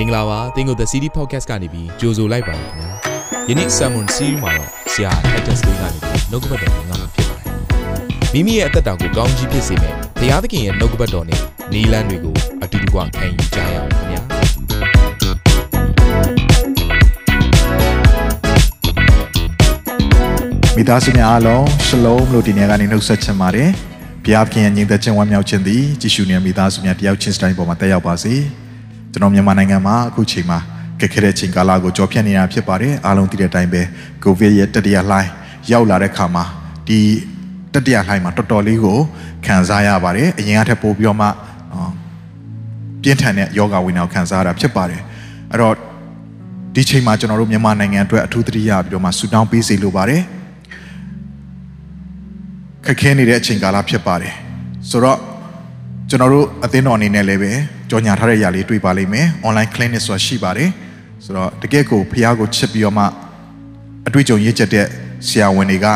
မင်္ဂလာပါသင်ကို The City Podcast ကနေပြီးကြိုဆိုလိုက်ပါရခင်ဗျာယနေ့ Sermon Series မှာတော့ဆရာ Titus လေးကနေပြီးနှုတ်ကပတ်တော်ငါမှာဖြစ်ပါတယ်မိမိရဲ့အသက်တာကိုကောင်းကြီးဖြစ်စေမယ့်ဘုရားသခင်ရဲ့နှုတ်ကပတ်တော်နဲ့နီလန်းတွေကိုအတူတူကခံယူကြရအောင်ခင်ဗျာမိသားစုများအားလုံးရှလုံးလို့ဒီနေ့ကနေနှုတ်ဆက်ချင်ပါတယ်။ဘုရားခင်ရဲ့ညီသက်ချင်းဝမ်းမြောက်ခြင်းသည်ကြည်ရှုနေမိသားစုများတယောက်ချင်းစတိုင်းပေါ်မှာတက်ရောက်ပါစေ။ ကျွန်တော်မြန်မာနိုင်ငံမှာအခုချိန်မှာခက်ခဲတဲ့ချိန်ကာလကိုကြော်ဖြတ်နေတာဖြစ်ပါတယ်။အားလုံးသိတဲ့အတိုင်းပဲကိုဗစ်ရဲ့တတိယလှိုင်းရောက်လာတဲ့ခါမှာဒီတတိယလှိုင်းမှာတော်တော်လေးကိုခံစားရပါတယ်။အရင်ကထက်ပိုပြီးတော့မှအော်ပြင်းထန်တဲ့ယောဂဝိနာကိုခံစားရတာဖြစ်ပါတယ်။အဲ့တော့ဒီချိန်မှာကျွန်တော်တို့မြန်မာနိုင်ငံအတွက်အထူးသတိရပြီးတော့မှဆူတောင်းပေးစီလိုပါတယ်။ခက်ခဲနေတဲ့အချိန်ကာလဖြစ်ပါတယ်ဆိုတော့ ကျွန်တော်တို့အသင်းတော်အနေနဲ့လည်းပဲကြော်ညာထားတဲ့ຢာလေးတွေ့ပါလိမ့်မယ် online clinic ဆိုတာရှိပါတယ်ဆိုတော့တကယ့်ကိုဖះကိုချစ်ပြီးတော့မှအတွေ့အကြုံရည်ချက်တဲ့ဆရာဝန်တွေက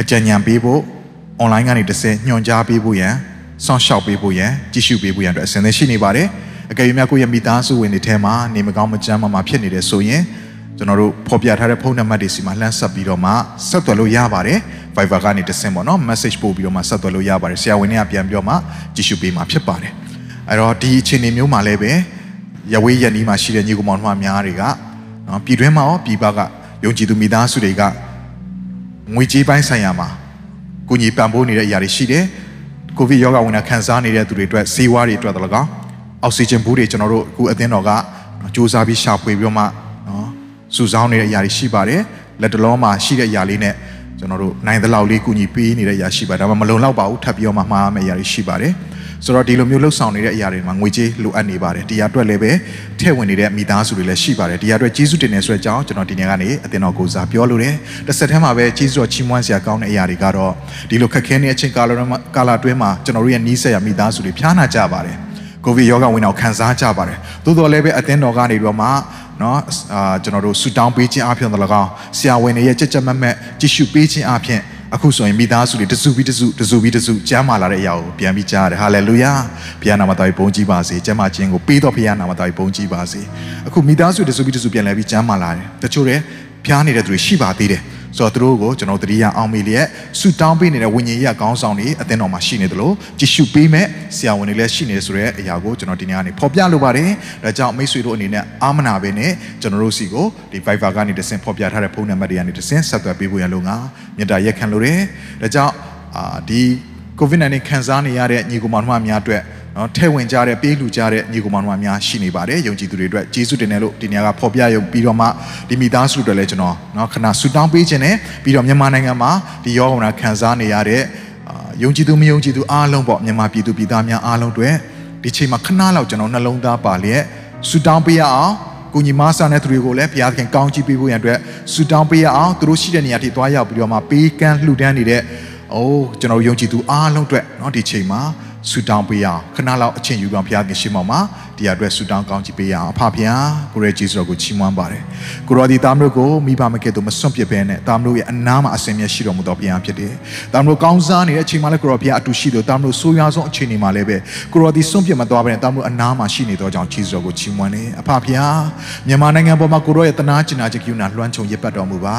အကြံဉာဏ်ပေးဖို့ online ကနေတစ်ဆင့်ညွှန်ကြားပေးဖို့ရန်စောင့်ရှောက်ပေးဖို့ရန်ကြည့်ရှုပေးဖို့ရန်အတွက်အစဉ်သင့်ရှိနေပါတယ်အကယ်၍များကိုယ့်ရဲ့မိသားစုဝင်တွေထဲမှာနေမကောင်းမကျန်းမာမာဖြစ်နေတယ်ဆိုရင်ကျွန်တော်တို့ဖော်ပြထားတဲ့ဖုန်းနံပါတ်တွေစီမှာလှမ်းဆက်ပြီးတော့မှဆက်သွယ်လို့ရပါတယ် Viber ကနေတဆင့်ပေါ့နော် message ပို့ပြီးတော့မှဆက်သွယ်လို့ရပါတယ်ဆရာဝန်တွေကပြန်ပြောမှကြည့်ရှုပေးမှာဖြစ်ပါတယ်အဲ့တော့ဒီအခြေအနေမျိုးမှာလည်းပဲရဝေးရနီးမှာရှိတဲ့ညီကောင်မောင်နှမများတွေကနော်ပြည်တွင်းမှာရောပြည်ပကယုံကြည်သူမိသားစုတွေကငွေကြေးပိုင်းဆိုင်ရာမှာကိုကြီးပံ့ပိုးနေတဲ့အရာတွေရှိတယ်ကိုဗစ်ရောဂါဝင်တာခံစားနေတဲ့သူတွေအတွက်ဈေးဝါးတွေအတွက်တလကောက်အောက်ဆီဂျင်ဘူးတွေကျွန်တော်တို့အခုအသင်းတော်ကစူးစမ်းပြီးရှာဖွေပြီးတော့မှနော်စုဆောင်းနေတဲ့အရာတွေရှိပါတယ်လက်တလုံးမှာရှိတဲ့အရာလေးနဲ့ ကျွန်တော်တို့နိုင်သလောက်လေးကူညီပေးနေတဲ့အရာရှိပါတယ်ဒါမှမလုံလောက်ပါဘူးထပ်ပြီးတော့မှမှားမယ့်အရာတွေရှိပါတယ်ဆိုတော့ဒီလိုမျိုးလှုပ်ဆောင်နေတဲ့အရာတွေမှာငွေကြေးလိုအပ်နေပါတယ်တရားအတွက်လည်းပဲထည့်ဝင်နေတဲ့မိသားစုတွေလည်းရှိပါတယ်တရားအတွက်ကျေးဇူးတင်နေဆိုတဲ့အကြောင်းကျွန်တော်ဒီနေ့ကနေအသင်းတော်ကိုစားပြောလိုတယ်တစ်ဆက်တည်းမှာပဲကျေးဇူးတော်ချီးမွမ်းစရာကောင်းတဲ့အရာတွေကတော့ဒီလိုခက်ခဲနေတဲ့အချိန်ကာလကာလအတွင်းမှာကျွန်တော်တို့ရဲ့နီးစပ်ရမိသားစုတွေဖျားနာကြပါတယ်ကိုဗစ်ရောဂါဝင်အောင်ခံစားကြပါတယ်သို့တော်လည်းပဲအသင်းတော်ကနေတော့မှ เนาะအာကျွန်တော်တို့ဆူတောင်းပေးခြင်းအပြင်တော့၎င်းဆရာဝန်တွေရဲ့ကြက်ကြက်မက်မက်ကြည့်ရှုပေးခြင်းအပြင်အခုဆိုရင်မိသားစုတွေတစုပြီးတစုတစုပြီးတစုကျမ်းမာလာတဲ့အရာကိုပြန်ပြီးကြားရတယ်ဟာလေလုယာဘုရားနာမတော်ဘုန်းကြီးပါစေကျမ်းမာခြင်းကိုပေးတော်ဘုရားနာမတော်ဘုန်းကြီးပါစေအခုမိသားစုတစုပြီးတစုပြန်လဲပြီးကျမ်းမာလာတယ်တချို့တွေဖျားနေတဲ့သူတွေရှိပါသေးတယ် ဆိုတော့သူတို့ကိုကျွန်တော်တတိယအောင်မေလျက်ဆူတောင်းပေးနေတဲ့ဝိညာဉ်ရေးကောင်းဆောင်တွေအသင်းတော်မှာရှိနေတယ်လို့ကြည့်ရှုပေးမဲ့ဆရာဝန်တွေလည်းရှိနေဆိုတဲ့အရာကိုကျွန်တော်ဒီနေ့ကနေဖော်ပြလိုပါတယ်ဒါကြောင့်မိတ်ဆွေတို့အနေနဲ့အာမနာပဲနဲ့ကျွန်တော်တို့စီကိုဒီ Viber ကနေတဆင့်ဖော်ပြထားတဲ့ဖုန်းနံပါတ်တွေကနေတဆင့်ဆက်သွယ်ပေးဖို့ရလို့ငါမြတ်တာရက်ခံလို့တယ်ဒါကြောင့်အာဒီ COVID-19 ခံစားနေရတဲ့ညီကောင်မတို့များအတွက် နော်ထဲဝင်ကြတဲ့ပေးလူကြတဲ့ညီကောင်မတို့များရှိနေပါတယ်ယုံကြည်သူတွေအတွက်ယေရှုတင်တယ်လို့ဒီနေရာကဖော်ပြရုံပြီးတော့မှဒီမိသားစုတွေလည်းကျွန်တော်နော်ခဏဆူတောင်းပေးခြင်းနဲ့ပြီးတော့မြန်မာနိုင်ငံမှာဒီရောဂါခံစားနေရတဲ့ယုံကြည်သူမယုံကြည်သူအားလုံးပေါ့မြန်မာပြည်သူပြည်သားများအားလုံးတွေဒီချိန်မှာခဏလောက်ကျွန်တော်နှလုံးသားပါလျက်ဆူတောင်းပေးရအောင်ကိုညီမဆန်တဲ့သူတွေကိုလည်းဘုရားသခင်ကောင်းချီးပေးဖို့ရန်အတွက်ဆူတောင်းပေးရအောင်သူတို့ရှိတဲ့နေရာထိသွားရောက်ပြီးတော့မှပေးကမ်းလှူဒန်းနေတဲ့အိုးကျွန်တော်ယုံကြည်သူအားလုံးအတွက်เนาะဒီချိန်မှာ ဆူတောင်းပေးရအောင်ခဏလောက်အချင်းယူပြီးဘုရားခင်ရှင်းမောင်မှာတရားအတွက်ဆူတောင်းကောင်းချီးပေးရအောင်အဖဖျားကိုရဲဂျေစုတော်ကိုချီးမွမ်းပါတယ်ကိုရောဒီသားမျိုးကိုမိဘမကဲ့သို့မစွန့်ပစ်ဘဲနဲ့သားမျိုးရဲ့အနားမှာအစင်မြတ်ရှိတော်မူသောဘုရားဖြစ်တယ်သားမျိုးကောင်းစားနေတဲ့အချိန်မှာလည်းကိုရောဘုရားအတူရှိတယ်သားမျိုးဆိုးရွားဆုံးအချိန်တွေမှာလည်းပဲကိုရောဒီစွန့်ပစ်မသွားဘဲနဲ့သားမျိုးအနားမှာရှိနေသောကြောင့်ဂျေစုတော်ကိုချီးမွမ်းတယ်အဖဖျားမြန်မာနိုင်ငံပေါ်မှာကိုရောရဲ့တနာကျင်နာခြင်းကိူနာလွှမ်းခြုံရစ်ပတ်တော်မူပါ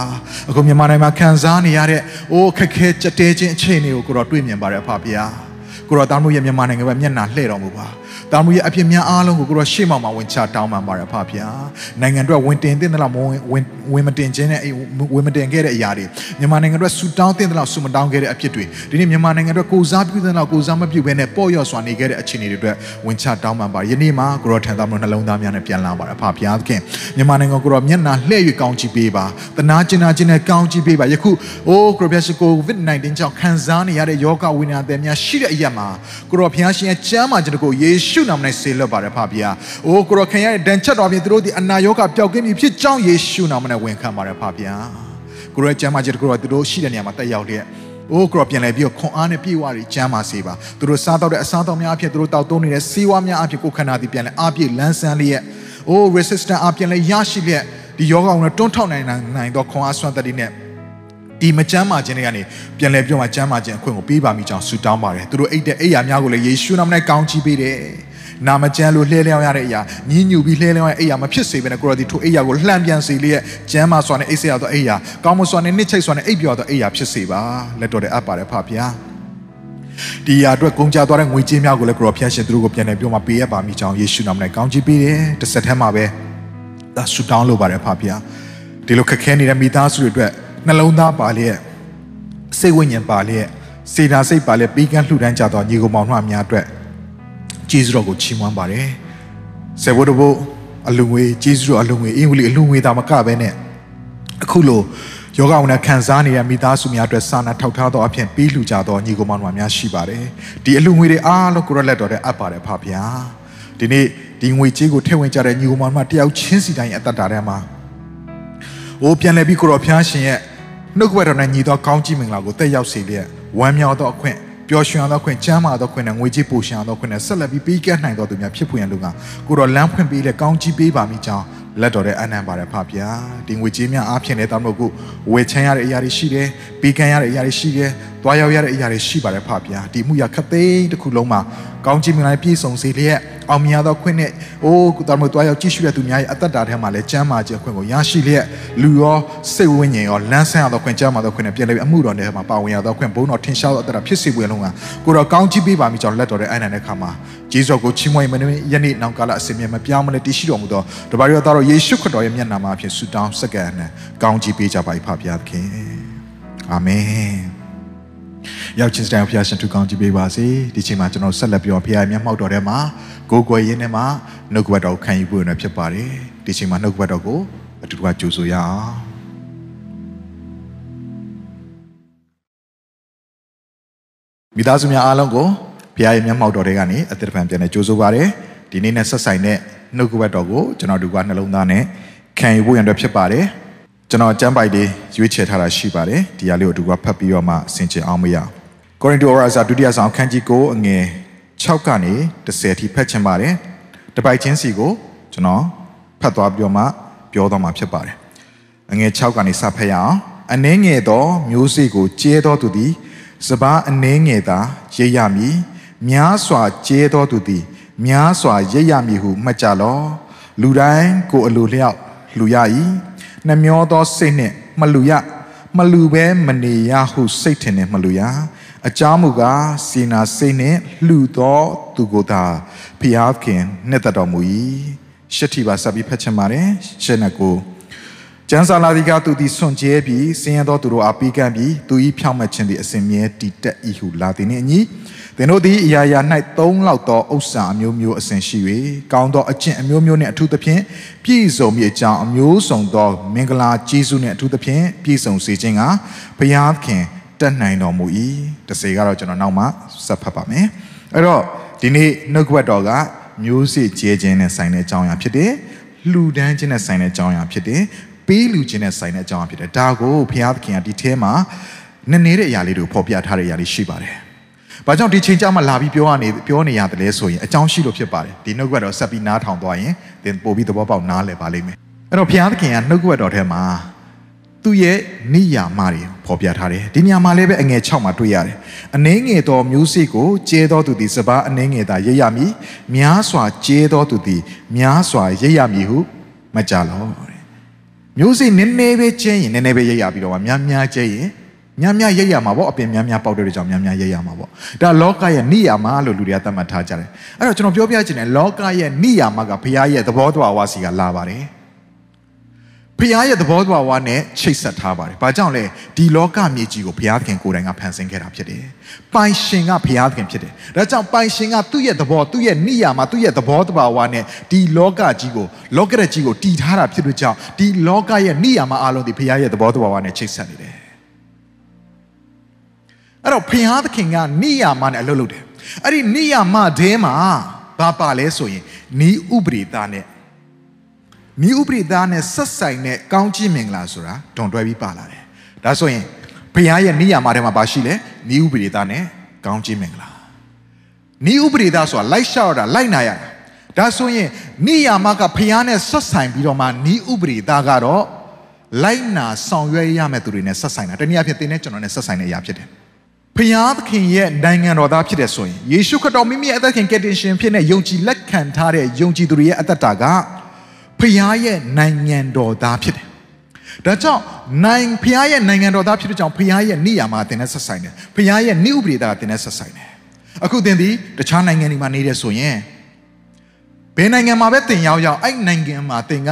အခုမြန်မာနိုင်ငံမှာခံစားနေရတဲ့အိုးခက်ခဲကြက်တဲခြင်းအခြေအနေကိုကိုရောတွေ့မြင်ပါတယ်အဖဖျား ကိုရောသားမျိုးရဲ့မြန်မာနိုင်ငံပဲမျက်နှာလှည့်တော်မူပါ တာမူရဲ့အဖြစ်များအားလုံးကိုကိုရောရှေ့မှောက်မှာဝင်ချတောင်းပန်ပါရဖဖျားနိုင်ငံအတွက်ဝင်တင်တဲ့လောက်မဝင်ဝင်ဝင်မတင်ခြင်းနဲ့ဝင်မတင်ခဲ့တဲ့အရာတွေမြန်မာနိုင်ငံအတွက်ဆူတောင်းတဲ့လောက်ဆူမတောင်းခဲ့တဲ့အဖြစ်တွေဒီနေ့မြန်မာနိုင်ငံအတွက်ကိုစားပြုတဲ့လောက်ကိုစားမပြုဘဲနဲ့ပေါ့ရော့စွာနေခဲ့တဲ့အခြေအနေတွေအတွက်ဝင်ချတောင်းပန်ပါယနေ့မှာကိုရောထံသားမလို့နှလုံးသားများနဲ့ပြန်လာပါရဖဖျားခင်မြန်မာနိုင်ငံကိုရောမျက်နှာလှည့်၍ကောင်းချီးပေးပါတနာကျင်နာခြင်းနဲ့ကောင်းချီးပေးပါယခုအိုးကိုရောပြရှိကို COVID-19 ကြောင့်ခံစားနေရတဲ့ယောဂဝိညာဉ်တွေများရှိတဲ့အရာမှာကိုရောဖျားရှင်ရဲ့ကျမ်းမာခြင်းကိုယေရှုနာမနဲ့ဆေလွတ်ပါတယ်ဖဖျား။အိုးကိုရခင်ရဲ့ဒဏ်ချက်တော်ပြင်သူတို့ဒီအနာရောဂါပျောက်ကင်းပြီဖြစ်ကြောင်းယေရှုနာမနဲ့ဝန်ခံပါတယ်ဖဖျား။ကိုရကျမ်းမာခြင်းကိုသူတို့ရှိတဲ့နေရာမှာတက်ရောက်တဲ့အိုးကရောပြန်လဲပြီးတော့ခွန်အားနဲ့ပြေဝရီကျမ်းပါစေပါသူတို့စားတော့တဲ့အစားတောက်များအဖြစ်သူတို့တောက်သုံးနေတဲ့စီးဝါးများအဖြစ်ကိုခန္ဓာသည်ပြန်လဲအပြည့်လန်းဆန်းလျက်အိုး resistant အပြန်လဲရရှိလျက်ဒီယောဂအောင်နဲ့တွန်းထောက်နိုင်နိုင်တော့ခွန်အားစွမ်းတတ်တဲ့ ဒီမချမ်းမာခြင်းတွေကနေပြန်လဲပြောမှချမ်းမာခြင်းအခွင့်ကိုပေးပါမိကြောင်းဆုတောင်းပါတယ်သူတို့အိတ်တဲ့အိယာများကိုလည်းယေရှုနာမနဲ့ကောင်းချီးပေးတယ်နာမကျန်းလို့လှဲလျောင်းရတဲ့အရာညှဉ်းညူပြီးလှဲလျောင်းရတဲ့အရာမဖြစ်စေဘဲနဲ့ကိုရောဒီထိုအိယာကိုလှမ်းပြန်စေလျက်ကျမ်းမာစွာနဲ့အိပ်စရသောအိယာကောင်းမွန်စွာနဲ့နှိမ့်ချိတ်စွာနဲ့အိပ်ပျော်သောအိယာဖြစ်စေပါလက်တော်တဲ့အပ်ပါတယ်ဖဖျားဒီအရာအတွက်ကုန်ကြသွားတဲ့ငွေကြေးများကိုလည်းကိုရောဖျားရှင်သူတို့ကိုပြန်လည်ပြောမှာပေးရပါမိကြောင်းယေရှုနာမနဲ့ကောင်းချီးပေးတယ်တစ်ဆက်တည်းမှာပဲဒါဆူတောင်းလုပ်ပါတယ်ဖဖျားဒီလိုခက်ခဲနေတဲ့မိသားစုတွေအတွက် နှလုံးသားပါလျက်စိတ်ဝိညာဉ်ပါလျက်စေနာစိတ်ပါလျက်ပြီးကန်းလှူဒန်းကြသောညီကောင်မောင်နှမများအတွက်ကျေးဇူးတော်ကိုချီးမွမ်းပါတယ်ဆေဘိုးတဘိုးအလူငွေကျေးဇူးတော်အလူငွေအင်္ဂလိပ်အလူငွေတာမကပဲနဲ့အခုလိုယောဂဝနာခံစားနေတဲ့မိသားစုများအတွက်စာနာထောက်ထားသောအဖြစ်ပြီးလှူကြသောညီကောင်မောင်နှမများရှိပါတယ်ဒီအလူငွေတွေအားလုံးကိုရလက်တော်တဲ့အပ်ပါတယ်ဖဗျာဒီနေ့ဒီငွေကြေးကိုထည့်ဝင်ကြတဲ့ညီကောင်မောင်နှမတယောက်ချင်းစီတိုင်းအသက်တာထဲမှာ။အိုးပြန်လဲပြီးကိုတော်ဖျားရှင်ရဲ့ နှုတ်ကပတော်နဲ့ညီသောကောင်းကြီးမင်္ဂလာကိုတက်ရောက်စေလျက်ဝမ်းမြောက်သောအခွင့်ပျော်ရွှင်သောအခွင့်ချမ်းသာသောအခွင့်နဲ့ငွေကြေးပိုရှင်သောအခွင့်နဲ့ဆက်လက်ပြီးပေးကမ်းနိုင်သောသူများဖြစ်ဖွယ်ရန်လူကကိုတော်လမ်းဖွင့်ပေးလက်ကောင်းကြီးပေးပါမိကြောင်းလက်တော်တဲ့အနံပါတယ်ဖဗျာဒီငွေကြေးများအားဖြင့်လည်းတောင်းလို့ကိုဝေချမ်းရတဲ့အရာတွေရှိတယ်ပေးကမ်းရတဲ့အရာတွေရှိတယ်တွားရောက်ရတဲ့အရာတွေရှိပါတယ်ဖဗျာဒီမှုရခသိန်းတစ်ခုလုံးမှာကောင်းကြီးမင်္ဂလာပြည့်စုံစေလျက်အောင်မြင်သောခွင့်နဲ့အိုးကိုတော်မတွားရောက်ကြည့်ရှုတဲ့သူများရဲ့အသက်တာထဲမှာလည်းကျမ်းမာခြင်းခွင့်ကိုရရှိလျက်လူရောစိတ်ဝိညာဉ်ရောလမ်းဆန်းရသောခွင့်ကျမ်းမာသောခွင့်နဲ့ပြန်လည်ပြီးအမှုတော်ထဲမှာပါဝင်ရသောခွင့်ဘုန်းတော်ထင်ရှားသောအသက်တာဖြစ်စေပွင့်လုံးကကိုတော်ကောင်းကြီးပေးပါမိကြောင်းလက်တော်တဲ့အိုင်နန်တဲ့ခါမှာဂျေဇောကိုချီးမွမ်းမနေယနေ့နောက်ကာလအစဉ်မြဲမပြောင်းမလဲတည်ရှိတော်မူသောတပါးရောသားတော်ယေရှုခရစ်တော်ရဲ့မျက်နှာမှာအဖြစ်ဆုတောင်းစက္ကန့်နဲ့ကောင်းကြီးပေးကြပါ၏ဖပါသခင်အာမင် ရောက်ချင်းစတိုင်ဖျားရှင်သူကောင်းကြည့်ပေးပါစေဒီချိန်မှာကျွန်တော်ဆက်လက်ပြောဖျားရဲ့မျက်မှောက်တော်ထဲမှာကိုယ်ွယ်ရင်းထဲမှာနှုတ်ကပတ်တော်ခံယူဖို့ရဖြစ်ပါတယ်ဒီချိန်မှာနှုတ်ကပတ်တော်ကိုအတူတူကကြိုဆိုရအောင်မိသားစုများအားလုံးကိုဖျားရဲ့မျက်မှောက်တော်တွေကနေအသက်တပံပြန်နေကြိုဆိုပါရယ်ဒီနေ့နဲ့ဆက်ဆိုင်တဲ့နှုတ်ကပတ်တော်ကိုကျွန်တော်တို့ကနှလုံးသားနဲ့ခံယူဖို့ရန်အတွက်ဖြစ်ပါတယ်ကျွန်တော်ကျမ်းပိုက်လေးရွေးချယ်ထားတာရှိပါတယ်ဒီဟာလေးကိုအတူကဖတ်ပြီးတော့မှဆင်ခြင်အောင်မရအောင် ကိုရိန္သုဩဝါစာဒုတိယဆောင်အခန်းကြီး9အငယ်6ကနေ10ထိဖတ်ချင်ပါတယ်တပိုက်ချင်းစီကိုကျွန်တော်ဖတ်သွားပြီးတော့မှပြောသွားမှာဖြစ်ပါတယ်အငယ်6ကနေစဖတ်ရအောင်အနှင်းငယ်သောမျိုးစေ့ကိုကျဲသောသူသည်စပားအနှင်းငယ်သာရိပ်ရမည်များစွာကျဲသောသူသည်များစွာရိပ်ရမည်ဟုမှတ်ကြလောလူတိုင်းကိုအလိုလျောက်လူရ၏နှမျောသောစိတ်နှင့်မလူရမလူဘဲမနေရဟုစိတ်ထင်နှင့်မလူရ အကြောင်းမူကားစေနာစိတ်နှင့်လှူသောသူကိုသာဖျားခင်နှစ်သက်တော်မူ၏ရှစ်ထိပါစပ်ပြီးဖတ်ချင်ပါတယ်ရှစ်နဲ့ကိုကျမ်းစာလာဒီကသူသည်ဆွန်ကျဲပြီးစင်ရသောသူတို့အားပေးကမ်းပြီးသူ၏ဖြောင့်မတ်ခြင်းသည်အစဉ်မြဲတည်တက်၏ဟုလာသည်နှင့်အညီသင်တို့သည်အရာရာ၌သုံးလောက်သောဥစ္စာအမျိုးမျိုးအစဉ်ရှိ၍ကောင်းသောအကျင့်အမျိုးမျိုးနှင့်အထူးသဖြင့်ပြည့်စုံမည်အကြောင်းအမျိုးစုံသောမင်္ဂလာကျေးဇူးနှင့်အထူးသဖြင့်ပြည့်စုံစေခြင်းကဘုရားခင် တက်နိုင်တော်မူ၏တစေကတော့ကျွန်တော်နောက်မှဆက်ဖတ်ပါမယ်အဲ့တော့ဒီနေ့နှုတ်ကပတ်တော်ကမျိုးစေ့ကျဲခြင်းနဲ့ဆိုင်တဲ့အကြောင်းအရာဖြစ်တယ်လှူဒန်းခြင်းနဲ့ဆိုင်တဲ့အကြောင်းအရာဖြစ်တယ်ပေးလူခြင်းနဲ့ဆိုင်တဲ့အကြောင်းအရာဖြစ်တယ်ဒါကိုဘုရားသခင်ကဒီထဲမှာနည်းနည်းတဲ့အရာလေးတွေကိုဖော်ပြထားတဲ့အရာလေးရှိပါတယ်ဘာကြောင့်ဒီချိန်ကြမှာလာပြီးပြောရနေပြောနေရတယ်လဲဆိုရင်အကြောင်းရှိလို့ဖြစ်ပါတယ်ဒီနှုတ်ကပတ်တော်ဆက်ပြီးနားထောင်သွားရင်သင်ပို့ပြီးသဘောပေါက်နားလည်ပါလိမ့်မယ်အဲ့တော့ဘုရားသခင်ကနှုတ်ကပတ်တော်ထဲမှာ သူ့ရဲ့နိယာမတွေဖော်ပြထားတယ်ဒီနေရာမှာလည်းပဲအငယ်6မှာတွေ့ရတယ်အနှင်းငယ်သောမျိုးစေ့ကိုကျဲသောသူသည်စပါးအနှင်းငယ်သာရိပ်ရမည်များစွာကျဲသောသူသည်များစွာရိပ်ရမည်ဟုမကြလောတဲ့မျိုးစေ့နည်းနည်းပဲကျဲရင်နည်းနည်းပဲရိပ်ရပြီးတော့များများကျဲရင်များများရိပ်ရမှာပေါ့အပင်များများပေါက်တဲ့ကြောင့်များများရိပ်ရမှာပေါ့ဒါလောကရဲ့နိယာမလို့လူတွေကသတ်မှတ်ထားကြတယ်အဲ့တော့ကျွန်တော်ပြောပြချင်တယ်လောကရဲ့နိယာမကဘုရားရဲ့သဘောတရားဝါစီကလာပါတယ် ဖခင်ရဲ့သဘောတရားဝါနဲ့ချိတ်ဆက်ထားပါတယ်။ဘာကြောင့်လဲဒီလောကမြေကြီးကိုဘုရားသခင်ကိုယ်တိုင်ကဖန်ဆင်းခဲ့တာဖြစ်တယ်။ပိုင်ရှင်ကဘုရားသခင်ဖြစ်တယ်။ဒါကြောင့်ပိုင်ရှင်ကသူ့ရဲ့သဘောသူ့ရဲ့နိယာမှာသူ့ရဲ့သဘောတရားဝါနဲ့ဒီလောကကြီးကိုလောကရက်ကြီးကိုတည်ထားတာဖြစ်လို့ကြောင့်ဒီလောကရဲ့နိယာမှာအလုံးဒီဘုရားရဲ့သဘောတရားဝါနဲ့ချိတ်ဆက်နေတယ်။အဲ့တော့ဘုရားသခင်ကနိယာမနဲ့အလုပ်လုပ်တယ်။အဲ့ဒီနိယာမတဲမှာဘာပါလဲဆိုရင်နီးဥပရိသနဲ့ မိဥပရိသားနဲ့ဆက်ဆိုင်တဲ့ကောင်းကြီးမင်္ဂလာဆိုတာတွန်တွဲပြီးပါလာတယ်။ဒါဆိုရင်ဘုရားရဲ့နိယာမထဲမှာဘာရှိလဲ။မိဥပရိသားနဲ့ကောင်းကြီးမင်္ဂလာ။နိဥပရိသားဆိုတာလိုက်လျှောက်တာလိုက်နာရတာ။ဒါဆိုရင်နိယာမကဘုရားနဲ့ဆက်ဆိုင်ပြီးတော့မှနိဥပရိသားကတော့လိုက်နာဆောင်ရွက်ရမယ့်သူတွေနဲ့ဆက်ဆိုင်တာ။တနည်းအားဖြင့်သင်နဲ့ကျွန်တော်နဲ့ဆက်ဆိုင်တဲ့အရာဖြစ်တယ်။ဘဖျားသခင်ရဲ့နိုင်ငံတော်သားဖြစ်တဲ့ဆိုရင်ယေရှုခရစ်တော်မိမိရဲ့အသက်ခင်ကယ်တင်ရှင်ဖြစ်တဲ့ယုံကြည်လက်ခံထားတဲ့ယုံကြည်သူတွေရဲ့အသက်တာက ဖျားရဲ့နိုင်ငံတော်သားဖြစ်တယ်။ဒါကြောင့်နိုင်ဖျားရဲ့နိုင်ငံတော်သားဖြစ်တဲ့ကြောင့်ဖျားရဲ့နိယာမအတင်နဲ့ဆက်ဆိုင်တယ်။ဖျားရဲ့နိဥပဒေသားအတင်နဲ့ဆက်ဆိုင်တယ်။အခုသင်ဒီတခြားနိုင်ငံတွေမှာနေတယ်ဆိုရင်ဘယ်နိုင်ငံမှာပဲသင်ရောက်ရောက်အဲ့နိုင်ငံမှာသင်က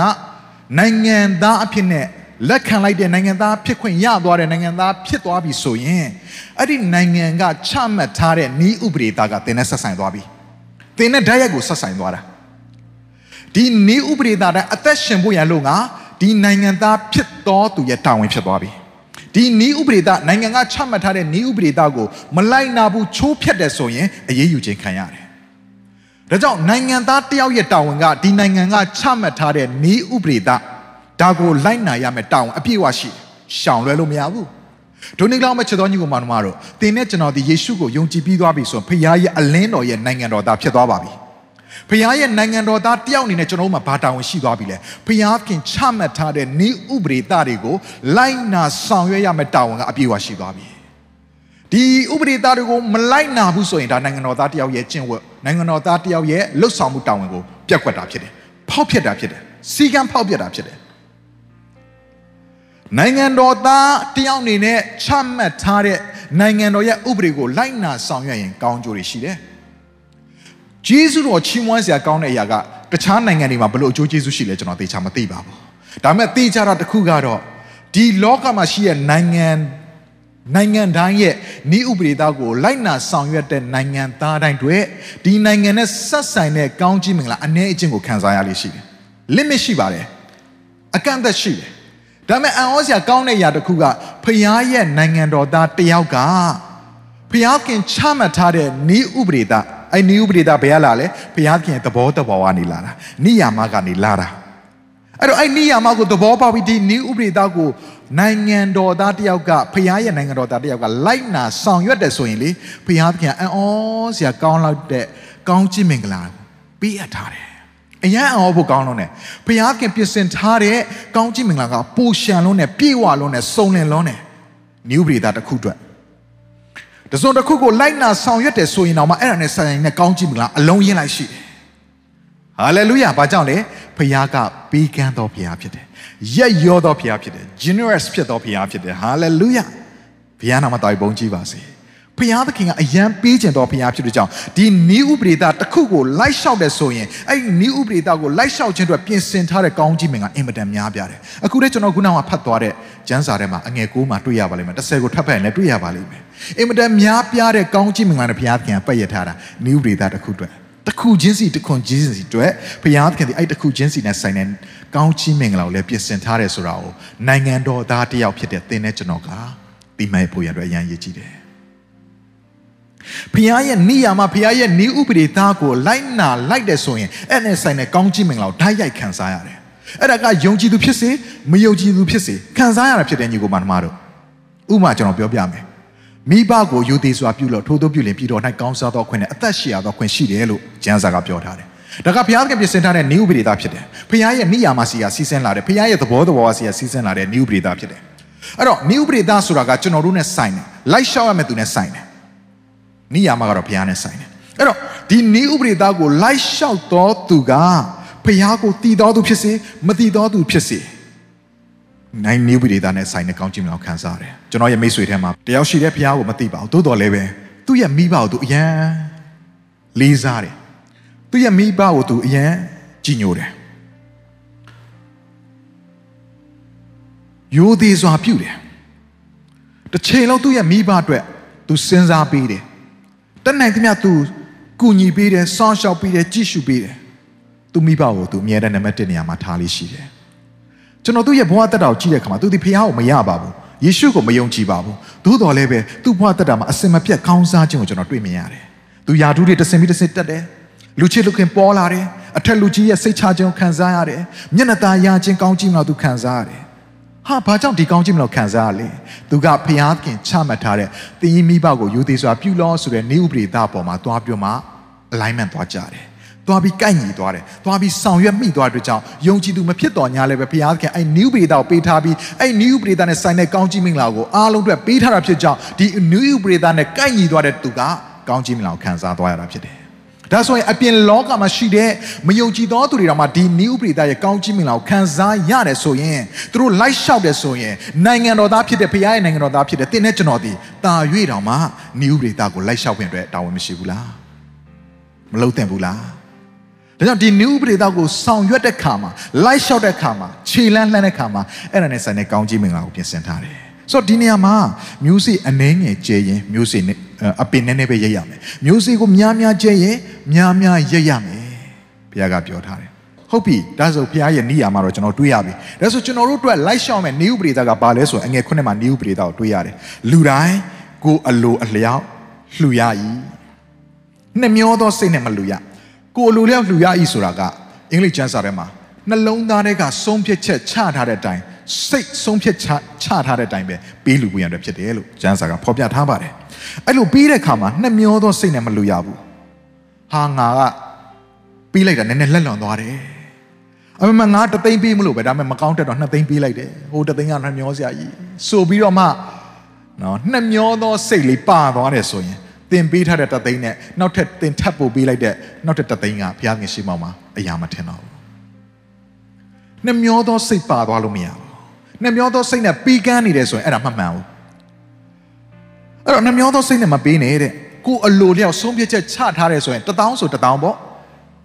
နိုင်ငံသားအဖြစ်နဲ့လက်ခံလိုက်တဲ့နိုင်ငံသားဖြစ်ခွင့်ရသွားတဲ့နိုင်ငံသားဖြစ်သွားပြီဆိုရင်အဲ့ဒီနိုင်ငံကချမှတ်ထားတဲ့ဤဥပဒေသားကသင်နဲ့ဆက်ဆိုင်သွားပြီသင်နဲ့ဓာတ်ရိုက်ကိုဆက်ဆိုင်သွားတာ ဒီဤဥပဒေသားတဲ့အသက်ရှင်ဖို့ရလို့ငါဒီနိုင်ငံသားဖြစ်တော်သူရဲ့တာဝန်ဖြစ်သွားပြီဒီဤဥပဒေသားနိုင်ငံကချမှတ်ထားတဲ့ဤဥပဒေသားကိုမလိုက်နာဘူးချိုးဖျက်တယ်ဆိုရင်အရေးယူခြင်းခံရတယ်ဒါကြောင့်နိုင်ငံသားတယောက်ရဲ့တာဝန်ကဒီနိုင်ငံကချမှတ်ထားတဲ့ဤဥပဒေသားဒါကိုလိုက်နာရမယ်တောင်းအပြည့်အဝရှိရှောင်လွဲလို့မရဘူးဒုနေကလောက်မဲ့ချက်တော်ညီကိုမောင်နှမတို့သင်နဲ့ကျွန်တော်ဒီယေရှုကိုယုံကြည်ပြီးသွားပြီဆိုရင်ဖခင်ရဲ့အလင်းတော်ရဲ့နိုင်ငံတော်သားဖြစ်သွားပါပြီ ဖခင်ရဲ့နိုင်ငံတော်သားတယောက်အနေနဲ့ကျွန်တော်တို့မှာဘာတာဝန်ရှိသွားပြီလဲဖခင်ချမှတ်ထားတဲ့ဤဥပဒေသားတွေကိုလိုက်နာဆောင်ရွက်ရမယ့်တာဝန်ကအပြည့်အဝရှိသွားပြီဒီဥပဒေသားတွေကိုမလိုက်နာဘူးဆိုရင်ဒါနိုင်ငံတော်သားတယောက်ရဲ့ကျင့်ဝတ်နိုင်ငံတော်သားတယောက်ရဲ့လှုပ်ဆောင်မှုတာဝန်ကိုပြက်ကွက်တာဖြစ်တယ်ဖောက်ဖျက်တာဖြစ်တယ်စီကံဖောက်ဖျက်တာဖြစ်တယ်နိုင်ငံတော်သားတယောက်အနေနဲ့ချမှတ်ထားတဲ့နိုင်ငံတော်ရဲ့ဥပဒေကိုလိုက်နာဆောင်ရွက်ရင်ကောင်းကျိုးတွေရှိတယ်။ ဂျေဇုတော်ချီးမွမ်းစရာကောင်းတဲ့အရာကတခြားနိုင်ငံတွေမှာဘလို့အကျိုးကျေးဇူးရှိလဲကျွန်တော်သိချာမသိပါဘူး။ဒါပေမဲ့သိချတာတစ်ခုကတော့ဒီလောကမှာရှိတဲ့နိုင်ငံနိုင်ငံတိုင်းရဲ့ဤဥပဒေသားကိုလိုက်နာဆောင်ရွက်တဲ့နိုင်ငံသားတိုင်းတွေဒီနိုင်ငံနဲ့ဆက်ဆိုင်တဲ့ကောင်းကြီးမင်္ဂလာအ ਨੇ အချင်းကိုခံစားရလိမ့်ရှိတယ်။ limit ရှိပါတယ်။အကန့်အသတ်ရှိတယ်ဒါပေမဲ့အံ့ဩစရာကောင်းတဲ့ຢာတစ်ခုကဖျားရဲ့နိုင်ငံတော်သားတယောက်ကဖျားခင်ချမှတ်ထားတဲ့ဤဥပဒေသား အဲ့ဤဥပဒေသားဘယ်ကလာလဲဖျားခင်သဘောတဘောကနေလာတာနိယာမကနေလာတာအဲ့တော့အဲ့နိယာမကိုသဘောပေါက်ပြီးဒီဤဥပဒေသားကိုနိုင်ငံတော်သားတယောက်ကဖျားရဲ့နိုင်ငံတော်သားတယောက်ကလိုက်နာဆောင်ရွက်တယ်ဆိုရင်လေဖျားခင်အံ့ဩစရာကောင်းလောက်တဲ့ကောင်းချီးမင်္ဂလာပေးအပ်ထားတယ်အရန်အောင်ဖို့ကောင်းလုံးနဲ့ဘုရားခင်ပြင်ဆင်ထားတဲ့ကောင်းကြီးမင်္ဂလာကပူရှံလုံးနဲ့ပြေဝလုံးနဲ့စုံလင်လုံးနဲ့နယူးပရိသတ်တစ်ခုအတွက် တစုံတစ်ခုကိုလိုက်နာဆောင်ရွက်တယ်ဆိုရင်တော့မှအဲ့ဒါနဲ့ဆိုင်နဲ့ကောင်းကြီးမင်္ဂလာအလုံးရင်းလိုက်ရှိတယ်ဟာလေလုယာဘာကြောင့်လဲဘုရားကပေးကမ်းတော်ဘုရားဖြစ်တယ်ရက်ရောတော်ဘုရားဖြစ်တယ် generous ဖြစ်တော်ဘုရားဖြစ်တယ်ဟာလေလုယာဘုရားနာမတော်ဘုန်းကြီးပါစေ ဖျားသခင်ကအယံပေးကျင်တော်ဖျားဖြစ်တဲ့ကြောင့်ဒီနီးဥပဒေသားတစ်ခုကိုလိုက်လျှောက်တယ်ဆိုရင်အဲ့ဒီနီးဥပဒေသားကိုလိုက်လျှောက်ခြင်းအတွက်ပြင်ဆင်ထားတဲ့ကောင်းကြီးမင်ကအင်မတန်များပြားတယ်အခုတည်းကျွန်တော်ခုနကဖတ်သွားတဲ့ကျမ်းစာထဲမှာအငယ်9မှာတွေ့ရပါလိမ့်မယ်30ကိုထပ်ဖတ်ရင်လည်းတွေ့ရပါလိမ့်မယ်အင်မတန်များပြားတဲ့ကောင်းကြီးမင်္ဂလာနဲ့ဘုရားသခင်ကပတ်ရထားတာနီးဥပဒေသားတစ်ခုအတွက်တစ်ခုချင်းစီတစ်ခွန်ချင်းစီအတွက်ဘုရားသခင်ဒီအဲ့တစ်ခုချင်းစီနဲ့ဆိုင်တဲ့ကောင်းချီးမင်္ဂလာကိုလည်းပြင်ဆင်ထားတယ်ဆိုတာကိုနိုင်ငံတော်သားတစ်ယောက်ဖြစ်တဲ့သင်နဲ့ကျွန်တော်ကသိမှတ်ဖို့ရတဲ့အရန်ရည်ကြည့်တယ် ဖခင်ရဲ့နိယာမဖခင်ရဲ့နိဥပဒေသားကိုလိုက်နာလိုက်တယ်ဆိုရင်အဲ့နဲ့ဆိုင်တဲ့ကောင်းကြီးမင်္ဂလာကိုဓာတ်ရိုက်ခံစားရတယ်အဲ့ဒါကယုံကြည်သူဖြစ်စေမယုံကြည်သူဖြစ်စေခံစားရတာဖြစ်တဲ့ညီကိုမနှမတို့ဥပမာကျွန်တော်ပြောပြမယ်မိဘကိုယူသေးစွာပြုလို့ထိုးထိုးပြုလင်ပြည်တော်၌ကောင်းစားသောခွင့်နဲ့အသက်ရှိရသောခွင့်ရှိတယ်လို့ကျမ်းစာကပြောထားတယ်ဒါကဘုရားသခင်ပြင်ဆင်ထားတဲ့နိဥပဒေသားဖြစ်တယ်။ဘုရားရဲ့နိယာမစီယာစီစဉ်လာတယ်။ဘုရားရဲ့သဘောတော်စီယာစီစဉ်လာတဲ့နိဥပဒေသားဖြစ်တယ်။အဲ့တော့နိဥပဒေသားဆိုတာကကျွန်တော်တို့နဲ့ဆိုင်တယ်။လိုက်လျှောက်ရမယ့်သူနဲ့ဆိုင်တယ် နိယာမကတော့ဘုရားနဲ့ဆိုင်တယ်အဲ့တော့ဒီနိဥပဒေသားကိုလိုက်လျှောက်တော်သူကဘုရားကိုတည်တော်သူဖြစ်စေမတည်တော်သူဖြစ်စေနိုင်နိဥပဒေသားနဲ့ဆိုင်တဲ့ကောင်းချီးမင်္ဂလာခံစားရတယ်ကျွန်တော်ရဲ့မိတ်ဆွေထဲမှာတယောက်ရှိတဲ့ဘုရားကိုမသိပါဘူးသို့တော်လည်းပဲသူ့ရဲ့မိဘကိုသူအယံလေးစားတယ်သူ့ရဲ့မိဘကိုသူအယံကြည်ညိုတယ်ယိုသေးစွာပြုတယ်တစ်ချိန်လုံးသူ့ရဲ့မိဘအတွက်သူစဉ်းစားပေးတယ် တတ်နိုင်သမျှသူကူညီပေးတယ်စောင့်ရှောက်ပေးတယ်ကြည့်ရှုပေးတယ်သူမိဘကိုသူအမြဲတမ်းနံပါတ်1နေရာမှာထားလေးရှိတယ်ကျွန်တော်သူ့ရဲ့ဘဝတက်တာကိုကြည့်တဲ့အခါမှာသူဒီဖခင်ကိုမရပါဘူးယေရှုကိုမယုံကြည်ပါဘူးသို့တော်လည်းပဲသူ့ဘဝတက်တာမှာအစင်မပြတ်ခေါင်းစားခြင်းကိုကျွန်တော်တွေ့မြင်ရတယ်သူယာဒူးတွေတစင်ပြီးတစင်တက်တယ်လူချစ်လူခင်ပေါ်လာတယ်အထက်လူကြီးရဲ့စိတ်ချခြင်းကိုခံစားရတယ်မျက်နှာตาရခြင်းကောင်းကြည့်မှသူခံစားရတယ် ဟာဘာကြောင့်ဒီကောင်းခြင်းမလို့ခံစားရလဲသူကဖျားခင်ချမှတ်ထားတဲ့တင်းကြီးမိဘကိုယူသေးစွာပြုလို့ဆိုတဲ့နေဥပဒေသားပေါ်မှာသွားပြောမှ alignment သွားကြတယ်သွားပြီးကိုက်ညီသွားတယ်သွားပြီးဆောင်ရွက်မိသွားတဲ့အတွက်ကြောင့်ယုံကြည်သူမဖြစ်တော်ညာလည်းပဲဘုရားသခင်အဲ့ new ပရိသတ်ကိုပေးထားပြီးအဲ့ new ပရိသတ်နဲ့ဆိုင်တဲ့ကောင်းကြီးမင်္ဂလာကိုအားလုံးအတွက်ပေးထားတာဖြစ်ကြောင်းဒီ new ပရိသတ်နဲ့ကိုက်ညီသွားတဲ့သူကကောင်းကြီးမင်္ဂလာကိုခံစားသွားရတာဖြစ်တယ် ဒါဆိုရင်အပြင်လောကမှာရှိတဲ့မယုံကြည်သောသူတွေတောင်မှဒီနိဥပရိသရဲ့ကောင်းကြီးမင်္ဂလာကိုခံစားရတယ်ဆိုရင်သူတို့လိုက်လျှောက်တယ်ဆိုရင်နိုင်ငံတော်သားဖြစ်တဲ့ဘုရားရဲ့နိုင်ငံတော်သားဖြစ်တဲ့တင်းနဲ့ကျွန်တော်ဒီတာ၍တောင်မှနိဥပရိသကိုလိုက်လျှောက်ခွင့်အတွက်တာဝန်မရှိဘူးလားမလုပ်သင့်ဘူးလားဒါကြောင့်ဒီနိဥပရိသကိုဆောင်ရွက်တဲ့ခါမှာလိုက်လျှောက်တဲ့ခါမှာခြေလန်းလှမ်းတဲ့ခါမှာအဲ့ဒါနဲ့ဆိုင်တဲ့ကောင်းကြီးမင်္ဂလာကိုပြင်ဆင်ထားတယ်ဆိုတော့ဒီနေရာမှာမျိုးစေ့အနှဲငယ်ကျဲရင်မျိုးစေ့ အပင်နည်းနည်းပဲရိတ်ရမယ်မျိုးစေ့ကိုများများကျဲရင်များများရိတ်ရမယ်ဘုရားကပြောထားတယ်ဟုတ်ပြီဒါဆိုဘုရားရဲ့နိယာမှာတော့ကျွန်တော်တွေးရပြီဒါဆိုကျွန်တော်တို့အတွက်လိုက်ရှောင်မဲ့နိဥပရိသကဘာလဲဆိုအငယ်ခုနှစ်မှာနိဥပရိသကိုတွေးရတယ်လူတိုင်းကိုအလိုအလျောက်လှူရ၏နှမျောသောစိတ်နဲ့မလှူရကိုအလိုလျောက်လှူရ၏ဆိုတာကအင်္ဂလိပ်ကျမ်းစာထဲမှာနှလုံးသားထဲကဆုံးဖြတ်ချက်ချထားတဲ့အတိုင်း စိတ်ဆုံးဖြတ်ချချထားတဲ့အတိုင်းပဲပေးလူပွင့်ရတဲ့ဖြစ်တယ်လို့ကျမ်းစာကဖော်ပြထားပါတယ်အဲ့လိုပြီးတဲ့အခါမှာနှမျောသောစိတ်နဲ့မလူရဘူးဟာငါကပြီးလိုက်တာနည်းနည်းလက်လွန်သွားတယ်အမေမငါတသိန်းပေးမလို့ပဲဒါပေမဲ့မကောင်းတက်တော့နှစ်သိန်းပေးလိုက်တယ်ဟိုတသိန်းကနှမျောစရာကြီးဆိုပြီးတော့မှနော်နှမျောသောစိတ်လေးပါသွားတယ်ဆိုရင်တင်ပေးထားတဲ့တသိန်းနဲ့နောက်ထပ်တင်ထပ်ပို့ပေးလိုက်တဲ့နောက်ထပ်တသိန်းကဘုရားခင်ရှိမောင်မှာအရာမထင်တော့ဘူးနှမျောသောစိတ်ပါသွားလို့မရဘူး နှမျောသောစိတ်နဲ့ပြီးကန်းနေတယ်ဆိုရင်အဲ့ဒါမှမှန်ဘူးအဲ့တော့နှမျောသောစိတ်နဲ့မပေးနဲ့တဲ့ကိုအလိုလျောက်ဆုံးဖြတ်ချက်ချထားတယ်ဆိုရင်တထောင်ဆိုတထောင်ပေါ့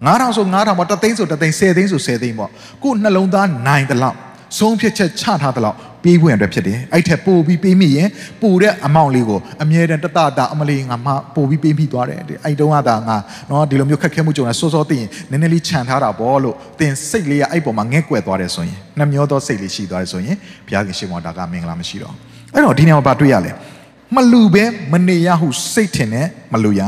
9000ဆို9000ပေါ့တသိန်းဆိုတသိန်း10သိန်းဆို10သိန်းပေါ့ကိုနှလုံးသားနိုင်တလောက်ဆုံးဖြတ်ချက်ချထားတလောက် ပေးဖို့ရတဲ့ဖြစ်တယ်အဲ့ထက်ပိုပြီးပေးမိရင်ပိုတဲ့အမောင့်လေးကိုအမြဲတမ်းတတတာအမလေးငါမှပိုပြီးပေးမိသွားတယ်အဲ့တုန်းကသာငါနော်ဒီလိုမျိုးခက်ခဲမှုကြုံနေစောစောသိရင်နည်းနည်းလေးခြံထားတာပေါ့လို့သင်စိတ်လေးကအဲ့ပေါ်မှာငဲ့ကွက်သွားတယ်ဆိုရင်နှမျောသောစိတ်လေးရှိသွားတယ်ဆိုရင်ဘုရားခင်ရှိမောတာကမင်္ဂလာမရှိတော့အဲ့တော့ဒီနေရာမှာဘာတွေ့ရလဲမလူပဲမနေရဟုစိတ်ထင်နဲ့မလူရ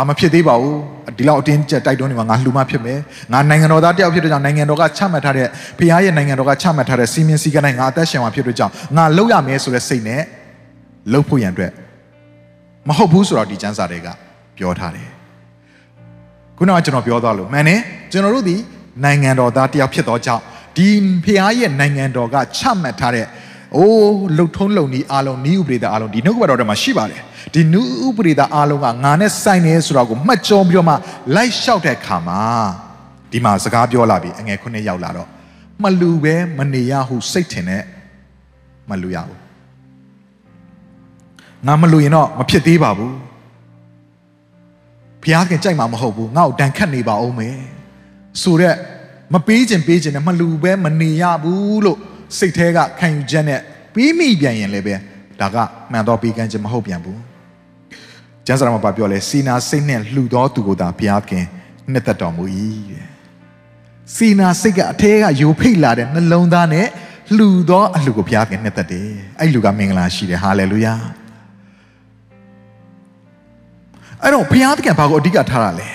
ဟာမဖြစ်သေးပါဘူးဒီလောက်အတင်းကျပ်တိုက်တွန်းနေမှာငါလှူမဖြစ်မယ်ငါနိုင်ငံတော်သားတယောက်ဖြစ်တဲ့ကြောင့်နိုင်ငံတော်ကချမှတ်ထားတဲ့ဖခင်ရဲ့နိုင်ငံတော်ကချမှတ်ထားတဲ့စီမင်းစည်းကမ်းတိုင်းငါအသက်ရှင်မှာဖြစ်တဲ့ကြောင့်ငါလှုပ်ရမယ်ဆိုတဲ့စိတ်နဲ့လှုပ်ဖို့ရန်အတွက်မဟုတ်ဘူးဆိုတော့ဒီကျမ်းစာတွေကပြောထားတယ်ခုနကကျွန်တော်ပြောသွားလို့မှန်တယ်ကျွန်တော်တို့ဒီနိုင်ငံတော်သားတယောက်ဖြစ်တော့ကြောင့်ဒီဖခင်ရဲ့နိုင်ငံတော်ကချမှတ်ထားတဲ့ အိုးလှုပ်ထုံးလုံနီးအားလုံးနီးဥပဒေသားအားလုံးဒီနှုတ်ကပတ်တော်ထဲမှာရှိပါတယ်ဒီနုဥပရိသအားလုံးကငါနဲ့ဆိုင်နေဆိုတော့ကိုမှတ်ကြောပြီးတော့မှလိုက်လျှောက်တဲ့ခါမှာဒီမှာစကားပြောလာပြီအငယ်ခုနှစ်ရောက်လာတော့မလူပဲမနေရဟုစိတ်ထင်နဲ့မလူရဘူးငါမလူရင်တော့မဖြစ်သေးပါဘူးဘုရားခင်ကြိုက်မှာမဟုတ်ဘူးငါ့ကိုတန်ခတ်နေပါအောင်မယ်ဆိုတော့မပေးခြင်းပေးခြင်းနဲ့မလူပဲမနေရဘူးလို့ စိတ်แท้ကခံယူချက်နဲ့ပြီးမိပြန်ရင်လည်းပဲဒါကမှန်တော့ပေးကမ်းခြင်းမဟုတ်ပြန်ဘူးကျမ်းစာမှာပြောလဲစီနာစိတ်နဲ့လှူသောသူကိုသာဘုရားခင်နှစ်သက်တော်မူ၏တဲ့စီနာစိတ်ကအထဲကယိုဖိတ်လာတဲ့နှလုံးသားနဲ့လှူသောအလှူကိုဘုရားခင်နှစ်သက်တယ်အဲ့လူကမင်္ဂလာရှိတယ်ဟာလေလုယာအဲ့တော့ဘုရားသခင်ဘာကိုအဓိကထားတာလဲ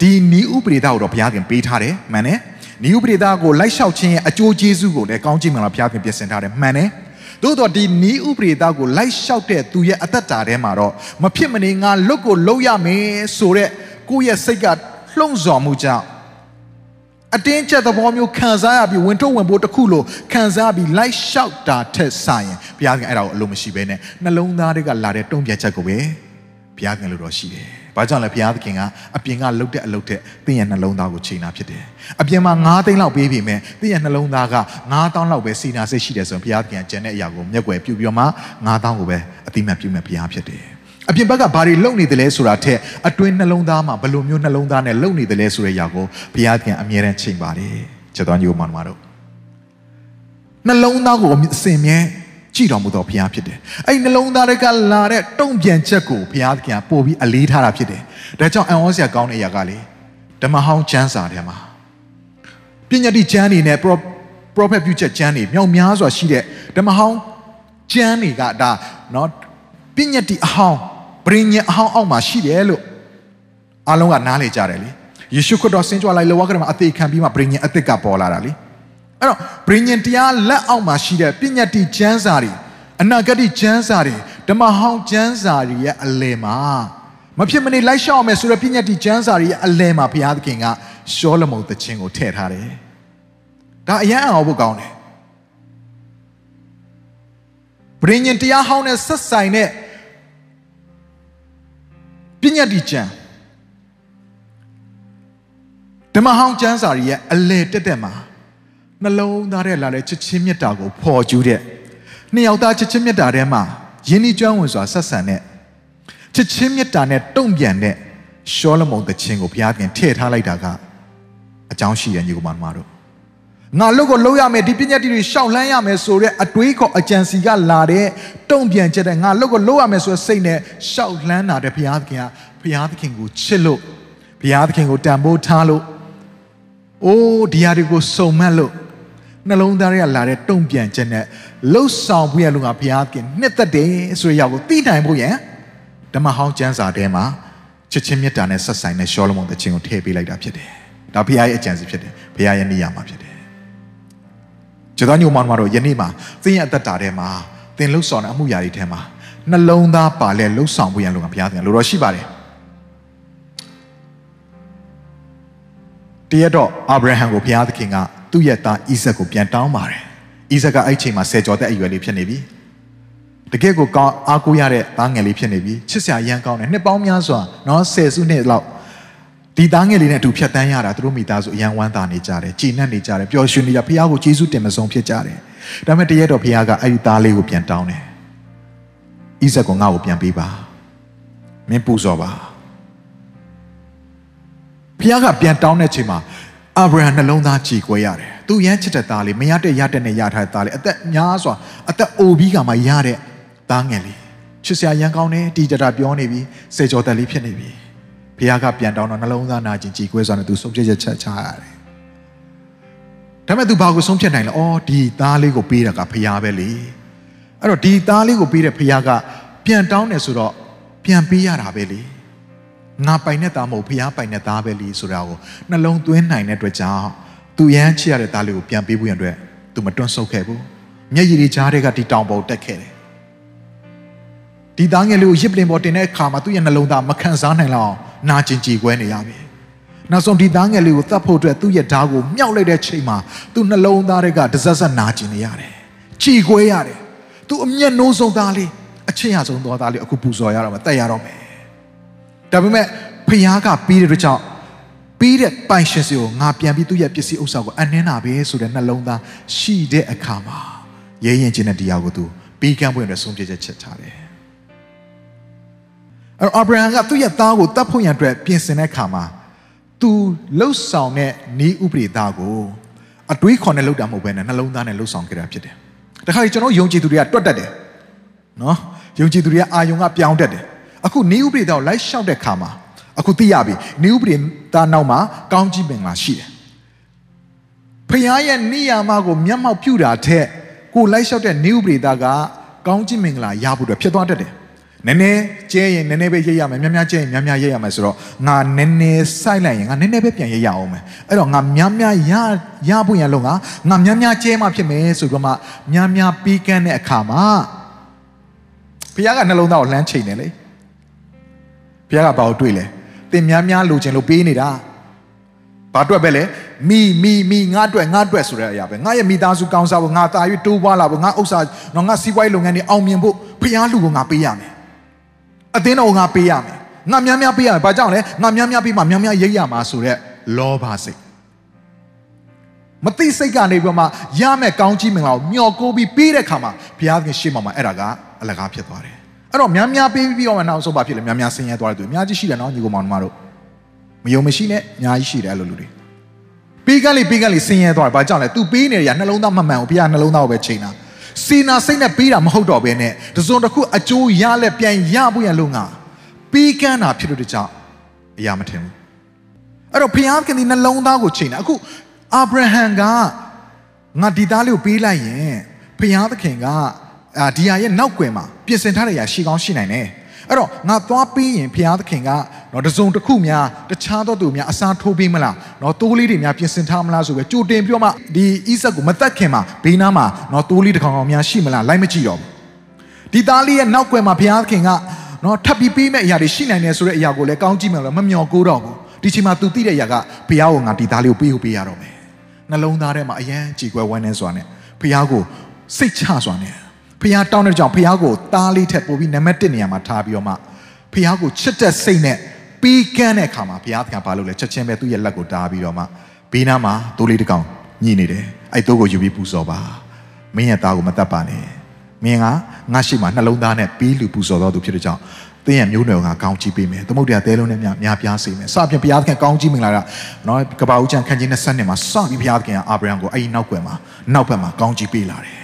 ဒီနီးဥပဒေသားကိုတော့ဘုရားခင်ပေးထားတယ်မှန်တယ် နီးဥပဒေသားကိုလိုက်လျှောက်ခြင်းရဲ့အကျိုးကျေးဇူးကိုလည်းကောင်းချီးမင်္ဂလာဘုရားခင်ပြင်ဆင်ထားတယ်မှန်တယ်သို့တော့ဒီနီးဥပဒေသားကိုလိုက်လျှောက်တဲ့သူရဲ့အသက်တာထဲမှာတော့မဖြစ်မနေငါလွတ်ကိုလုံရမယ်ဆိုတဲ့ကိုယ့်ရဲ့စိတ်ကလှုံ့ဆော်မှုကြောင့်အတင်းကျပ်သဘောမျိုးခံစားရပြီးဝင်ထုတ်ဝင်ဖို့တခုလိုခံစားပြီးလိုက်လျှောက်တာထက်ဆိုင်ရင်ဘုရားခင်အဲ့ဒါကိုအလိုမရှိဘဲနဲ့နှလုံးသားတွေကလာတဲ့တုံ့ပြန်ချက်ကိုပဲဘုရားခင်လို့တော့ရှိတယ်။ ဘာကြောင့်လဲဘုရားသခင်ကအပြင်ကလှုပ်တဲ့အလုပ်တဲ့သင်ရဲ့နှလုံးသားကိုချိန်တာဖြစ်တယ်။အပြင်မှာ9သိန်းလောက်ပေးပြီမဲ့သင်ရဲ့နှလုံးသားက9000လောက်ပဲစီနာစိတ်ရှိတယ်ဆိုရင်ဘုရားသခင်ကကျန်တဲ့အရာကိုမျက်ွယ်ပြုပြီးတော့မှ9000ကိုပဲအတိမတ်ပြုမဲ့ဘုရားဖြစ်တယ်။အပြင်ဘက်ကဘာတွေလုပ်နေတယ်လဲဆိုတာထက်အတွင်းနှလုံးသားမှာဘယ်လိုမျိုးနှလုံးသားနဲ့လုပ်နေတယ်လဲဆိုတဲ့အရာကိုဘုရားသခင်အမြဲတမ်းချိန်ပါတယ်။ချက်တော်ညီကိုမောင်တို့နှလုံးသားကိုအစင်မြဲ ကြည်တော်မူသောဘုရားဖြစ်တယ်။အဲ့နှလုံးသားတွေကလာတဲ့တုံ့ပြန်ချက်ကိုဘုရားသခင်ပို့ပြီးအလေးထားတာဖြစ်တယ်။ဒါကြောင့်အံ့ဩစရာကောင်းတဲ့အရာကလေဓမ္မဟောင်းကျမ်းစာထဲမှာပညာတိကျမ်းတွေနဲ့ prophet ပြုချက်ကျမ်းတွေမြောက်များစွာရှိတဲ့ဓမ္မဟောင်းကျမ်းတွေကဒါเนาะပညာတိအဟောင်းပရိညာအဟောင်းအောက်မှာရှိတယ်လို့အားလုံးကနားလေကြတယ်လေယေရှုခရစ်တော်ဆင်းကြွလာလေဝါကရမှာအသေးခံပြီးမှပရိညာအသစ်ကပေါ်လာတာလေ အဲ့တော့ဘြိညင်တရားလက်အောက်မှာရှိတဲ့ပညာတိကျမ်းစာတွေအနာဂတ်ကျမ်းစာတွေဓမ္မဟောင်းကျမ်းစာတွေရဲ့အလယ်မှာမဖြစ်မနေလိုက်ရှောက်အောင်မယ်ဆိုတော့ပြည့်ညတ်တီကျမ်းစာရဲ့အလယ်မှာဘုရားသခင်ကရှောလမုန်သခြင်းကိုထည့်ထားတယ်ဒါအရန်အောင်ဖို့ကောင်းတယ်ပရိညင်တရားဟောင်းနဲ့ဆက်ဆိုင်တဲ့ပြည့်ညတ်တီကျမ်းဓမ္မဟောင်းကျမ်းစာရဲ့အလယ်တက်တက်မှာ နှလုံးသားထဲလာတဲ့ချစ်ချင်းမြတ်တာကိုဖော်ကျူးတဲ့နှစ်ယောက်သားချစ်ချင်းမြတ်တာထဲမှာယဉ်ဤကျွမ်းဝင်စွာဆက်ဆံတဲ့ချစ်ချင်းမြတ်တာနဲ့တုံ့ပြန်တဲ့ရှောလမုန်သခြင်းကိုဘုရားခင်ထည့်ထားလိုက်တာကအကြောင်းရှိရဲ့ညီကောင်မတို့ငါလုတ်ကိုလှုပ်ရမယ်ဒီပညာတိတွေရှောက်လှမ်းရမယ်ဆိုတဲ့အတွေးခေါ်အကြံစီကလာတဲ့တုံ့ပြန်ချက်တဲ့ငါလုတ်ကိုလှုပ်ရမယ်ဆိုတဲ့စိတ်နဲ့ရှောက်လှမ်းတာတဲ့ဘုရားသခင်ကဘုရားသခင်ကိုချစ်လို့ဘုရားသခင်ကိုတန်ဖိုးထားလို့အိုးဒီဟာတွေကိုစုံမက်လို့ နှလုံးသားတွေကလာတဲ့တုံ့ပြန်ချက်နဲ့လှုပ်ဆောင်ဖို့ရလို့ငါဘုရားသခင်နှစ်သက်တယ်ဆိုရရောက်ကိုသိနိုင်ဖို့ရန်ဓမ္မဟောင်းကျမ်းစာထဲမှာချစ်ချင်းမေတ္တာနဲ့ဆက်ဆိုင်တဲ့ရှောလမုန်တခြင်းကိုထည့်ပေးလိုက်တာဖြစ်တယ်။ဒါဘုရားရဲ့အကြံစီဖြစ်တယ်။ဘုရားရဲ့နေရာမှာဖြစ်တယ်။ကျွန်တော်ညိုမောင်မတို့ယနေ့မှာသင်ရဲ့အသက်တာထဲမှာသင်လှုပ်ဆောင်တဲ့အမှုရာတွေထဲမှာနှလုံးသားပါလဲလှုပ်ဆောင်ဖို့ရလို့ငါဘုရားသခင်လိုတော်ရှိပါတယ်။တရက်တော့အာဗြဟံကိုဘုရားသခင်က သူ့ရဲ့သားဣဇက်ကိုပြန်တောင်းပါတယ်။ဣဇက်ကအဲ့ချိန်မှာဆယ်ကျော်တဲ့အရွယ်လေးဖြစ်နေပြီ။တကယ့်ကိုကောင်းအားကိုးရတဲ့သားငယ်လေးဖြစ်နေပြီ။ချစ်စရာရမ်းကောင်းတယ်။နှစ်ပေါင်းများစွာနော်ဆယ်စုနှစ်လောက်ဒီသားငယ်လေးနဲ့အတူဖြတ်တန်းရတာသူတို့မိသားစုအရန်ဝမ်းသာနေကြတယ်။ကြည်နပ်နေကြတယ်။ပျော်ရွှင်နေကြဘုရားကိုကျေးဇူးတင်မဆုံးဖြစ်ကြတယ်။ဒါပေမဲ့တရက်တော့ဘုရားကအဲ့ဒီသားလေးကိုပြန်တောင်းတယ်။ဣဇက်ကငါ့ကိုပြန်ပေးပါ။မင်းပူဇော်ပါ။ဘုရားကပြန်တောင်းတဲ့ချိန်မှာ အာဗြဟံနှလုံးသားကြည်ကွဲရတယ်။သူရမ်းချစ်တဲ့သားလေးမရတဲ့ရတဲ့နဲ့ရထားတဲ့သားလေးအသက်များစွာအသက်အိုပြီးကမှရတဲ့သားငယ်လေးချစ်စရာရန်ကောင်းတယ်တီတတာပြောနေပြီစေကျော်တက်လေးဖြစ်နေပြီ။ဘုရားကပြန်တောင်းတော့နှလုံးသားနာကျင်ကြည်ကွဲစွာနဲ့သူဆုံးဖြတ်ချက်ချက်ချရတယ်။ဒါပေမဲ့သူဘာကိုဆုံးဖြတ်နိုင်လဲ။အော်ဒီသားလေးကိုပေးတာကဘုရားပဲလေ။အဲ့တော့ဒီသားလေးကိုပေးတဲ့ဘုရားကပြန်တောင်းတယ်ဆိုတော့ပြန်ပေးရတာပဲလေ။ ငါပိုင်တဲ့သားမဟုတ်ဖျားပိုင်တဲ့သားပဲလीဆိုတာကိုနှလုံးသွင်းနိုင်တဲ့အတွက်ကြောင့်သူရမ်းချစ်ရတဲ့သားလေးကိုပြန်ပေးဖို့ရန်အတွက်သူမတွန့်ဆုတ်ခဲ့ဘူးမျက်ရည်တွေကြားတွေကဒီတောင်ပေါ်တက်ခဲ့တယ်ဒီသားငယ်လေးကိုရစ်ပလင်ပေါ်တင်တဲ့အခါမှာသူ့ရဲ့နှလုံးသားမခံစားနိုင်လောက်နာကျင်ကြည်ကွဲနေရပြီနောက်ဆုံးဒီသားငယ်လေးကိုသတ်ဖို့အတွက်သူ့ရဲ့ဓာတ်ကိုမြောက်လိုက်တဲ့ချိန်မှာသူ့နှလုံးသားတွေကတစက်စက်နာကျင်နေရတယ်ကြည်ကွဲရတယ်သူအမျက်နှိုးဆုံးသားလေးအချစ်ရဆုံးသောသားလေးအခုပူဇော်ရတော့မယ်တက်ရတော့မယ် ဒါပေမဲ့ဖခင်ကပြီးတဲ့အတွက်ကြောင့်ပြီးတဲ့ပိုင်ရှင်စီကိုငါပြန်ပြီးသူ့ရဲ့ပစ္စည်းဥစ္စာကိုအနှင်းတာပဲဆိုတဲ့နှလုံးသားရှိတဲ့အခါမှာရဲရင်ချင်းတဲ့တရားကိုသူပြီးကမ်းပွင့်အတွက်ဆုံးဖြတ်ချက်ချက်ထားတယ်အဲ့တော့အာဗြဟံကသူ့ရဲ့သားကိုတတ်ဖို့ရန်အတွက်ပြင်ဆင်တဲ့အခါမှာသူလှုပ်ဆောင်တဲ့ဤဥပဒေသားကိုအတွေးခေါ်နဲ့လှုပ်တာမဟုတ်ဘဲနဲ့နှလုံးသားနဲ့လှုပ်ဆောင်ကြတာဖြစ်တယ်တခါကျွန်တော်ယုံကြည်သူတွေကတွတ်တတ်တယ်နော်ယုံကြည်သူတွေကအာယုံကပြောင်းတတ်တယ် အခုနေဥပဒေသားကိုလိုက်လျှောက်တဲ့ခါမှာအခုသိရပြီနေဥပဒေသားနောက်မှာကောင်းကြီးပင်လာရှိတယ်ဖခင်ရဲ့နေရာမကိုမျက်မှောက်ပြုတာထက်ကိုလိုက်လျှောက်တဲ့နေဥပဒေသားကကောင်းကြီးမင်္ဂလာရဖို့အတွက်ဖြစ်သွားတတ်တယ်နည်းနည်းကျဲရင်နည်းနည်းပဲရိပ်ရမယ်များများကျဲရင်များများရိပ်ရမယ်ဆိုတော့ငါနည်းနည်းစိုက်လိုက်ရင်ငါနည်းနည်းပဲပြန်ရိပ်ရအောင်မယ်အဲ့တော့ငါများများရရဖို့ရန်လုံးကငါများများကျဲမှဖြစ်မယ်ဆိုတော့မှများများပြီးကန်းတဲ့အခါမှာဘုရားကနှလုံးသားကိုလှမ်းချိန်တယ်လေ ဘုရားကဘာကိုတွေ့လဲတင်များများလိုချင်လို့ပေးနေတာဘာအတွက်ပဲလဲမိမိမိငါအတွက်ငါအတွက်ဆိုတဲ့အရာပဲငါရဲ့မိသားစုကောင်းစားဖို့ငါတာ၍တိုးပွားလာဖို့ငါဥစ္စာတော့ငါစီးပွားရေးလုပ်ငန်းတွေအောင်မြင်ဖို့ဘုရားလူကိုငါပေးရမယ်အသင်းတော်ကိုငါပေးရမယ်ငါများများပေးရမယ်ဘာကြောင့်လဲငါများများပေးမှများများရိပ်ရမှာဆိုတဲ့လောဘစိတ်မသိစိတ်ကနေပြီးမှရမယ်ကောင်းကြီးမင်္ဂလာကိုမျှော်ကိုးပြီးပေးတဲ့ခါမှာဘုရားသခင်ရှေ့မှာမှာအဲ့ဒါကအလကားဖြစ်သွားတယ် အဲ့တော့များများပေးပြီးတော့မှနောက်ဆုံးဘာဖြစ်လဲများများဆင်းရဲသွားတယ်သူအများကြီးရှိတယ်နော်ညီကောင်မောင်တို့မယုံမရှိနဲ့အများကြီးရှိတယ်အဲ့လိုလူတွေပေးကန်းလေးပေးကန်းလေးဆင်းရဲသွားတယ်ဘာကြောင့်လဲ तू ပေးနေရနှလုံးသားမမှန်ဘူးဘုရားနှလုံးသားကိုပဲချိန်တာစီနာစိတ်နဲ့ပေးတာမဟုတ်တော့ဘဲနဲ့တစုံတစ်ခုအကျိုးရလက်ပြန်ရဖို့ရလို့ငါပေးကန်းတာဖြစ်လို့တကြောင်အရာမထင်ဘူးအဲ့တော့ဘုရားခင်ဒီနှလုံးသားကိုချိန်တာအခုအာဗြဟံကငါဒီသားလေးကိုပေးလိုက်ရင်ဘုရားသခင်က အာဒီဟာရဲ့နောက်ွယ်မှာပြင်ဆင်ထားတဲ့အရာရှိကောင်းရှိနိုင်တယ်အဲ့တော့ငါသွားပေးရင်ဘုရားသခင်ကနော်တစုံတစ်ခုများတခြားသောသူများအစားထိုးပေးမလားနော်တိုးလေးတွေများပြင်ဆင်ထားမလားဆိုပဲကြိုတင်ပြောမှဒီဣဆက်ကိုမတက်ခင်မှာဘေးနားမှာနော်တိုးလေးတစ်ကောင်ကောင်များရှိမလားလိုက်မကြည့်တော့ဘူးဒီသားလေးရဲ့နောက်ွယ်မှာဘုရားသခင်ကနော်ထပ်ပြီးပေးမဲ့အရာတွေရှိနိုင်တယ်ဆိုတဲ့အရာကိုလည်းကောင်းကြည့်မှလည်းမမျောကိုးတော့ဘူးဒီချိန်မှာ तू သိတဲ့အရာကဖះကိုငါဒီသားလေးကိုပေးဖို့ပေးရတော့မယ်နှလုံးသားထဲမှာအယံကြည်ကွယ်ဝမ်းနေစွာနဲ့ဖះကိုစိတ်ချစွာနဲ့ ဖះတောင်းတဲ့ကြောင့်ဖះကိုသားလေးထက်ပိုပြီးနံပါတ်1နေရာမှာထားပြီးတော့မှဖះကိုချစ်တဲ့စိတ်နဲ့ပြီးကန်းတဲ့အခါမှာဘုရားသခင်ဘာလုပ်လဲချက်ချင်းပဲသူ့ရဲ့လက်ကိုတားပြီးတော့မှဘေးနားမှာတိုးလေးတစ်ကောင်ညှိနေတယ်အဲ့တိုးကိုယူပြီးပူဇော်ပါမင်းရဲ့သားကိုမတတ်ပါနဲ့မင်းကငါရှိမှနှလုံးသားနဲ့ပြီးလူပူဇော်တော်သူဖြစ်တဲ့ကြောင့်သင်ရဲ့မျိုးနွယ်ကကောင်းချီးပေးမယ်သမုဒ္ဒရာသဲလုံးနဲ့များများပြားစေမယ်စပြင်ဘုရားသခင်ကောင်းချီးမင်္ဂလာကနော်ကပ္ပဦးချံခန်းကြီး20နှစ်မှာစပြီးဘုရားသခင်ကအာဗြဟံကိုအဲ့ဒီနောက်ွယ်မှာနောက်ဘက်မှာကောင်းချီးပေးလာတယ်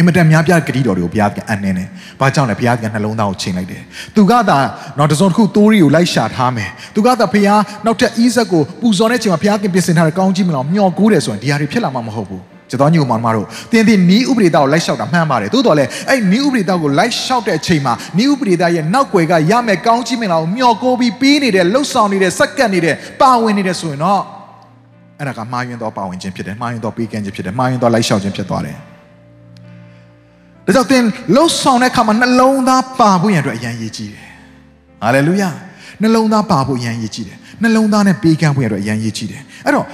အင်မတန်များပြားဂတိတော်တွေကိုဘုရားသခင်အနှင်းတယ်။ဘာကြောင့်လဲဘုရားသခင်နှလုံးသားကိုချိန်လိုက်တယ်။သူကသာတော့တစုံတစ်ခုသိုးရီကိုလိုက်ရှာထားမယ်။သူကသာဘုရားနောက်ထပ်ဣဇက်ကိုပူဇော်တဲ့ချိန်မှာဘုရားသခင်ပြင်ဆင်ထားတဲ့ကောင်းကြီးမလို့မျှော်ကိုးတယ်ဆိုရင်ဒီဟာတွေဖြစ်လာမှာမဟုတ်ဘူး။ကျွန်တော်ညို့မောင်မတို့တင်းတင်းနီးဥပဒေသားကိုလိုက်လျှောက်တာမှန်ပါတယ်။သို့တော်လည်းအဲ့နီးဥပဒေသားကိုလိုက်လျှောက်တဲ့အချိန်မှာနီးဥပဒေသားရဲ့နောက်ွယ်ကရမယ်ကောင်းကြီးမင်္ဂလာကိုမျှော်ကိုးပြီးပြီးနေတဲ့လှုပ်ဆောင်နေတဲ့စက္ကန့်နေတဲ့ပါဝင်နေတဲ့ဆိုရင်တော့အဲ့ဒါကမှားယွင်းသောပါဝင်ခြင်းဖြစ်တယ်။မှားယွင်းသောပေးကမ်းခြင်းဖြစ်တယ်။မှားယွင်းသောလိုက်လျှောက်ခြင်းဖြစ်သွားတယ်။ ဒါကြောင့်သင်လှုပ်ဆောင်တဲ့အခါမှာနှလုံးသားပါဖို့ရန်အတွက်အရန်ရည်ကြီးတယ်။ဟာလေလုယာ။နှလုံးသားပါဖို့အရန်ရည်ကြီးတယ်။နှလုံးသားနဲ့ပေးကမ်းဖို့ရန်အတွက်အရန်ရည်ကြီးတယ်။အဲ့တော့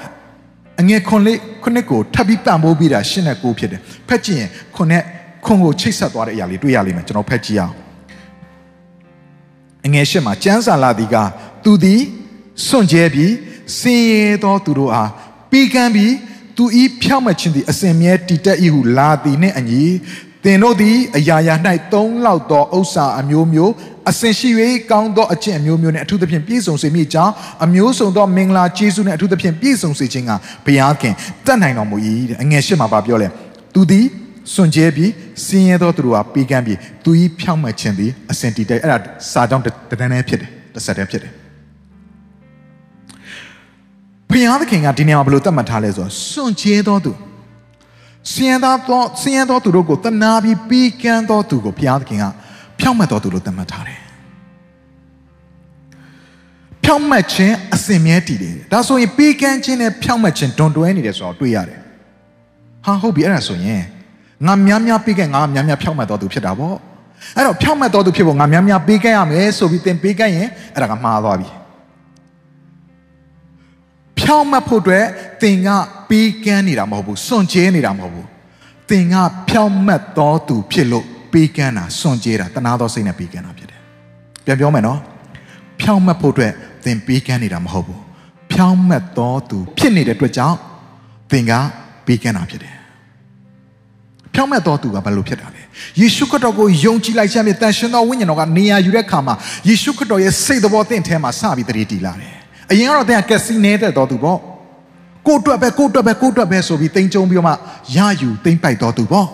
အငယ်ခွန်လေးခုနှစ်ကိုထပ်ပြီးပံ့ပိုးပြီးတာရှင်းတဲ့ကိုဖြစ်တယ်။ဖက်ကြည့်ရင်ခုနှစ်ခွန်ကိုချိတ်ဆက်သွားတဲ့အရာလေးတွေ့ရလိမ့်မယ်ကျွန်တော်ဖက်ကြည့်အောင်။အငယ်ရှင်းမှာကျမ်းစာလာသည်ကသူသည်စွန့်ကြဲပြီးစင်ရဲသောသူတို့အားပေးကမ်းပြီးသူဤဖြောက်မှတ်ခြင်းသည်အစဉ်မြဲတည်တတ်၏ဟုလာသည်နှင့်အညီ သင်တို့သည်အရာရာ၌သုံးလောက်သောဥစ္စာအမျိုးမျိုးအစဉ်ရှိ၍ကောင်းသောအကျင့်အမျိုးမျိုးနှင့်အထူးသဖြင့်ပြည့်စုံစေမိကြောင်းအမျိုးစုံသောမင်္ဂလာကျေးဇူးနှင့်အထူးသဖြင့်ပြည့်စုံစေခြင်းကဘုရားခင်တတ်နိုင်တော်မူ၏တဲ့အငယ်ရှစ်မှာပါပြောလဲသူသည်စွန့်ကြဲပြီးစင်းရဲသောသူတို့ဟာပေးကမ်းပြီးသူဤဖြောင့်မတ်ခြင်းသည်အစဉ်တည်တဲ့အဲ့ဒါစာကြောင်းတတန်းတည်းဖြစ်တယ်တစ်ဆက်တည်းဖြစ်တယ်ဘုရားသခင်ကဒီနေရာမှာဘယ်လိုသတ်မှတ်ထားလဲဆိုတော့စွန့်ကြဲသောသူ စင်ရသောစင်ရသောသူတို့ကိုတနာပြီးပြီးကမ်းသောသူကိုဘုရားသခင်ကဖြောင့်မတ်သောသူလို့သတ်မှတ်ထားတယ်ဖြောင့်မတ်ခြင်းအစင်မြဲတည်တယ်ဒါဆိုရင်ပြီးကမ်းခြင်းနဲ့ဖြောင့်မတ်ခြင်းတွန်တွဲနေတယ်ဆိုတော့တွေ့ရတယ်ဟာဟုတ်ပြီအဲ့ဒါဆိုရင်ငါများများပြီးကမ်းငါများများဖြောင့်မတ်သောသူဖြစ်တာပေါ့အဲ့တော့ဖြောင့်မတ်သောသူဖြစ်ဖို့ငါများများပြီးကမ်းရမယ်ဆိုပြီးသင်ပြီးကမ်းရင်အဲ့ဒါကမှားသွားပြီ ဖြောင့်မတ်ဖို့အတွက်သင်ကပေးကမ်းနေတာမဟုတ်ဘူးစွန့်ကြဲနေတာမဟုတ်ဘူးသင်ကဖြောင့်မတ်တော်သူဖြစ်လို့ပေးကမ်းတာစွန့်ကြဲတာတနာသောစိတ်နဲ့ပေးကမ်းတာဖြစ်တယ်ပြန်ပြောမယ်နော်ဖြောင့်မတ်ဖို့အတွက်သင်ပေးကမ်းနေတာမဟုတ်ဘူးဖြောင့်မတ်တော်သူဖြစ်နေတဲ့အတွက်ကြောင့်သင်ကပေးကမ်းတာဖြစ်တယ်ဖြောင့်မတ်တော်သူကဘယ်လိုဖြစ်တာလဲယေရှုခရစ်တော်ကိုယုံကြည်လိုက်ခြင်းဖြင့်တန်ရှင်သောဝိညာဉ်တော်ကနေရာယူတဲ့အခါမှာယေရှုခရစ်တော်ရဲ့စိတ်တော်သင်ထဲမှာစပြီးတည်တည်လာတယ် အရင်ကတော့သင်ကကက်စီနေတဲ့တော်သူပေါ့ကိုအတွက်ပဲကိုအတွက်ပဲကိုအတွက်ပဲဆိုပြီးတင်ကြုံပြီးတော့မှရယူသိမ့်ပိုက်တော်သူပေါ့ဒါ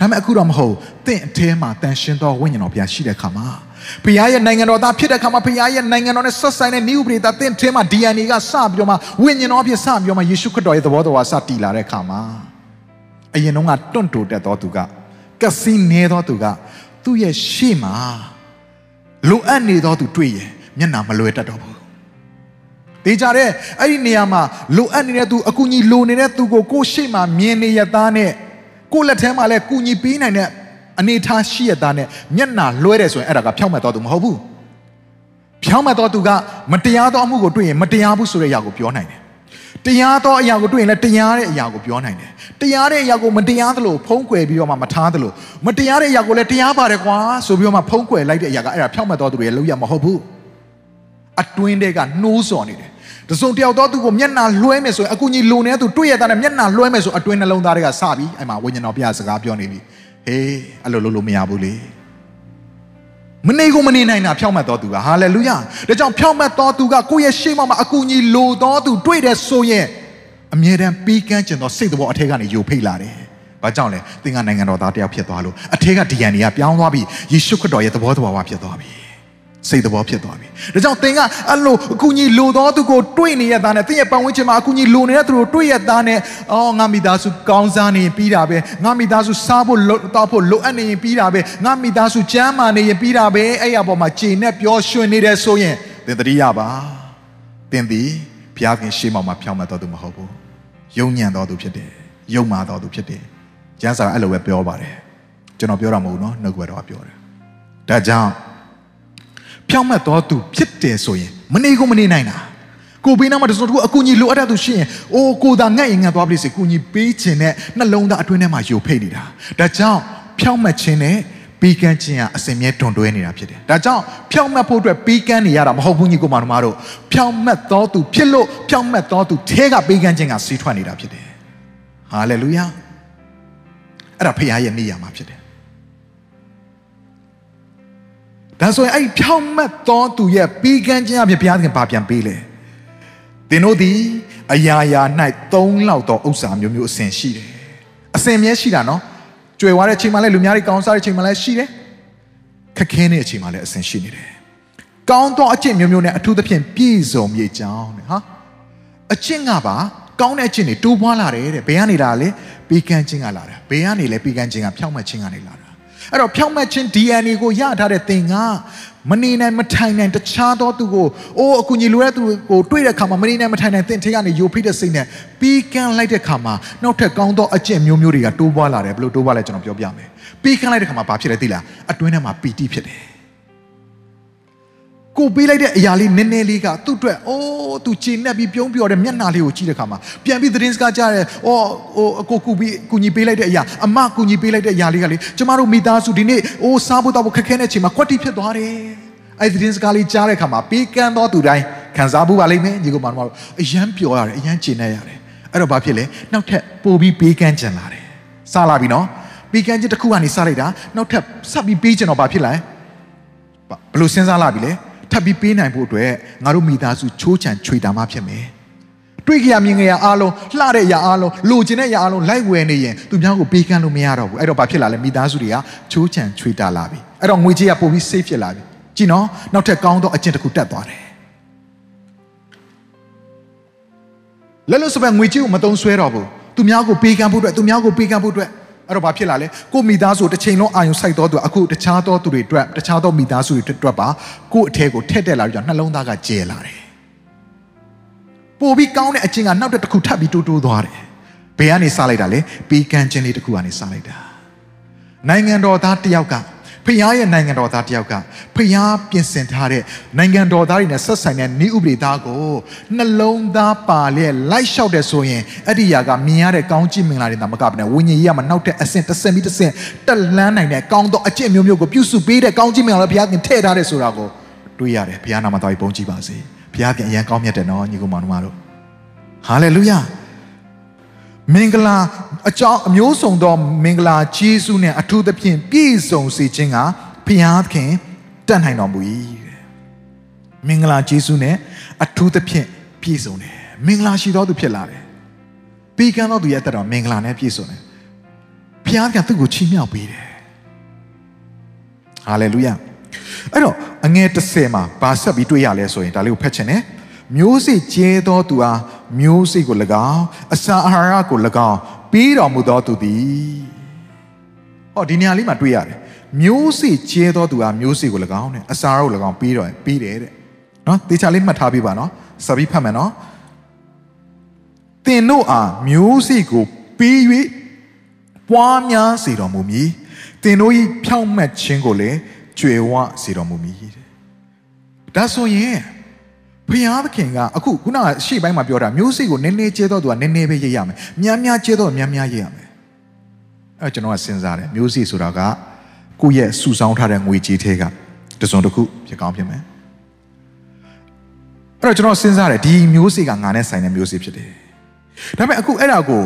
ပေမဲ့အခုတော့မဟုတ်တင့်အထဲမှာတန်ရှင်းသောဝိညာဉ်တော်ဘုရားရှိတဲ့ခါမှာဘုရားရဲ့နိုင်ငံတော်သားဖြစ်တဲ့ခါမှာဘုရားရဲ့နိုင်ငံတော်နဲ့ဆက်ဆိုင်တဲ့နိဥပဒေသားတင့်အထဲမှာ DNA ကစပြီးတော့မှဝိညာဉ်တော်ဖြစ်စပြီးတော့မှယေရှုခရစ်တော်ရဲ့သဘောတော်ဟာစတည်လာတဲ့ခါမှာအရင်တုန်းကတွန့်တိုတက်တော်သူကကစီနေတော်သူကသူ့ရဲ့ရှေ့မှာလိုအပ်နေတော်သူတွေ့ရင်မျက်နှာမလွယ်တတ်တော့ဘူး တေးကြတဲ့အဲ့ဒီနေရာမှာလိုအပ်နေတဲ့သူအကူကြီးလိုနေတဲ့သူကိုကိုရှေ့မှာမြင်နေရသားနဲ့ကိုလက်ထဲမှာလည်းကူညီပေးနိုင်တဲ့အနေထားရှိရသားနဲ့မျက်နှာလွှဲတယ်ဆိုရင်အဲ့ဒါကဖြောင့်မတ်တော်သူမဟုတ်ဘူးဖြောင့်မတ်တော်သူကမတရားသောအမှုကိုတွေ့ရင်မတရားဘူးဆိုတဲ့အရာကိုပြောနိုင်တယ်တရားသောအရာကိုတွေ့ရင်လည်းတရားတဲ့အရာကိုပြောနိုင်တယ်တရားတဲ့အရာကိုမတရားသလိုဖုံးကွယ်ပြီးတော့မှမထားသလိုမတရားတဲ့အရာကိုလည်းတရားပါတယ်ကွာဆိုပြီးတော့မှဖုံးကွယ်လိုက်တဲ့အရာကအဲ့ဒါဖြောင့်မတ်တော်သူတွေရဲ့လောက်ရမဟုတ်ဘူး အတွင်းတွေကနှိုးစော်နေတယ်တစုံတယောက်တော့သူကိုမျက်နှာလွှဲမယ်ဆိုရင်အကူကြီးလုံနေတဲ့သူတွေ့ရတဲ့မျက်နှာလွှဲမယ်ဆိုအတွင်းနှလုံးသားတွေကစပြီးအဲ့မှာဝိညာဉ်တော်ဘုရားစကားပြောနေပြီဟေးအဲ့လိုလုပ်လို့မရဘူးလေမနေကိုမနေနိုင်တာဖြောင့်မတ်တော်သူကဟာလေလုယာဒါကြောင့်ဖြောင့်မတ်တော်သူကကိုယ့်ရဲ့ရှေ့မှာအကူကြီးလိုတော်သူတွေ့တယ်ဆိုရင်အမြဲတမ်းပြီးကန်းကျင်သောစိတ်တော်အထက်ကနေယိုဖိတ်လာတယ်ဘာကြောင့်လဲသင်ကနိုင်ငံတော်သားတယောက်ဖြစ်သွားလို့အထက်က DNA ကပြောင်းသွားပြီးယေရှုခရစ်တော်ရဲ့သဘောတော်ဝါဖြစ်သွားပြီ စိတ်တော်ဖြစ်သွားပြီ။ဒါကြောင့်သင်ကအဲ့လိုအကူကြီးလိုသောသူကိုတွေ့နေရတာနဲ့သင်ရဲ့ပတ်ဝန်းကျင်မှာအကူကြီးလိုနေတဲ့သူကိုတွေ့ရတာနဲ့အော်ငါမိသားစုကောင်းစားနေရင်ပြီးတာပဲ။ငါမိသားစုစားဖို့တောက်ဖို့လိုအပ်နေရင်ပြီးတာပဲ။ငါမိသားစုကျန်းမာနေရင်ပြီးတာပဲ။အဲ့ရပေါ်မှာခြေနဲ့ပြောရွှင်နေတယ်ဆိုရင်သင်တတိယပါ။သင်သည်ဘုရားခင်ရှေ့မှာမှာဖြောင်းမတော်သူမဟုတ်ဘူး။ယုံညံ့တော်သူဖြစ်တယ်။ယုံမာတော်သူဖြစ်တယ်။ကျမ်းစာအဲ့လိုပဲပြောပါတယ်။ကျွန်တော်ပြောတာမဟုတ်ဘူးနော်နှုတ်ကတော်ပြောတယ်။ဒါကြောင့် ဖြောင့်မတ်တော်သူဖြစ်တယ်ဆိုရင်မနေကိုမနေနိုင်တာကိုဘေးနားမှာတစုံတစ်ခုအကူကြီးလိုအပ်တဲ့သူရှိရင်အိုးကိုသာငတ်ရင်ငတ်သွားပြီစေကူကြီးပေးခြင်းနဲ့နှလုံးသားအတွင်းထဲမှာယိုဖိတ်နေတာဒါကြောင့်ဖြောင့်မတ်ခြင်းနဲ့ပြီးကန်းခြင်းကအစင်မြဲတွန်တွဲနေတာဖြစ်တယ်ဒါကြောင့်ဖြောင့်မတ်ဖို့အတွက်ပြီးကန်းနေရတာမဟုတ်ဘူးညီကိုမတို့ဖြောင့်မတ်တော်သူဖြစ်လို့ဖြောင့်မတ်တော်သူထဲကပြီးကန်းခြင်းကစီးထွက်နေတာဖြစ်တယ်ဟာလေလုယာအဲ့ဒါဖခင်ရဲ့နေရာမှာဖြစ်တယ် ဒါဆိုရင်အဲ့ဖြောင့်မတ်တော်သူရဲ့ပြီးကန်းခြင်းအဖြစ်ဘုရားသခင်ဗာပြန်ပေးလေသင်တို့သည်အရာရာ၌သုံးလောက်သောဥစ္စာမျိုးမျိုးအစဉ်ရှိတယ်အစဉ်မြဲရှိတာနော်ကြွယ်ဝတဲ့ချိန်မှာလည်းလူများတွေကောင်းစားတဲ့ချိန်မှာလည်းရှိတယ်ခက်ခဲတဲ့အချိန်မှာလည်းအစဉ်ရှိနေတယ်ကောင်းသောအကျင့်မျိုးမျိုးနဲ့အထူးသဖြင့်ပြည့်စုံမြေကြောင်းတဲ့ဟာအကျင့်ကပါကောင်းတဲ့အကျင့်တွေတိုးပွားလာတယ်တဲ့ဘယ်ကနေလာလဲပြီးကန်းခြင်းကလာတာဘယ်ကနေလဲပြီးကန်းခြင်းကဖြောင့်မတ်ခြင်းကနေလာတာ အဲ့တော့ဖြောင့်မတ်ခြင်း DNA ကိုရထားတဲ့သင်ကမနေနိုင်မထိုင်နိုင်တခြားသောသူကိုအိုးအကူကြီးလိုတဲ့သူကိုတွေ့တဲ့ခါမှာမနေနိုင်မထိုင်နိုင်သင်ထဲကနေယိုဖိတဲ့စိတ်နဲ့ပြီးကန်းလိုက်တဲ့ခါမှာနောက်ထပ်ကောင်းသောအကျင့်မျိုးမျိုးတွေကတိုးပွားလာတယ်ဘယ်လိုတိုးပွားလဲကျွန်တော်ပြောပြမယ်ပြီးကန်းလိုက်တဲ့ခါမှာဘာဖြစ်လဲသိလားအတွင်းထဲမှာပီတိဖြစ်တယ် ကိုပေးလိုက်တဲ့အရာလေးနည်းနည်းလေးကသူ့အတွက်အိုးသူချိန်နဲ့ပြီးပြုံးပြောတဲ့မျက်နှာလေးကိုကြည့်တဲ့ခါမှာပြန်ပြီးသတင်းစကားကြားတယ်။အော်ဟိုအကိုကူပြီးကူညီပေးလိုက်တဲ့အရာအမကူညီပေးလိုက်တဲ့အရာလေးကလေကျမတို့မိသားစုဒီနေ့အိုးစားဖို့တော့ခက်ခဲတဲ့ချိန်မှာကွက်တီဖြစ်သွားတယ်။အဲ့ဒီသတင်းစကားလေးကြားတဲ့ခါမှာပေးကမ်းသောသူတိုင်းခံစားဖို့ပါလိမ့်မယ်ညီကောင်မတို့အယမ်းပျော်ရတယ်အယမ်းကျဉ်နေရတယ်။အဲ့တော့ဘာဖြစ်လဲနောက်ထပ်ပို့ပြီးပေးကမ်းကြံလာတယ်။စားလာပြီနော်။ပေးကမ်းခြင်းတစ်ခုကနေစားလိုက်တာနောက်ထပ်ဆက်ပြီးပေးကြတော့ဘာဖြစ်လဲ။ဘလို့စဉ်းစားလာပြီလဲ။ ထပ်ပြီးပေးနိုင်ဖို့အတွက်ငါတို့မိသားစုချိုးချံချွေတာမှဖြစ်မယ်တွေ့ကြရမြင်ကြရအားလုံးလှတဲ့အရာအားလုံးလိုချင်တဲ့အရာအားလုံးလိုက်ဝယ်နေရင်သူများကိုပေးကမ်းလို့မရတော့ဘူးအဲ့တော့ဘာဖြစ်လာလဲမိသားစုတွေကချိုးချံချွေတာလာပြီအဲ့တော့ငွေကြေးကပို့ပြီး safe ဖြစ်လာပြီကြည့်နော်နောက်ထပ်ကောင်းသောအကျင့်တစ်ခုတက်သွားတယ်လက်လို့စပယ်ငွေကြေးကိုမတုံးဆွဲတော့ဘူးသူများကိုပေးကမ်းဖို့အတွက်သူများကိုပေးကမ်းဖို့အတွက် အဲ့တော့ဘာဖြစ်လာလဲကိုမိသားစုတစ်ချိန်လုံးအာယုံစိုက်တော်သူအခုတခြားသောသူတွေအတွက်တခြားသောမိသားစုတွေအတွက်ပါကို့အထဲကိုထက်တက်လာပြီးတော့နှလုံးသားကကျဲလာတယ်ပို့ပြီးကောင်းတဲ့အချင်းကနောက်တစ်ခုထပ်ပြီးတိုးတိုးသွားတယ်ဘယ်ကနေစားလိုက်တာလဲပြီးကန်းချင်းလေးတစ်ခုကနေစားလိုက်တာနိုင်ငံတော်သားတယောက်က ဖခင်ရဲ့နိုင်ငံတော်သားတယောက်ကဖခင်ပြင်ဆင်ထားတဲ့နိုင်ငံတော်သားတွေနဲ့ဆက်ဆိုင်တဲ့ဤဥပဒေသားကိုနှလုံးသားပါလျက်လိုက်လျှောက်တယ်ဆိုရင်အဲ့ဒီຢာကမြင်ရတဲ့ကောင်းချီးမင်္ဂလာတွေသာမကဘဲနဲ့ဝိညာဉ်ရေးကမှနောက်တဲ့အဆင့်တစ်ဆင့်ပြီးတစ်ဆင့်တက်လန်းနိုင်တဲ့ကောင်းသောအကျင့်မျိုးမျိုးကိုပြုစုပေးတဲ့ကောင်းချီးမင်္ဂလာဘုရားခင်ထည့်ထားတယ်ဆိုတာကိုတွေးရတယ်ဘုရားနာမတော်ကြီးပုံကြည့်ပါစေဘုရားခင်အရန်ကောင်းမြတ်တယ်နော်ညီကောင်မောင်တို့ဟာလေလုယာ မင်္ဂလာအကြောင်းအမျိုးစုံသောမင်္ဂလာဂျေစုနဲ့အထူးသဖြင့်ပြည့်စုံစေခြင်းကဘုရားခင်တတ်နိုင်တော်မူ၏တဲ့မင်္ဂလာဂျေစုနဲ့အထူးသဖြင့်ပြည့်စုံတယ်မင်္ဂလာရှိသောသူဖြစ်လာတယ်ပြီးကမ်းသောသူရဲ့အသက်တော်မင်္ဂလာနဲ့ပြည့်စုံတယ်ဘုရားကသူ့ကိုချီးမြှောက်ပေးတယ်ဟာလေလုယာအဲ့တော့အငယ်30မှာဗာဆက်ပြီးတွေ့ရလဲဆိုရင်ဒါလေးကိုဖတ်ချင်တယ် မျိုးစေ့ကျဲသောသူအားမျိုးစေ့ကို၎င်းအစာအာဟာရကို၎င်းပေးတော်မူသောသူသည်ဟောဒီနေရာလေးမှာတွေ့ရတယ်မျိုးစေ့ကျဲသောသူအားမျိုးစေ့ကို၎င်းတဲ့အစာအာဟာရကို၎င်းပေးတော်ပေးတယ်တဲ့နော်တေချာလေးမှတ်ထားပေးပါနော်စပြီးဖတ်မယ်နော်သင်တို့အားမျိုးစေ့ကိုပေး၍ပွားများစေတော်မူမည်သင်တို့၏ဖြောင့်မတ်ခြင်းကိုလည်းကြွယ်ဝစေတော်မူမည်တဲ့ဒါဆိုရင် ဖျားသခင်ကအခုခုနကရှေ့ပိုင်းမှာပြောတာမျိုးစိတ်ကိုနည်းနည်းကျဲတော့သူကနည်းနည်းပဲရိပ်ရမယ်များများကျဲတော့များများရိပ်ရမယ်အဲကျွန်တော်ကစဉ်းစားတယ်မျိုးစိတ်ဆိုတာကကိုယ့်ရဲ့စုဆောင်းထားတဲ့ငွေကြေးထဲကတစုံတစ်ခုဖြစ်ကောင်းဖြစ်မယ်အဲ့တော့ကျွန်တော်စဉ်းစားတယ်ဒီမျိုးစိတ်ကငါနဲ့ဆိုင်တဲ့မျိုးစိတ်ဖြစ်တယ်ဒါပေမဲ့အခုအဲ့ဒါကို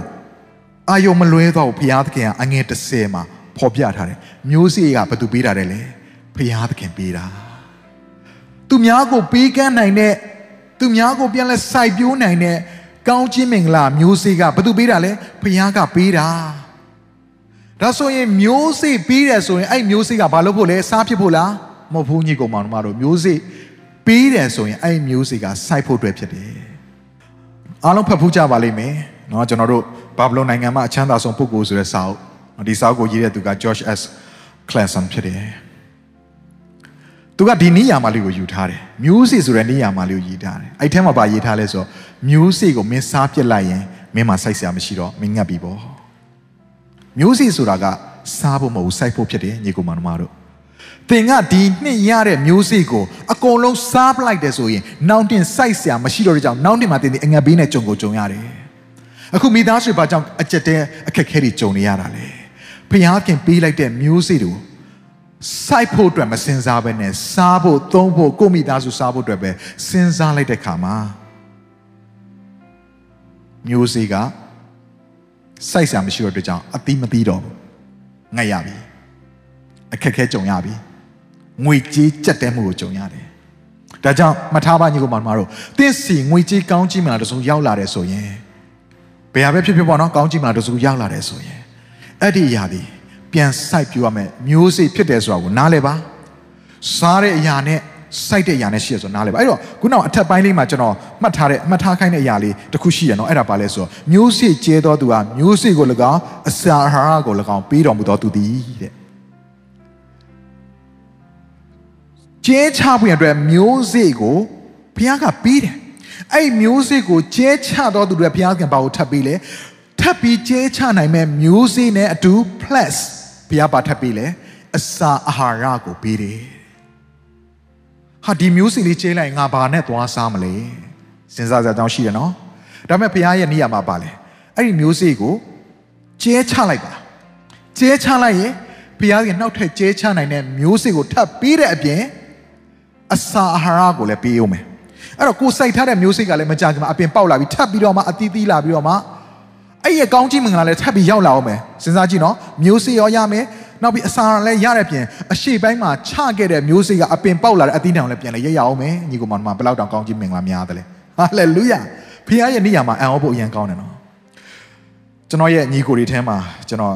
အာယုံမလွဲတော့ဘုရားသခင်ကအငယ်30မှာဖော်ပြထားတယ်မျိုးစိတ်ကဘယ်သူပေးတာလဲလဲဘုရားသခင်ပေးတာ သူများကိုပေးကမ်းနိုင်တဲ့သူများကိုပြန်လဲစိုက်ပျိုးနိုင်တဲ့ကောင်းခြင်းမင်္ဂလာမျိုးစေ့ကဘယ်သူပေးတာလဲဖခင်ကပေးတာဒါဆိုရင်မျိုးစေ့ပေးတယ်ဆိုရင်အဲ့မျိုးစေ့ကဘာလို့ဖို့လဲစားဖြစ်ဖို့လားမဟုတ်ဘူးညီကောင်မောင်တို့မျိုးစေ့ပေးတယ်ဆိုရင်အဲ့မျိုးစေ့ကစိုက်ဖို့အတွက်ဖြစ်တယ်အားလုံးဖတ်ဖူးကြပါလိမ့်မယ်เนาะကျွန်တော်တို့ဘာဘလုန်နိုင်ငံမှာအချမ်းသာဆုံးပုဂ္ဂိုလ်ဆိုတဲ့စာအုပ်ဒီစာအုပ်ကိုရေးတဲ့သူက George S. Clason ဖြစ်တယ် သူကဒီနိယာမလေးကိုယူထားတယ်မျိုးစေ့ဆိုတဲ့နိယာမလေးကိုယူထားတယ်အဲ့ထဲမှာပါရေးထားလဲဆိုတော့မျိုးစေ့ကိုမင်းစားပြစ်လိုက်ရင်မင်းမှာစိုက်စရာမရှိတော့မင်းငတ်ပြီပေါ့မျိုးစေ့ဆိုတာကစားဖို့မဟုတ်စိုက်ဖို့ဖြစ်တယ်ညီကောင်မတို့သင်ကဒီနှစ်ရတဲ့မျိုးစေ့ကိုအကုန်လုံးစားပလိုက်တယ်ဆိုရင်နောက်တင်စိုက်ဆရာမရှိတော့တဲ့ကြောင့်နောက်တင်မှာသင်ဒီအငတ်ဘေးနဲ့ကြုံကိုကြုံရတယ်အခုမိသားစုဘာကြောင့်အကြက်တဲအခက်ခဲတွေကြုံနေရတာလဲဖျားခင်ပေးလိုက်တဲ့မျိုးစေ့တွေကို စိုက်ဖို့အတွက်မစင်စားဘဲနဲ့စားဖို့သုံးဖို့ကိုမိသားစုစားဖို့အတွက်ပဲစဉ်းစားလိုက်တဲ့ခါမှာမျိုးစေ့ကစိုက်ဆရာမရှိတော့တဲ့ကြောင့်အတိမတိတော့ဘူးငတ်ရပြီအခက်ခဲကြုံရပြီငွေကြေးကြက်တဲမှုကိုကြုံရတယ်ဒါကြောင့်မထားပါညီကောင်မတို့တင်းစီငွေကြေးကောင်းကြီးမှလာတစုံရောက်လာတယ်ဆိုရင်ဘယ်ဟာပဲဖြစ်ဖြစ်ပေါ့နော်ကောင်းကြီးမှလာတစုံရောက်လာတယ်ဆိုရင်အဲ့ဒီအရာဒီ ပြန်စိုက်ပြရမယ်မျိုးစေ့ဖြစ်တယ်ဆိုတာကိုနားလဲပါစားတဲ့အရာနဲ့စိုက်တဲ့အရာနဲ့ရှိရဆိုနားလဲပါအဲ့တော့ခုနောက်အထက်ပိုင်းလေးမှာကျွန်တော်မှတ်ထားတဲ့မှတ်ထားခိုင်းတဲ့အရာလေးတစ်ခုရှိရနော်အဲ့ဒါပါလဲဆိုတော့မျိုးစေ့ကျဲတော်သူဟာမျိုးစေ့ကို၎င်းအစာအာဟာရကို၎င်းပေးတော်မူတော်သူသည်တဲ့ကျဲချဖို့ရတဲ့မျိုးစေ့ကိုဘုရားကပေးတယ်အဲ့မျိုးစေ့ကိုကျဲချတော်သူတွေဘုရားကဘာကိုထပ်ပေးလဲထပ်ပြီးကျဲချနိုင်မဲ့မျိုးစေ့နဲ့အတူ plus ဘုရားပါထပ်ပေးလဲအစာအာဟာရကိုပေးတယ်ဟာဒီမျိုးစေ့လေးကျဲလိုက်ငါဘာနဲ့သွားစားမလဲစဉ်းစားစရာအကြောင်းရှိတယ်နော်ဒါပေမဲ့ဘုရားရဲ့နေရာမှာပါလဲအဲ့ဒီမျိုးစေ့ကိုကျဲချလိုက်ပါကျဲချလိုက်ရင်ဘုရားကနောက်ထပ်ကျဲချနိုင်တဲ့မျိုးစေ့ကိုထပ်ပေးတဲ့အပြင်အစာအာဟာရကိုလည်းပေးအောင်မယ်အဲ့တော့ကိုစိုက်ထားတဲ့မျိုးစိတ်ကလည်းမကြခင်မှာအပင်ပေါက်လာပြီးထပ်ပြီးတော့မှအသီးသီးလာပြီးတော့မှ အဲ့ရကောင်းကြီးမင်္ဂလာလည်းထပ်ပြီးရောက်လာအောင်မယ်စဉ်းစားကြည့်နော်မျိုးစိတ်ရောရမယ်နောက်ပြီးအစာလည်းရတဲ့ပြင်အရှိပိုင်းမှာချခဲ့တဲ့မျိုးစိတ်ကအပင်ပေါက်လာတဲ့အသီးတောင်လည်းပြန်လည်းရရအောင်မယ်ညီကောင်မဘယ်လောက်တောင်ကောင်းကြီးမင်္ဂလာများတယ်လဲဟာလေလုယာဖခင်ရဲ့နေရာမှာအံ့ဩဖို့အရင်ကောင်းတယ်နော်ကျွန်တော်ရဲ့ညီကိုတွေထဲမှာကျွန်တော်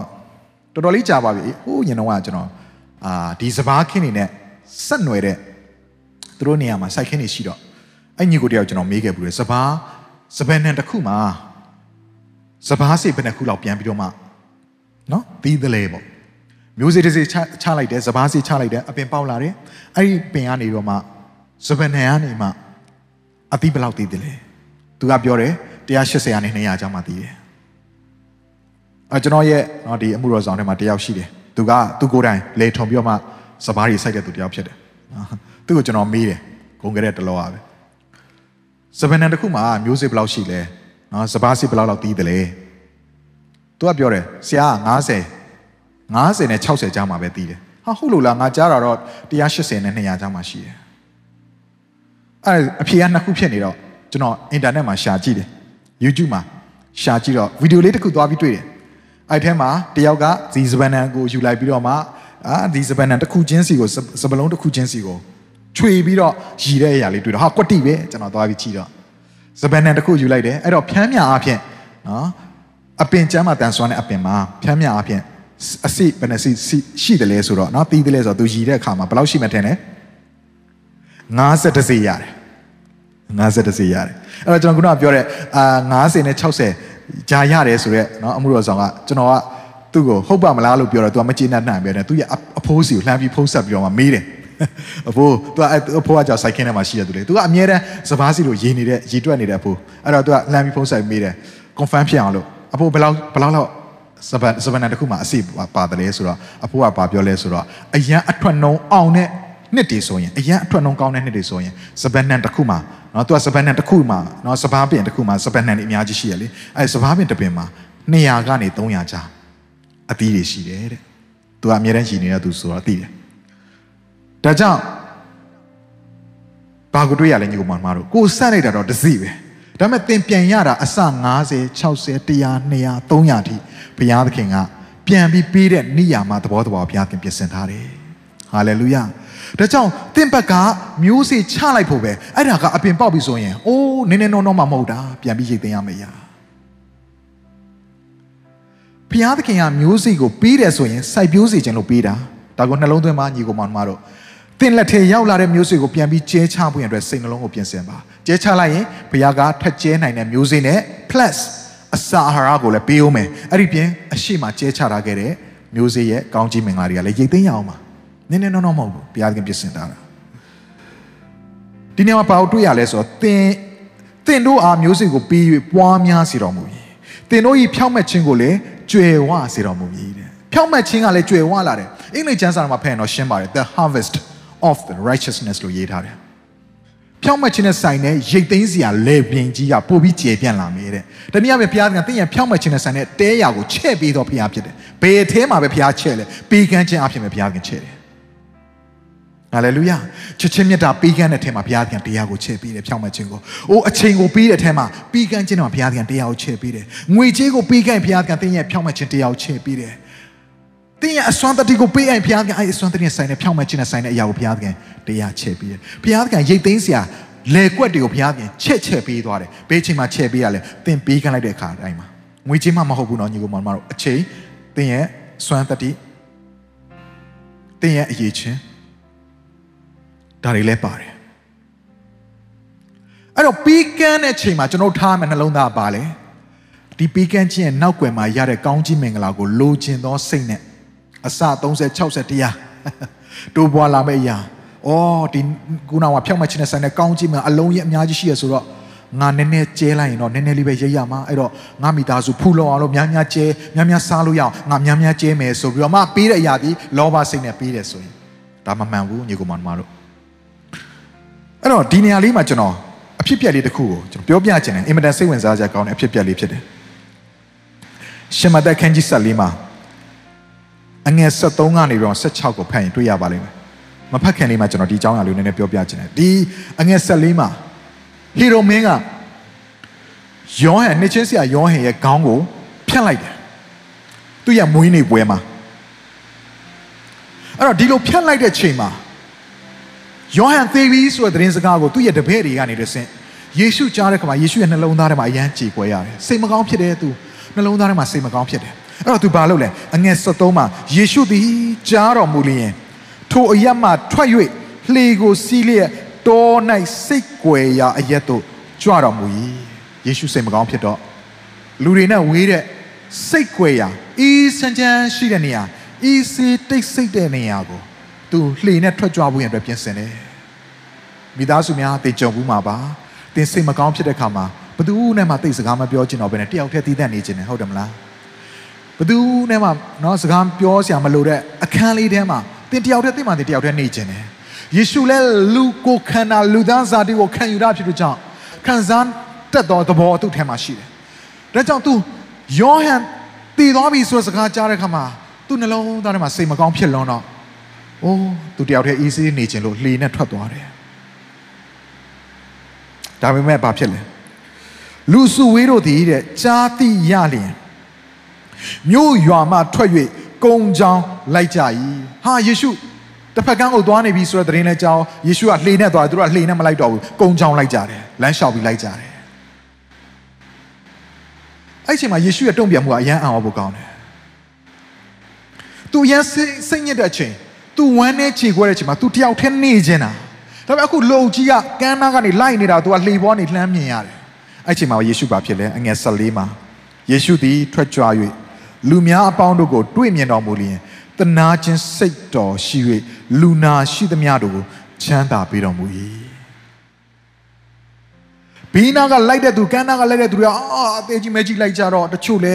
တော်တော်လေးကြာပါပြီဟိုးညတော့ကကျွန်တော်အာဒီစပားခင်းနေနဲ့ဆက်နွယ်တဲ့သူတို့နေရာမှာစိုက်ခင်းနေရှိတော့အဲ့ညီကိုတယောက်ကျွန်တော်မေးခဲ့ဘူးလေစပားစပယ်နံတစ်ခုမှာ စပားစိဘယ်နှခုလောက်ပြန်ပြီးတော့မှနော်ပြီးသလဲပေါ့မျိုးစေ့တစ်စေ့ချချလိုက်တယ်စပားစိချလိုက်တယ်အပင်ပေါက်လာတယ်အဲ့ဒီပင်ကနေတော့မှစပယ်နံကနေမှအသီးဘယ်လောက်သေးတယ်လဲသူကပြောတယ်180ရာနဲ့200ကျောင်းမှသေးတယ်အဲကျွန်တော်ရဲ့နော်ဒီအမှုတော်ဆောင်ထဲမှာတယောက်ရှိတယ်သူကသူကိုယ်တိုင်လေထုံပြီးတော့မှစပားကြီးစိုက်တဲ့သူတယောက်ဖြစ်တယ်သူ့ကိုကျွန်တော်မေးတယ်ဂုံကြတဲ့တလောပါပဲစပန်နန်တစ်ခုမှာမျိုးစစ်ဘယ်လောက်ရှိလဲ နော်စပားစစ်ဘယ်လောက်လောက်တီးတယ်လဲသူကပြောတယ်ဆရာ90 90နဲ့60ကြားမှာပဲတီးတယ်ဟာဟုတ်လို့လားငါကြားတာတော့180နဲ့200ကြားမှာရှိတယ်အဲ့အဖြေကနှစ်ခုဖြစ်နေတော့ကျွန်တော်အင်တာနက်မှာရှာကြည့်တယ် YouTube မှာရှာကြည့်တော့ဗီဒီယိုလေးတစ်ခုသွားပြီးတွေ့တယ်အဲ့ထဲမှာတယောက်ကဇီစပန်နန်ကိုယူလိုက်ပြီးတော့မှအာဒီစပန်နန်တစ်ခုချင်းစီကိုစပလုံးတစ်ခုချင်းစီကိုချွေပြီးတော့ရည်တဲ့အရာလေးတွေ့တော့ဟာကွက်တိပဲကျွန်တော်သွားပြီးကြည့်တော့ စပန်နံတစ်ခုယူလိုက်တယ်အဲ့တော့ဖြန်းမြအားဖြင့်နော်အပင်ကျမ်းမှာတန်ဆွမ်းတဲ့အပင်မှာဖြန်းမြအားဖြင့်အစိဘယ်နှစိရှိတယ်လဲဆိုတော့နော်တီးတယ်လဲဆိုတော့သူရည်တဲ့အခါမှာဘယ်လောက်ရှိမှထင်လဲ50တစီရတယ်50တစီရတယ်အဲ့တော့ကျွန်တော်ခုနကပြောတဲ့အာ90နဲ့60ဂျာရတယ်ဆိုတော့နော်အမှုတော်ဆောင်ကကျွန်တော်ကသူ့ကိုဟုတ်ပါမလားလို့ပြောတော့ तू ကမကျေနပ်နိုင်ပဲနဲ့သူ့ရဲ့အဖိုးစီကိုလှမ်းပြီးဖုံးဆက်ပြီးတော့မှမေးတယ် အဖိုး तू အဖိုးကကြောက်စိုက်ခင်းထဲမှာရှိရသူလေ तू ကအမြဲတမ်းစပားစီလိုရေနေတဲ့ရေတွက်နေတဲ့အဖိုးအဲ့တော့ तू ကလမ်းပြီးဖုံးဆိုင်မိတယ် confirm ဖြစ်အောင်လို့အဖိုးဘယ်လောက်ဘယ်လောက်လောက်စပန်စပန်တခုမှအစီပါတယ်လဲဆိုတော့အဖိုးကပါပြောလဲဆိုတော့အရန်အထွက်နှုံအောင်တဲ့နှစ်တွေဆိုရင်အရန်အထွက်နှုံကောင်းတဲ့နှစ်တွေဆိုရင်စပန်နံတခုမှနော်သူကစပန်နံတခုမှနော်စပားပင်တခုမှစပန်နံတွေအများကြီးရှိရလေအဲစပားပင်တစ်ပင်မှာ200ကနေ300ကြားအသီးတွေရှိတယ်တဲ့သူကအမြဲတမ်းရှိနေတဲ့သူဆိုတော့သိတယ် ဒါကြောင့်ဘာကိုတွေ့ရလဲညီကောင်မတို့ကိုဆက်လိုက်တာတော့တစီပဲဒါပေမဲ့သင်ပြန်ရတာအစ90 60 100 200 300ထိဘုရားသခင်ကပြန်ပြီးပေးတဲ့နိယာမသဘောတဘာဘုရားသခင်ပြင်ဆင်ထားတယ်ဟာလေလုယာဒါကြောင့်တင့်ဘက်ကမျိုးစေ့ချလိုက်ဖို့ပဲအဲ့ဒါကအပင်ပေါက်ပြီဆိုရင်အိုးနင်းနေနောနောမှမဟုတ်တာပြန်ပြီးရိတ်သိမ်းရမယ်ရာဘုရားသခင်ကမျိုးစေ့ကိုပေးတယ်ဆိုရင်စိုက်ပျိုးစေခြင်းလို့ပေးတာဒါကိုနှလုံးသွင်းပါညီကောင်မတို့ သင်လက်ထဲရောက်လာတဲ့မျိုးစေ့ကိုပြန်ပြီးကျဲချဖို့ရတဲ့စိတ်နှလုံးကိုပြင်ဆင်ပါကျဲချလိုက်ရင်ဘုရားကထက်ကျဲနိုင်တဲ့မျိုးစေ့နဲ့ plus အစာအာဟာရကိုလည်းပေးအောင်မယ်အဲ့ဒီပြင်အရှိမကျဲချထားခဲ့တဲ့မျိုးစေ့ရဲ့ကောင်းကြီးမင်္ဂလာတွေကလည်းရိတ်သိမ်းရအောင်ပါနည်းနည်းတော့တော့မဟုတ်ဘူးဘုရားသခင်ပြင်ဆင်ထားတာဒီနေ့မှာဘာလို့တွေ့ရလဲဆိုတော့သင်သင်တို့အားမျိုးစေ့ကိုပေး၍ပွားများစေတော်မူ၏သင်တို့၏ဖြောင့်မတ်ခြင်းကိုလည်းကြွယ်ဝစေတော်မူ၏တဲ့ဖြောင့်မတ်ခြင်းကလည်းကြွယ်ဝလာတယ်အင်္ဂလိပ်ကျမ်းစာမှာဖတ်ရင်တော့ရှင်းပါတယ် the harvest of the righteousness လို့ရေးထားတယ်ဖြောင့်မတ်ခြင်းနဲ့ဆိုင်တဲ့ရိတ်သိမ်းစရာလေပင်ကြီးကပို့ပြီးကျေပြန့်လာမယ်တဲ့။တနည်းအားဖြင့်ဘုရားကတင်းရဖြောင့်မတ်ခြင်းနဲ့ဆိုင်တဲ့တဲရာကိုချဲ့ပြီးတော့ဘုရားဖြစ်တယ်။ဘယ်အထဲမှာပဲဘုရားချဲ့လဲပေးကမ်းခြင်းအဖြစ်ပဲဘုရားကချဲ့တယ်။ဟာလေလုယာချစ်ချင်းမြတ်တာပေးကမ်းတဲ့ထဲမှာဘုရားကတရားကိုချဲ့ပေးတယ်ဖြောင့်မတ်ခြင်းကို။အိုးအချိန်ကိုပေးတဲ့ထဲမှာပေးကမ်းခြင်းတော့ဘုရားကတရားကိုချဲ့ပေးတယ်။ငွေကြေးကိုပေးကမ်းဘုရားကတင်းရဖြောင့်မတ်ခြင်းတရားကိုချဲ့ပေးတယ်။ သင်ရဲ့အစွမ်းတတိကိုပေးအိမ်ဘုရားသခင်အဲ့အစွမ်းတတိနဲ့ဆိုင်တဲ့ဖြောင့်မခြင်းနဲ့ဆိုင်တဲ့အရာကိုဘုရားသခင်တရားချဲ့ပေးတယ်ဘုရားသခင်ရိတ်သိမ်းစရာလေကွက်တွေကိုဘုရားသခင်ချက်ချက်ပေးသွားတယ်ဘယ်ချိန်မှာချက်ပေးရလဲသင်ပေးခံလိုက်တဲ့အခါတိုင်းမှာငွေကြေးမှမဟုတ်ဘူးနော်ညီကောင်မတို့အချိန်သင်ရဲ့စွမ်းတတိသင်ရဲ့အရေးချင်းဒါတွေလည်းပါတယ်အဲ့တော့ပီးကန်းတဲ့ချိန်မှာကျွန်တော်ထားမယ်နှလုံးသားပါလေဒီပီးကန်းခြင်းရဲ့နောက်ွယ်မှာရတဲ့ကောင်းကြီးမင်္ဂလာကိုလိုချင်သောစိတ်နဲ့ အစ30 60တရားတိုးပွားလာမယ့်အရာ။အော်ဒီခုနကဖြောက်မှတ်ခြင်းနဲ့ဆိုင်တဲ့ကောင်းကြီးမှအလုံးကြီးအများကြီးရှိရဆိုတော့ငါနည်းနည်းကျဲလိုက်ရင်တော့နည်းနည်းလေးပဲရိပ်ရမှာအဲ့တော့ငါမိသားစုဖူလုံအောင်လို့များများကျဲများများစားလို့ရအောင်ငါများများကျဲမယ်ဆိုပြီးတော့မှပေးတဲ့အရာဒီလောဘစိတ်နဲ့ပေးတယ်ဆိုရင်ဒါမမှန်ဘူးညီကောင်မတို့အဲ့တော့ဒီနေရာလေးမှာကျွန်တော်အဖြစ်ပြက်လေးတစ်ခုကိုကျွန်တော်ပြောပြချင်တယ်အင်မတန်စိတ်ဝင်စားစရာကောင်းတဲ့အဖြစ်ပြက်လေးဖြစ်တယ်ရှင်မသက်ခန်းကြီးဆက်လေးမှာ အငယ်73ကနေတော့16ကိုဖတ်ရင်တွေ့ရပါလိမ့်မယ်မဖတ်ခင်လေးမှာကျွန်တော်ဒီအကြောင်းအရာလေးနည်းနည်းပြောပြချင်တယ်ဒီအငယ်ဆက်လေးမှာဟီရိုမင်းကယောဟန်နှစ်ချင်းဆရာယောဟန်ရဲ့ခေါင်းကိုဖြတ်လိုက်တယ်သူ့ရဲ့မွေးနေ့ပွဲမှာအဲ့တော့ဒီလိုဖြတ်လိုက်တဲ့ချိန်မှာယောဟန်သေပြီဆိုတဲ့သတင်းစကားကိုသူ့ရဲ့တပည့်တွေကနေတဆင့်ယေရှုကြားတဲ့ခါမှာယေရှုရဲ့နှလုံးသားထဲမှာအယမ်းကြေကွဲရတယ်စိတ်မကောင်းဖြစ်တယ်သူနှလုံးသားထဲမှာစိတ်မကောင်းဖြစ်တယ် အဲ့တော့သူဘာလုပ်လဲအငယ်73မှာယေရှုသည်ကြားတော်မူလျင်ထိုအရက်မှထွက်၍လှေကိုစီးလျက်တော၌စိတ်ကွယ်ရာအရက်တို့ကြွတော်မူ၏ယေရှုစိတ်မကောင်းဖြစ်တော့လူတွေနဲ့ဝေးတဲ့စိတ်ကွယ်ရာဤစံချမ်းရှိတဲ့နေရာဤစီတိတ်ဆိတ်တဲ့နေရာကိုသူလှေနဲ့ထွက်ကြွဖို့ရန်အတွက်ပြင်ဆင်တယ်မိသားစုများတေကြုံဘူးမှာပါတင်စိတ်မကောင်းဖြစ်တဲ့ခါမှာဘသူနဲ့မှတိတ်စကားမပြောချင်တော့ဘဲနဲ့တယောက်တည်းတည်တတ်နေခြင်းနဲ့ဟုတ်တယ်မလား ဘသူနဲ့မှเนาะစကားပြောစရာမလိုတဲ့အခန်းလေးထဲမှာတင်တယောက်တည်းတင်မှတင်တယောက်တည်းနေခြင်းနဲ့ယေရှုလည်းလူကိုခန္ဓာလူသားဇာတိကိုခံယူရဖြစ်လို့ကြောင့်ခံစားတက်တော်သဘောသူ့ထဲမှာရှိတယ်ဒါကြောင့် तू ယောဟန်တည်သွားပြီဆိုစကားကြားတဲ့ခါမှာသူ့နှလုံးသားထဲမှာစိတ်မကောင်းဖြစ်လွန်းတော့အိုးသူတယောက်တည်း easy နေခြင်းလို့လှေနဲ့ထွက်သွားတယ်ဒါပေမဲ့ဘာဖြစ်လဲလူစုဝေးတို့သည်တဲ့ကြားသိရလျင် မြို့ရွာမှထွက်၍ကုံချောင်းလိုက်ကြ၏ဟာယေရှုတစ်ဖက်ကန်းကိုသွားနေပြီဆိုတဲ့သတင်းလဲကြောင်းယေရှုကလှေနဲ့သွားတယ်သူတို့ကလှေနဲ့မလိုက်တော့ဘူးကုံချောင်းလိုက်ကြတယ်လမ်းလျှောက်ပြီးလိုက်ကြတယ်အဲ့ချိန်မှာယေရှုရဲ့တုံ့ပြန်မှုကအယံအံ့ဩဖို့ကောင်းတယ်သူရန်စိတ်ညစ်တဲ့အချိန်သူဝမ်းနဲ့ခြေခွဲတဲ့အချိန်မှာသူတယောက်တည်းနေခြင်းတာဒါပေမဲ့အခုလုံကြီးကကမ်းနားကနေလိုက်နေတာသူကလှေပေါ်နေလှမ်းမြင်ရတယ်အဲ့ချိန်မှာယေရှုဘာဖြစ်လဲအငယ်14မှာယေရှုသည်ထွက်ကြွ၍ လူများအပေါင်းတို့ကိုတွေ့မြင်တော်မူလျင်တနာခြင်းစိတ်တော်ရှိ၍လူနာရှိသမျှတို့ကိုချမ်းသာပေးတော်မူ၏ဘီနာကလိုက်တဲ့သူကန်းနာကလိုက်တဲ့သူတွေကအာအသေးကြီးမဲကြီးလိုက်ကြတော့တချို့လဲ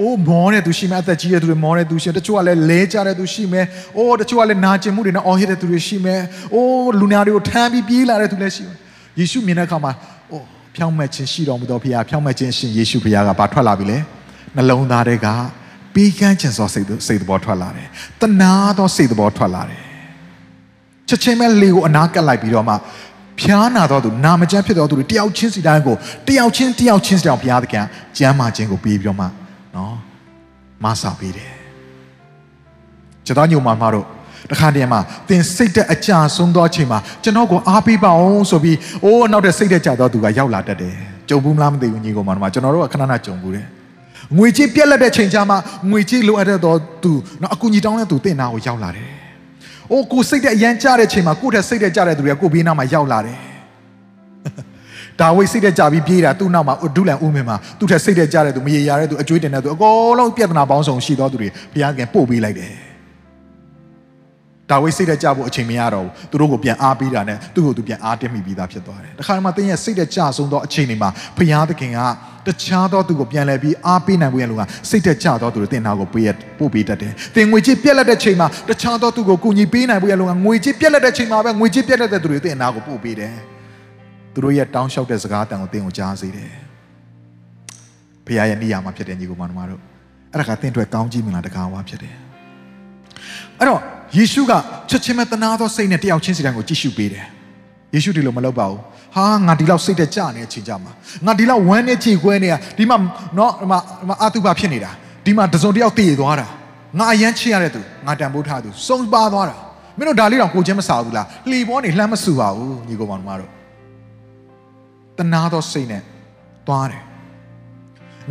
အိုးမောတဲ့သူရှိမယ်အသက်ကြီးတဲ့သူတွေမောတဲ့သူရှိတယ်တချို့ကလည်းလဲကြတဲ့သူရှိမယ်အိုးတချို့ကလည်းနာကျင်မှုတွေနဲ့အော်ဟစ်တဲ့သူတွေရှိမယ်အိုးလူနာတွေကိုထမ်းပြီးပြေးလာတဲ့သူလည်းရှိမယ်ယေရှုမြင်တဲ့အခါမှာအိုးဖြောင်းမဲ့ခြင်းရှိတော်မူသောဖခင်ဖြောင်းမဲ့ခြင်းရှင်ယေရှုဖခင်ကဘာထွက်လာပြီလဲနှလုံးသားတွေက ပေးကမ်းခြင်းသောစိတ်စိတ်သဘောထွက်လာတယ်တနာသောစိတ်သဘောထွက်လာတယ်ချက်ချင်းပဲလေကိုအနာကပ်လိုက်ပြီးတော့မှဖျားနာတော့သူနာမကျန်းဖြစ်တော့သူတွေတယောက်ချင်းစီတိုင်းကိုတယောက်ချင်းတယောက်ချင်းစီတောင်ဘုရားသခင်ကျမ်းမာခြင်းကိုပေးပြီးတော့မှနော်မဆာပေးတယ်ကျွန်တော်ညုံမှာမှာတော့တခါတည်းမှာသင်စိတ်တဲ့အကြဆုံးသောအချိန်မှာကျွန်တော်ကိုအားပေးပါအောင်ဆိုပြီးအိုးနောက်တဲ့စိတ်တဲ့ကြတော့သူကရောက်လာတတ်တယ်ကြုံဘူးမလားမသိဘူးညီကောင်မတို့ကျွန်တော်တို့ကခဏခဏကြုံဘူးတယ် ငွေကြေးပြက်လက်တဲ့ချိန်ချာမှာငွေကြေးလိုအပ်တဲ့တော့သူနော်အကူကြီးတောင်းတဲ့သူတင့်နာကိုရောက်လာတယ်။အိုးကိုစိတ်တဲ့အရန်ကြတဲ့ချိန်မှာကိုယ့်ထက်စိတ်တဲ့ကြတဲ့သူတွေကကိုဘေးနားမှာရောက်လာတယ်။ဒါဝိစိတ်တဲ့ကြပြီးပြေးတာသူ့နောက်မှာဒုလန်ဦးမင်းမှာသူ့ထက်စိတ်တဲ့ကြတဲ့သူမရေရတဲ့သူအကျွေးတင်တဲ့သူအကုန်လုံးပြဿနာပေါင်းစုံရှိသောသူတွေဘုရားကပို့ပေးလိုက်တယ်။ ဒါဝိစိတ်တက်ကြဖို့အချိန်မရတော့ဘူးသူတို့ကိုပြန်အားပေးတာနဲ့သူ့ကိုသူပြန်အားတက်မိပြီးသားဖြစ်သွားတယ်တခါမှသင်ရဲ့စိတ်တက်ကြဆုံးသောအချိန်တွေမှာဖျားသခင်ကတခြားသောသူကိုပြန်လဲပြီးအားပေးနိုင်ဖို့ရလို့ကစိတ်တက်ကြသောသူတွေတင်နာကိုပေးရပို့ပေးတတ်တယ်သင်ငွေကြေးပြက်လက်တဲ့ချိန်မှာတခြားသောသူကိုကူညီပေးနိုင်ဖို့ရလို့ကငွေကြေးပြက်လက်တဲ့ချိန်မှာပဲငွေကြေးပြက်လက်တဲ့သူတွေတင်နာကိုပို့ပေးတယ်သူတို့ရဲ့တောင်းလျှောက်တဲ့စကားတန်ကိုသင်ကိုကြားစေတယ်ဖခင်ရဲ့နေရာမှာဖြစ်တဲ့ညီကိုမောင်နှမတို့အဲ့ဒါကသင်အတွက်ကောင်းကြီးမင်္ဂလာတကားဝါဖြစ်တယ်အဲ့တော့ ယေရှုကချက်ချင်းပဲတနာသောစိတ်နဲ့တယောက်ချင်းစီတိုင်းကိုကြည့်ရှုပေးတယ်ယေရှုဒီလိုမလုပ်ပါဘူးဟာငါဒီလောက်စိတ်တက်ကြနေတဲ့အချိန်ကြမှာငါဒီလောက်ဝမ်းနဲ့ခြေခွဲနေတာဒီမှာနော်ဒီမှာဒီမှာအာတုပဖြစ်နေတာဒီမှာတစုံတယောက်တည်သွားတာငါအယမ်းချစ်ရတဲ့သူငါတန်ဖိုးထားသူစုံပါသွားတာမင်းတို့ဒါလေးတော့ကိုချင်းမစားဘူးလားလှီပေါ်နေလှမ်းမဆူပါဘူးညီကောင်မောင်တို့တနာသောစိတ်နဲ့သွားတယ်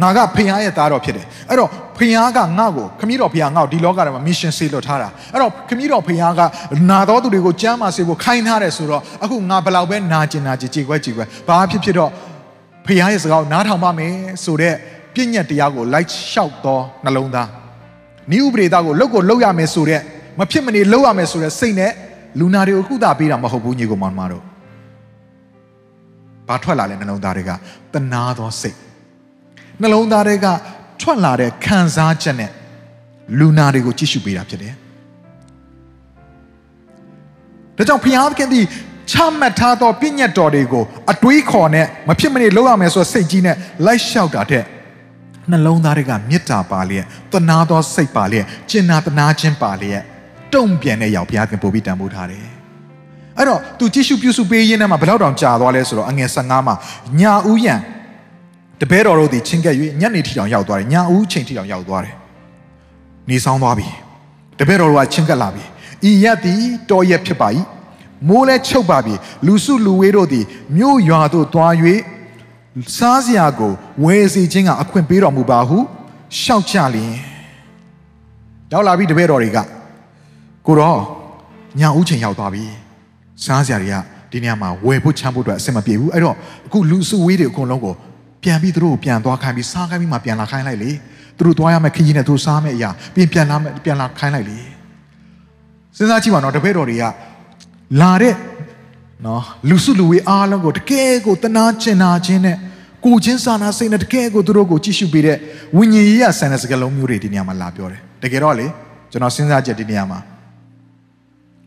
ငါကဖခင်ရဲ့သားတော်ဖြစ်တယ်အဲ့တော့ ဖခင်ကငါ့ကိုခမည်းတော်ဖခင်ငါ့ကိုဒီလောကထဲမှာ mission ဆေးလွတ်ထားတာအဲ့တော့ခမည်းတော်ဖခင်ကနာတော်သူတွေကိုကြမ်းမာစေဖို့ခိုင်းထားတယ်ဆိုတော့အခုငါဘယ်လောက်ပဲနာကျင်နာကျင်ကြေကွဲကြေကွဲဘာဖြစ်ဖြစ်တော့ဖခင်ရဲ့စကားကိုနားထောင်ပါမယ်ဆိုတော့ပြည့်ညက်တရားကိုလိုက်လျှောက်သောနှလုံးသားနိဥပဒေသားကိုလုတ်ကိုလုတ်ရမယ်ဆိုတော့မဖြစ်မနေလုတ်ရမယ်ဆိုတဲ့စိတ်နဲ့လူနာတွေကိုကုသပေးတာမဟုတ်ဘူးညီကောင်မောင်တို့ဘာထွက်လာလဲနှလုံးသားတွေကတနာသောစိတ်နှလုံးသားတွေက ထွက်လာတဲ့ခံစားချက်နဲ့လူနာတွေကိုကြည့်ရှုပေးတာဖြစ်တယ်။ဒါကြောင့်ဘုရားသခင်သည်ချမှတ်ထားသောပြည့်ညတ်တော်တွေကိုအတွေးခေါ်နဲ့မဖြစ်မနေလုပ်ရမယ်ဆိုတဲ့စိတ်ကြီးနဲ့လိုက်လျှောက်တာတဲ့နှလုံးသားတွေကမေတ္တာပါလျက်တနာသောစိတ်ပါလျက်ကျင်နာတနာခြင်းပါလျက်တုံ့ပြန်တဲ့ရောက်ဘုရားသခင်ပို့ပြီးတန်ဖိုးထားတယ်။အဲ့တော့သူကြည့်ရှုပြုစုပေးရင်းနဲ့မှဘယ်တော့တောင်ကြာသွားလဲဆိုတော့အငယ်15မှာညာဥယံ တပည့်တော်တို့သည်ချင်းကပ်၍ညနေထီတောင်ရောက်သွားတယ်ညဦးချိန်ထီတောင်ရောက်သွားတယ်နေဆောင်သွားပြီတပည့်တော်တို့ကချင်းကပ်လာပြီဤရက်သည်တော်ရက်ဖြစ်ပါ၏မိုးလဲချုပ်ပါပြီလူစုလူဝေးတို့သည်မြို့ရွာသို့သွား၍စားစရာကိုဝယ်စီခြင်းကအခွင့်ပေးတော်မူပါဟုရှောက်ကြလျင်ရောက်လာပြီတပည့်တော်တွေကကိုတော့ညဦးချိန်ရောက်သွားပြီစားစရာတွေကဒီနေရာမှာဝယ်ဖို့ချမ်းဖို့အတွက်အဆင်မပြေဘူးအဲ့တော့အခုလူစုဝေးတွေအကုန်လုံးကို ပြန်ပြီးသူတို့ကိုပြန်သွားခိုင်းပြီးစားခိုင်းပြီးမှပြန်လာခိုင်းလိုက်လေသူတို့သွားရမယ့်ခရီးနဲ့သူတို့စားမယ့်အရာပြန်ပြန်လာမယ့်ပြန်လာခိုင်းလိုက်လေစဉ်းစားကြည့်ပါတော့တပည့်တော်တွေကလာတဲ့နော်လူစုလူဝေးအားလုံးကိုတကယ်ကိုတနာကျင်နာခြင်းနဲ့ကိုချင်းစာနာစိတ်နဲ့တကယ်ကိုသူတို့ကိုကြည့်ရှုပေးတဲ့ဝိညာဉ်ရေးရဆန်တဲ့စကားလုံးမျိုးတွေဒီနေရာမှာလာပြောတယ်တကယ်တော့လေကျွန်တော်စဉ်းစားချက်ဒီနေရာမှာ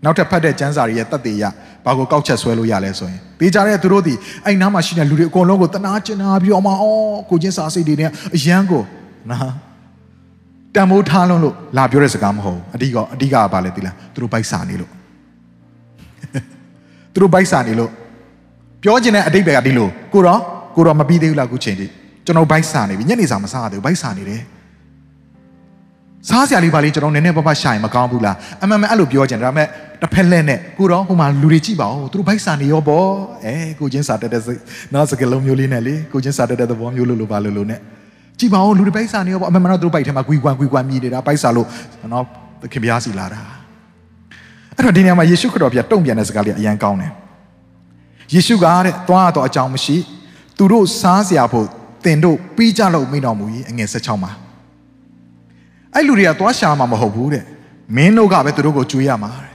နောက်ထပ်ဖတ်တဲ့ကျမ်းစာတွေရဲ့တတ်သေးရဘာကိုကောက်ချက်ဆွဲလို့ရလဲဆိုရင်ပေးကြတဲ့သူတို့ဒီအဲ့နားမှာရှိတဲ့လူတွေအကုန်လုံးကိုတနာကျင်နာပြီးတော့မှအော်ကိုချင်းစာစိတ်တွေနဲ့အယမ်းကိုနော်တန်မိုးထားလုံးလို့လာပြောတဲ့စကားမဟုတ်အဓိကအဓိကကဘာလဲသိလားသူတို့ဘိုက်စာနေလို့သူတို့ဘိုက်စာနေလို့ပြောချင်တဲ့အတိတ်ပဲကဒီလိုကိုတော့ကိုတော့မပြီးသေးဘူးလားအခုချိန်ထိကျွန်တော်ဘိုက်စာနေပြီညနေစာမစားသေးဘူးဘိုက်စာနေတယ် စားစရာလေးပါလေးကျွန်တော်နည်းနည်းပပရှာရင်မကောင်းဘူးလားအမှန်မှန်အဲ့လိုပြောကြတယ်ဒါပေမဲ့တစ်ဖက်လက်နဲ့ကိုတော့ဟိုမှာလူတွေကြည့်ပါဦးသူတို့ဘိုက်စာနေရောပေါ့အဲကိုချင်းစာတက်တဲ့နောက်စကလုံးမျိုးလေးနဲ့လေကိုချင်းစာတက်တဲ့သဘောမျိုးလို့လို့ပါလို့လို့နဲ့ကြည့်ပါဦးလူတွေဘိုက်စာနေရောပေါ့အမှန်မှန်တော့သူတို့ဘိုက်ထဲမှာကွီကွမ်ကွီကွမ်မြည်နေတာဘိုက်စာလို့နော်သခင်ဘုရားစီလာတာအဲ့တော့ဒီနေရာမှာယေရှုခရစ်တော်ဘုရားတုံ့ပြန်တဲ့စကားလေးအရန်ကောင်းတယ်ယေရှုကတဲ့သွားတော့အကြောင်းမရှိသူတို့စားစရာဖို့တင်တို့ပြီးကြလို့မိတော်မူ၏အငယ်16မှာ အဲ့လူတွေကသွားရှာမှာမဟုတ်ဘူးတဲ့မင်းတို့ကပဲသူတို့ကိုကြွေးရမှာတဲ့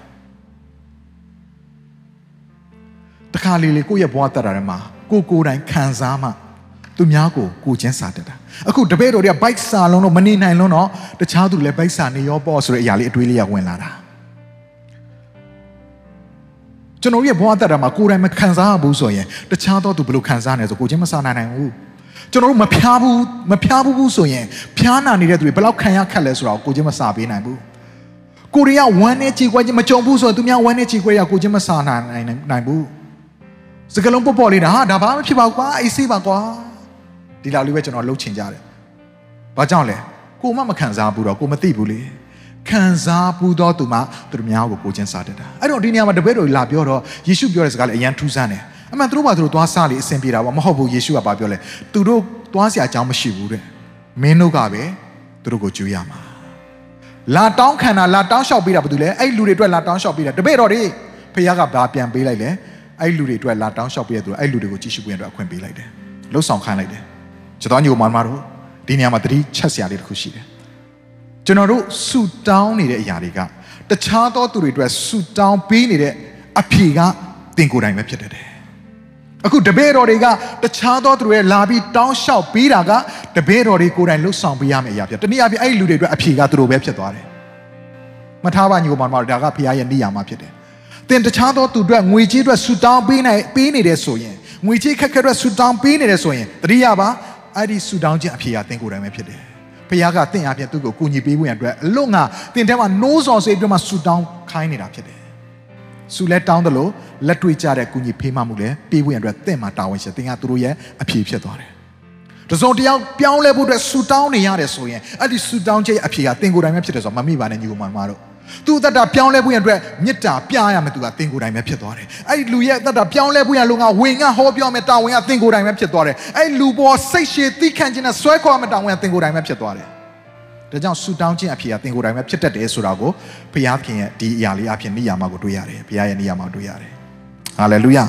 တခါလေလေကိုယ့်ရဲ့ဘဝတက်တာထဲမှာကိုကိုယ်တိုင်ခံစားမှသူများကိုကိုချင်းစာတက်တာအခုတပည့်တော်တွေကဘိုက်စာလုံးတော့မနေနိုင်လုံးတော့တခြားသူလည်းဘိုက်စာနေရောပေါ့ဆိုတဲ့အရာလေးအတွေးလေးရဝင်လာတာကျွန်တော်ရဲ့ဘဝတက်တာမှာကိုယ်တိုင်မခံစားဘူးဆိုရင်တခြားသောသူဘယ်လိုခံစားနေဆိုကိုချင်းမစားနိုင်နိုင်ဘူး ကျွန်တော်တို့မဖျားဘူးမဖျားဘူးဘူးဆိုရင်ဖျားနာနေတဲ့သူတွေဘယ်လောက်ခံရခက်လဲဆိုတော့ကိုချင်းမစားပေးနိုင်ဘူးကိုရီးယားဝမ်းနဲ့ခြေခွဲချင်းမကြုံဘူးဆိုရင်သူများဝမ်းနဲ့ခြေခွဲရကိုချင်းမစားနိုင်နိုင်ဘူးစကလုံးပေါ့ပေါ့လေးတာဟာဒါဘာမှဖြစ်ပါကွာအေးဆေးပါကွာဒီလောက်လေးပဲကျွန်တော်လှုပ်ချင်ကြတယ်ဘာကြောင့်လဲကိုမမခံစားဘူးတော့ကိုမသိဘူးလေခံစားဘူးတော့သူမှသူတို့များကိုကိုချင်းစားတတ်တာအဲ့တော့ဒီနေရာမှာတပည့်တော်လာပြောတော့ယေရှုပြောတဲ့စကားလေးအရန်ထူးဆန်းတယ် အမှန်သူတို့ဘာသူတို့သွားစားလေအဆင်ပြေတာပေါ့မဟုတ်ဘူးယေရှုကဘာပြောလဲသူတို့သွားစရာအကြောင်းမရှိဘူးတဲ့မင်းတို့ကပဲသူတို့ကိုကြွေးရမှာလာတောင်းခံတာလာတောင်းလျှောက်ပေးတာဘာတူလဲအဲ့လူတွေအတွက်လာတောင်းလျှောက်ပေးတာတပည့်တော်တွေဖခင်ကဘာပြန်ပေးလိုက်လဲအဲ့လူတွေအတွက်လာတောင်းလျှောက်ပေးတဲ့သူအဲ့လူတွေကိုကြည့်ရှုပေးရတဲ့အခွင့်ပေးလိုက်တယ်လှုပ်ဆောင်ခိုင်းလိုက်တယ်ကျွန်တော်ညိုမမတို့ဒီနေရာမှာတတိချက်စရာလေးတစ်ခုရှိတယ်ကျွန်တော်တို့ဆူတောင်းနေတဲ့အရာတွေကတတခြားသောသူတွေအတွက်ဆူတောင်းပေးနေတဲ့အဖြေကတင်ကိုယ်တိုင်ပဲဖြစ်တတ်တယ် အခုတပည့်တော်တွေကတခြားသောသူတွေလာပြီးတောင်းလျှောက်ပေးတာကတပည့်တော်တွေကိုယ်တိုင်လှုပ်ဆောင်ပေးရမယ့်အရာဖြစ်တနည်းအားဖြင့်အဲ့ဒီလူတွေအတွက်အဖြေကသူတို့ပဲဖြစ်သွားတယ်မထားပါညီကောင်မတို့ဒါကဖခင်ရဲ့နေရာမှာဖြစ်တယ်တင်တခြားသောသူအတွက်ငွေကြေးအတွက်ဆူတောင်းပေးနိုင်ပေးနေတယ်ဆိုရင်ငွေကြေးခက်ခဲအတွက်ဆူတောင်းပေးနေတယ်ဆိုရင်တတိယပါအဲ့ဒီဆူတောင်းခြင်းအဖြေကတင်ကိုယ်တိုင်ပဲဖြစ်တယ်ဖခင်ကတင့်အပြင်သူ့ကိုကူညီပေးဖို့ရန်အတွက်အလွတ်ငါတင်ထဲမှာနိုးစော်စေပြီးမှဆူတောင်းခိုင်းနေတာဖြစ်တယ် ဆူလဲတောင်းတယ်လို့လက်တွေ့ကြတဲ့ကူညီဖေးမှမှုလဲပေးဖို့ရန်အတွက်တင့်မှာတာဝန်ရှိတယ်တင်ကသူတို့ရဲ့အဖြေဖြစ်သွားတယ်တစုံတယောက်ပြောင်းလဲဖို့အတွက်ဆူတောင်းနေရတယ်ဆိုရင်အဲ့ဒီဆူတောင်းချက်ရဲ့အဖြေကတင်ကိုယ်တိုင်ပဲဖြစ်တယ်ဆိုတော့မမိပါနဲ့ညီကောင်မတို့သူ့အသက်တာပြောင်းလဲဖို့ရန်အတွက်မေတ္တာပြရမယ်သူကတင်ကိုယ်တိုင်ပဲဖြစ်သွားတယ်အဲ့ဒီလူရဲ့အသက်တာပြောင်းလဲဖို့ရန်လို့ငါဝင်ငါဟောပြောမယ်တာဝန်ကတင်ကိုယ်တိုင်ပဲဖြစ်သွားတယ်အဲ့ဒီလူပေါ်စိတ်ရှည်သိခံခြင်းနဲ့ဆွဲခေါ်မယ်တာဝန်ကတင်ကိုယ်တိုင်ပဲဖြစ်သွားတယ် ဒါကြောင့်ဆူတောင်းခြင်းအဖြစ်အသင်ကိုယ်တိုင်ပဲဖြစ်တတ်တယ်ဆိုတာကိုဘုရားခင်ရဲ့ဒီအရာလေးအဖြစ်နိယာမကိုတွေ့ရတယ်ဘုရားရဲ့နိယာမကိုတွေ့ရတယ်ဟာလေလုယာ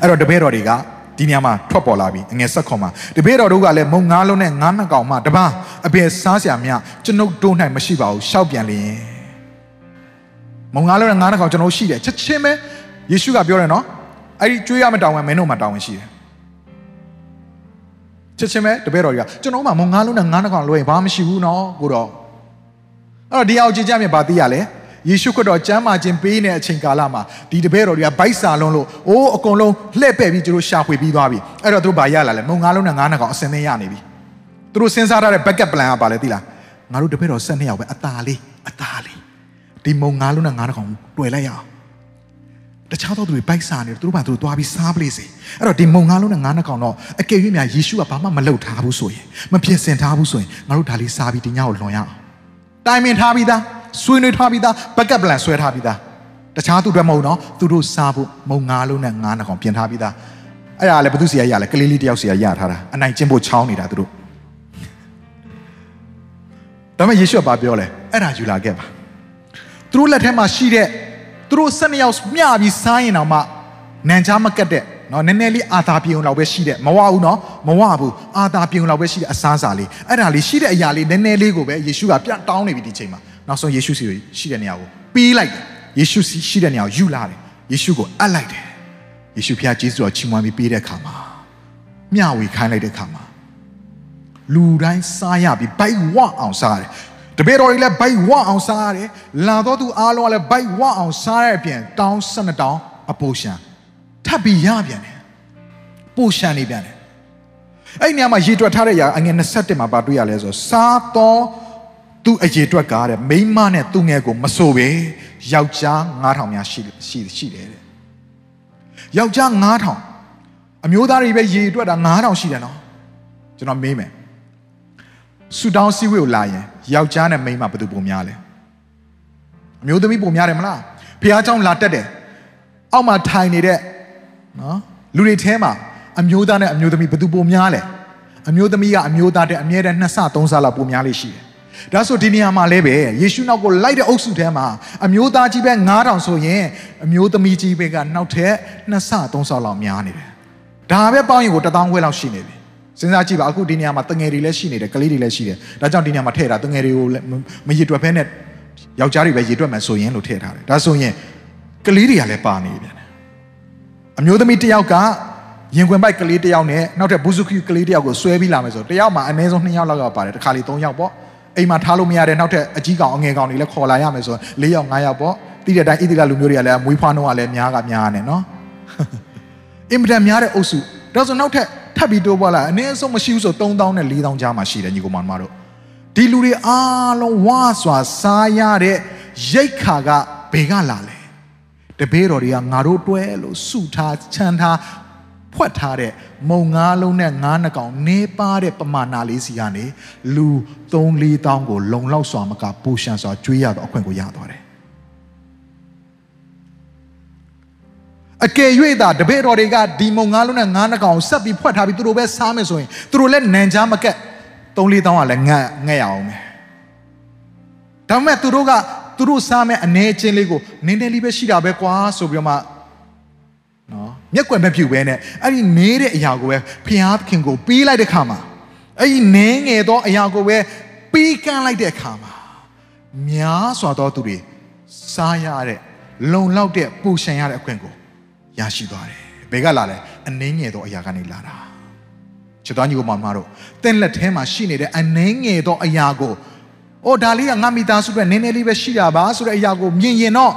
အဲ့တော့တပည့်တော်တွေကဒီနေရာမှာထွက်ပေါ်လာပြီအငယ်ဆက်ခွန်မှာတပည့်တော်တို့ကလည်းမုံငါးလုံးနဲ့ငါးနှစ်ကောင်မှတပားအပေစားစရာမြကျွန်ုပ်တို့၌မရှိပါဘူးရှောက်ပြန်လျင်မုံငါးလုံးနဲ့ငါးနှစ်ကောင်ကျွန်တော်ရှိတယ်ချက်ချင်းပဲယေရှုကပြောတယ်နော်အဲ့ဒီကျွေးရမယ့်တောင်းဝင်မင်းတို့မှာတောင်းဝင်ရှိတယ် ချက်ချင်းပဲတပည့်တော်ကြီးကကျွန်တော်မှမုံငါးလုံးနဲ့ငါးနှစ်ကောင်လွှဲရင်ဘာမှမရှိဘူးနော်ကိုတော့အဲ့တော့ဒီအောင်ကြည်ကြမြင်ပါသိရလဲယေရှုခရစ်တော်ကျမ်းမာခြင်းပေးနေတဲ့အချိန်ကာလမှာဒီတပည့်တော်တွေကဗိုက်စာလုံးလို့အိုးအကုန်လုံးလှည့်ပဲ့ပြီးသူတို့ရှာဖွေပြီးသွားပြီအဲ့တော့သူတို့ဘာရလာလဲမုံငါးလုံးနဲ့ငါးနှစ်ကောင်အစင်းသင်းရနေပြီသူတို့စဉ်းစားထားတဲ့ backup plan ကပါလဲသိလားငါတို့တပည့်တော်12ယောက်ပဲအตาလေးအตาလေးဒီမုံငါးလုံးနဲ့ငါးနှစ်ကောင်တွေ့လိုက်ရအောင် တခြားသောသူတွေဗိုက်စာနေသူတို့ဘာသူတို့သွားပြီးစားပလိစေအဲ့တော့ဒီမုံငါးလုံးနဲ့ငါးနှစ်ကောင်တော့အကယ်၍များယေရှုကဘာမှမလုပ်ထားဘူးဆိုရင်မပြင်ဆင်ထားဘူးဆိုရင်ငါတို့ဒါလေးစားပြီးဒီညကိုလွန်ရအောင်တိုင်ပင်ထားပြီးသားဆွေးနွေးထားပြီးသား backup plan ဆွဲထားပြီးသားတခြားသူတွေမဟုတ်တော့သူတို့စားဖို့မုံငါးလုံးနဲ့ငါးနှစ်ကောင်ပြင်ထားပြီးသားအဲ့ဒါလည်းဘသူစီရရလဲကလေးလေးတယောက်စီရရထားတာအနိုင်ကျင့်ဖို့ချောင်းနေတာသူတို့ဒါပေမဲ့ယေရှုကဘာပြောလဲအဲ့ဒါယူလာခဲ့ပါသူတို့လက်ထဲမှာရှိတဲ့ သူတို့၁၂ယောက်မျှပြီးစားရင်တော့မှနန်ချားမကတ်တဲ့နော်နည်းနည်းလေးအာသာပြုံလောက်ပဲရှိတဲ့မဝဘူးနော်မဝဘူးအာသာပြုံလောက်ပဲရှိတဲ့အစားစာလေးအဲ့ဒါလေးရှိတဲ့အရာလေးနည်းနည်းလေးကိုပဲယေရှုကပြန်တောင်းနေပြီဒီချိန်မှာနောက်ဆုံးယေရှုစီရှိတဲ့နေရာကိုပေးလိုက်တယ်ယေရှုစီရှိတဲ့နေရာကိုယူလာတယ်ယေရှုကိုအပ်လိုက်တယ်ယေရှုဖခင်ယေရှုတော်ချီးမွမ်းပြီးပေးတဲ့အခါမှာမျှဝေခိုင်းလိုက်တဲ့အခါမှာလူတိုင်းစားရပြီးဘိုက်ဝအောင်စားတယ် တပည့်တော်တွေလည်းဘိုက်ဝအောင်စားရတယ်လာတော့သူအားလုံးကလည်းဘိုက်ဝအောင်စားရပြန်တောင်း၁၂တောင်းအပိုရှံထပ်ပြီးရပြန်တယ်ပိုရှံနေပြန်တယ်အဲ့ဒီနေရာမှာရေတွက်ထားတဲ့အရာအငယ်27မှာပါတွေ့ရလဲဆိုစားတော့သူအရေတွက်ကတဲ့မိန်းမနဲ့သူငယ်ကိုမဆိုပဲယောက်ျား9000များရှိရှိရှိတယ်တဲ့ယောက်ျား9000အမျိုးသားတွေပဲရေတွက်တာ9000ရှိတယ်နော်ကျွန်တော်မေးမယ်ဆူတောင်းစည်းဝေးကိုလာရင် ယောက်ျားနဲ့မိန်းမဘယ်သူပုံများလဲအမျိုးသမီးပုံများတယ်မလားဖះเจ้าလာတက်တယ်အောက်မှာထိုင်နေတဲ့နော်လူတွေထဲမှာအမျိုးသားနဲ့အမျိုးသမီးဘယ်သူပုံများလဲအမျိုးသမီးကအမျိုးသားတဲ့အမြဲတမ်းနှစ်ဆသုံးဆလောက်ပုံများလေးရှိတယ်ဒါဆိုဒီနေရာမှာလည်းပဲယေရှုနောက်ကိုလိုက်တဲ့အုပ်စုထဲမှာအမျိုးသားကြီးပဲ9000ဆိုရင်အမျိုးသမီးကြီးပဲကနောက်ထပ်နှစ်ဆသုံးဆလောက်များနေတယ်ဒါပဲပေါင်းရင်ကို1000ခွဲလောက်ရှိနေပြီ စဉ်းစားကြည့်ပါအခုဒီနေရာမှာတငယ်တွေလည်းရှိနေတယ်ကလေးတွေလည်းရှိတယ်ဒါကြောင့်ဒီနေရာမှာထည့်တာတငယ်တွေကိုမရည်တွက်ဖဲနဲ့ယောက်ျားတွေပဲရည်တွက်မယ်ဆိုရင်လို့ထည့်ထားတယ်ဒါဆိုရင်ကလေးတွေကလည်းပါနေပြန်တယ်အမျိုးသမီးတစ်ယောက်ကရင်ခွင်ပိုက်ကလေးတစ်ယောက်နဲ့နောက်ထပ်ဘူဇုခီကလေးတစ်ယောက်ကိုဆွဲပြီးလာမယ်ဆိုတစ်ယောက်မှာအနည်းဆုံး2ယောက်လောက်ကပါတယ်တစ်ခါလေ3ယောက်ပေါ့အိမ်မှာထားလို့မရတဲ့နောက်ထပ်အကြီးကောင်အငယ်ကောင်တွေလည်းခေါ်လာရမယ်ဆိုရင်4ယောက်5ယောက်ပေါ့တိတဲ့အတိုင်းဣတိလလူမျိုးတွေကလည်းမွေးဖွားနှုန်းကလည်းများကများနေနော်အင်မတန်များတဲ့အုပ်စုဒါဆိုနောက်ထပ် ထပ်ပြီးတိုးပွားလာအနည်းဆုံးမရှိဘူးဆို3000နဲ့4000ကြားမှာရှိတယ်ညီကောင်မတို့ဒီလူတွေအားလုံးဝါစွာစားရတဲ့ရိတ်ခါကဘယ်ကလာလဲတပည့်တော်တွေကငါတို့တွဲလို့စုထားချမ်းထားဖွက်ထားတဲ့မုံငါးလုံးနဲ့ငါးနှကောင်နေပါတဲ့ပမာဏလေးစီကနေလူ3 4တောင်းကိုလုံလောက်စွာမကပူရှန်စွာကျွေးရတော့အခွင့်ကိုရသွားတယ် အကယ်၍သာတပည့်တော်တွေကဒီမုံငါးလုံးနဲ့ငါးနှကောင်ဆက်ပြီးဖွက်ထားပြီးသူတို့ပဲစားမယ်ဆိုရင်သူတို့လည်းနန်ချားမကက်3 4တောင်းကလည်းငတ်ငတ်ရအောင်မယ်ဒါပေမဲ့သူတို့ကသူတို့စားမဲ့အနေချင်းလေးကိုနင်းတယ်လေးပဲရှိတာပဲကွာဆိုပြီးတော့မှနော်မျက်ကွယ်မပြူပဲနဲ့အဲ့ဒီနေတဲ့အရာကိုပဲဖျားခင်ကိုပေးလိုက်တဲ့ခါမှာအဲ့ဒီနင်းငယ်သောအရာကိုပဲပေးကမ်းလိုက်တဲ့ခါမှာများစွာသောသူတွေစားရတဲ့လုံလောက်တဲ့ပူရှင်ရတဲ့အခွင့်ကို ရရှိသွားတယ်ဘယ်ကလာလဲအနှင်းငယ်သောအရာကနေလာတာချစ်တော်ညီကိုမမတို့တင်းလက်ထဲမှာရှိနေတဲ့အနှင်းငယ်သောအရာကိုအိုဒါလေးကငါမိသားစုအတွက်နည်းနည်းလေးပဲရှိတာပါဆိုတဲ့အရာကိုမြင်ရင်တော့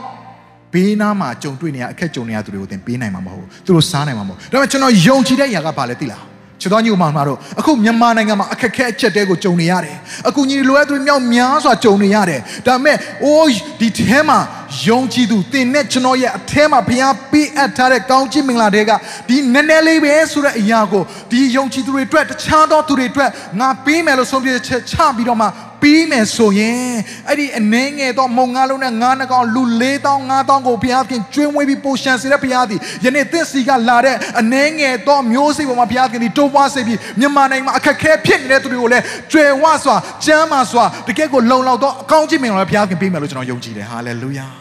ဘေးနားမှာကြုံတွေ့နေရအခက်ကြုံနေရသူတွေကိုသင်ပေးနိုင်မှာမဟုတ်ဘူးသူတို့စားနိုင်မှာမဟုတ်ဒါပေမဲ့ကျွန်တော်ယုံကြည်တဲ့အရာကဘာလဲသိလားချစ်တော်ညီကိုမမတို့အခုမြန်မာနိုင်ငံမှာအခက်ခဲအချက်တဲကိုကြုံနေရတယ်အခုညီလိုအပ်သူမြောက်များစွာကြုံနေရတယ်ဒါပေမဲ့အိုးဒီထဲမှာ ယုံကြည်သူသင်နဲ့ကျွန်တော်ရဲ့အထဲမှာဘုရားပေးအပ်ထားတဲ့ကောင်းချီးမင်္ဂလာတွေကဒီနည်းနည်းလေးပဲဆိုတဲ့အရာကိုဒီယုံကြည်သူတွေအတွက်တခြားသောသူတွေအတွက်ငါပေးမယ်လို့ဆုံးဖြတ်ချက်ချပြီးတော့မှပြီးမယ်ဆိုရင်အဲ့ဒီအနေငယ်သောမုံငါလုံးနဲ့ငါးနှကောင်လူ၄တောင်း၅တောင်းကိုဘုရားခင်ကျွေးမွေးပြီးပိုရှန်စေတဲ့ဘုရားသည်ယနေ့သစ်စီကလာတဲ့အနေငယ်သောမျိုးစေ့ပေါ်မှာဘုရားခင်ဒီတိုးပွားစေပြီးမြန်မာနိုင်ငံမှာအခက်ခဲဖြစ်နေတဲ့သူတွေကိုလည်းကျွယ်ဝစွာကျမ်းမာစွာတကယ့်ကိုလုံလောက်သောအကောင်းကြီးမင်္ဂလာဘုရားခင်ပေးမယ်လို့ကျွန်တော်ယုံကြည်တယ်ဟာလေလုယာ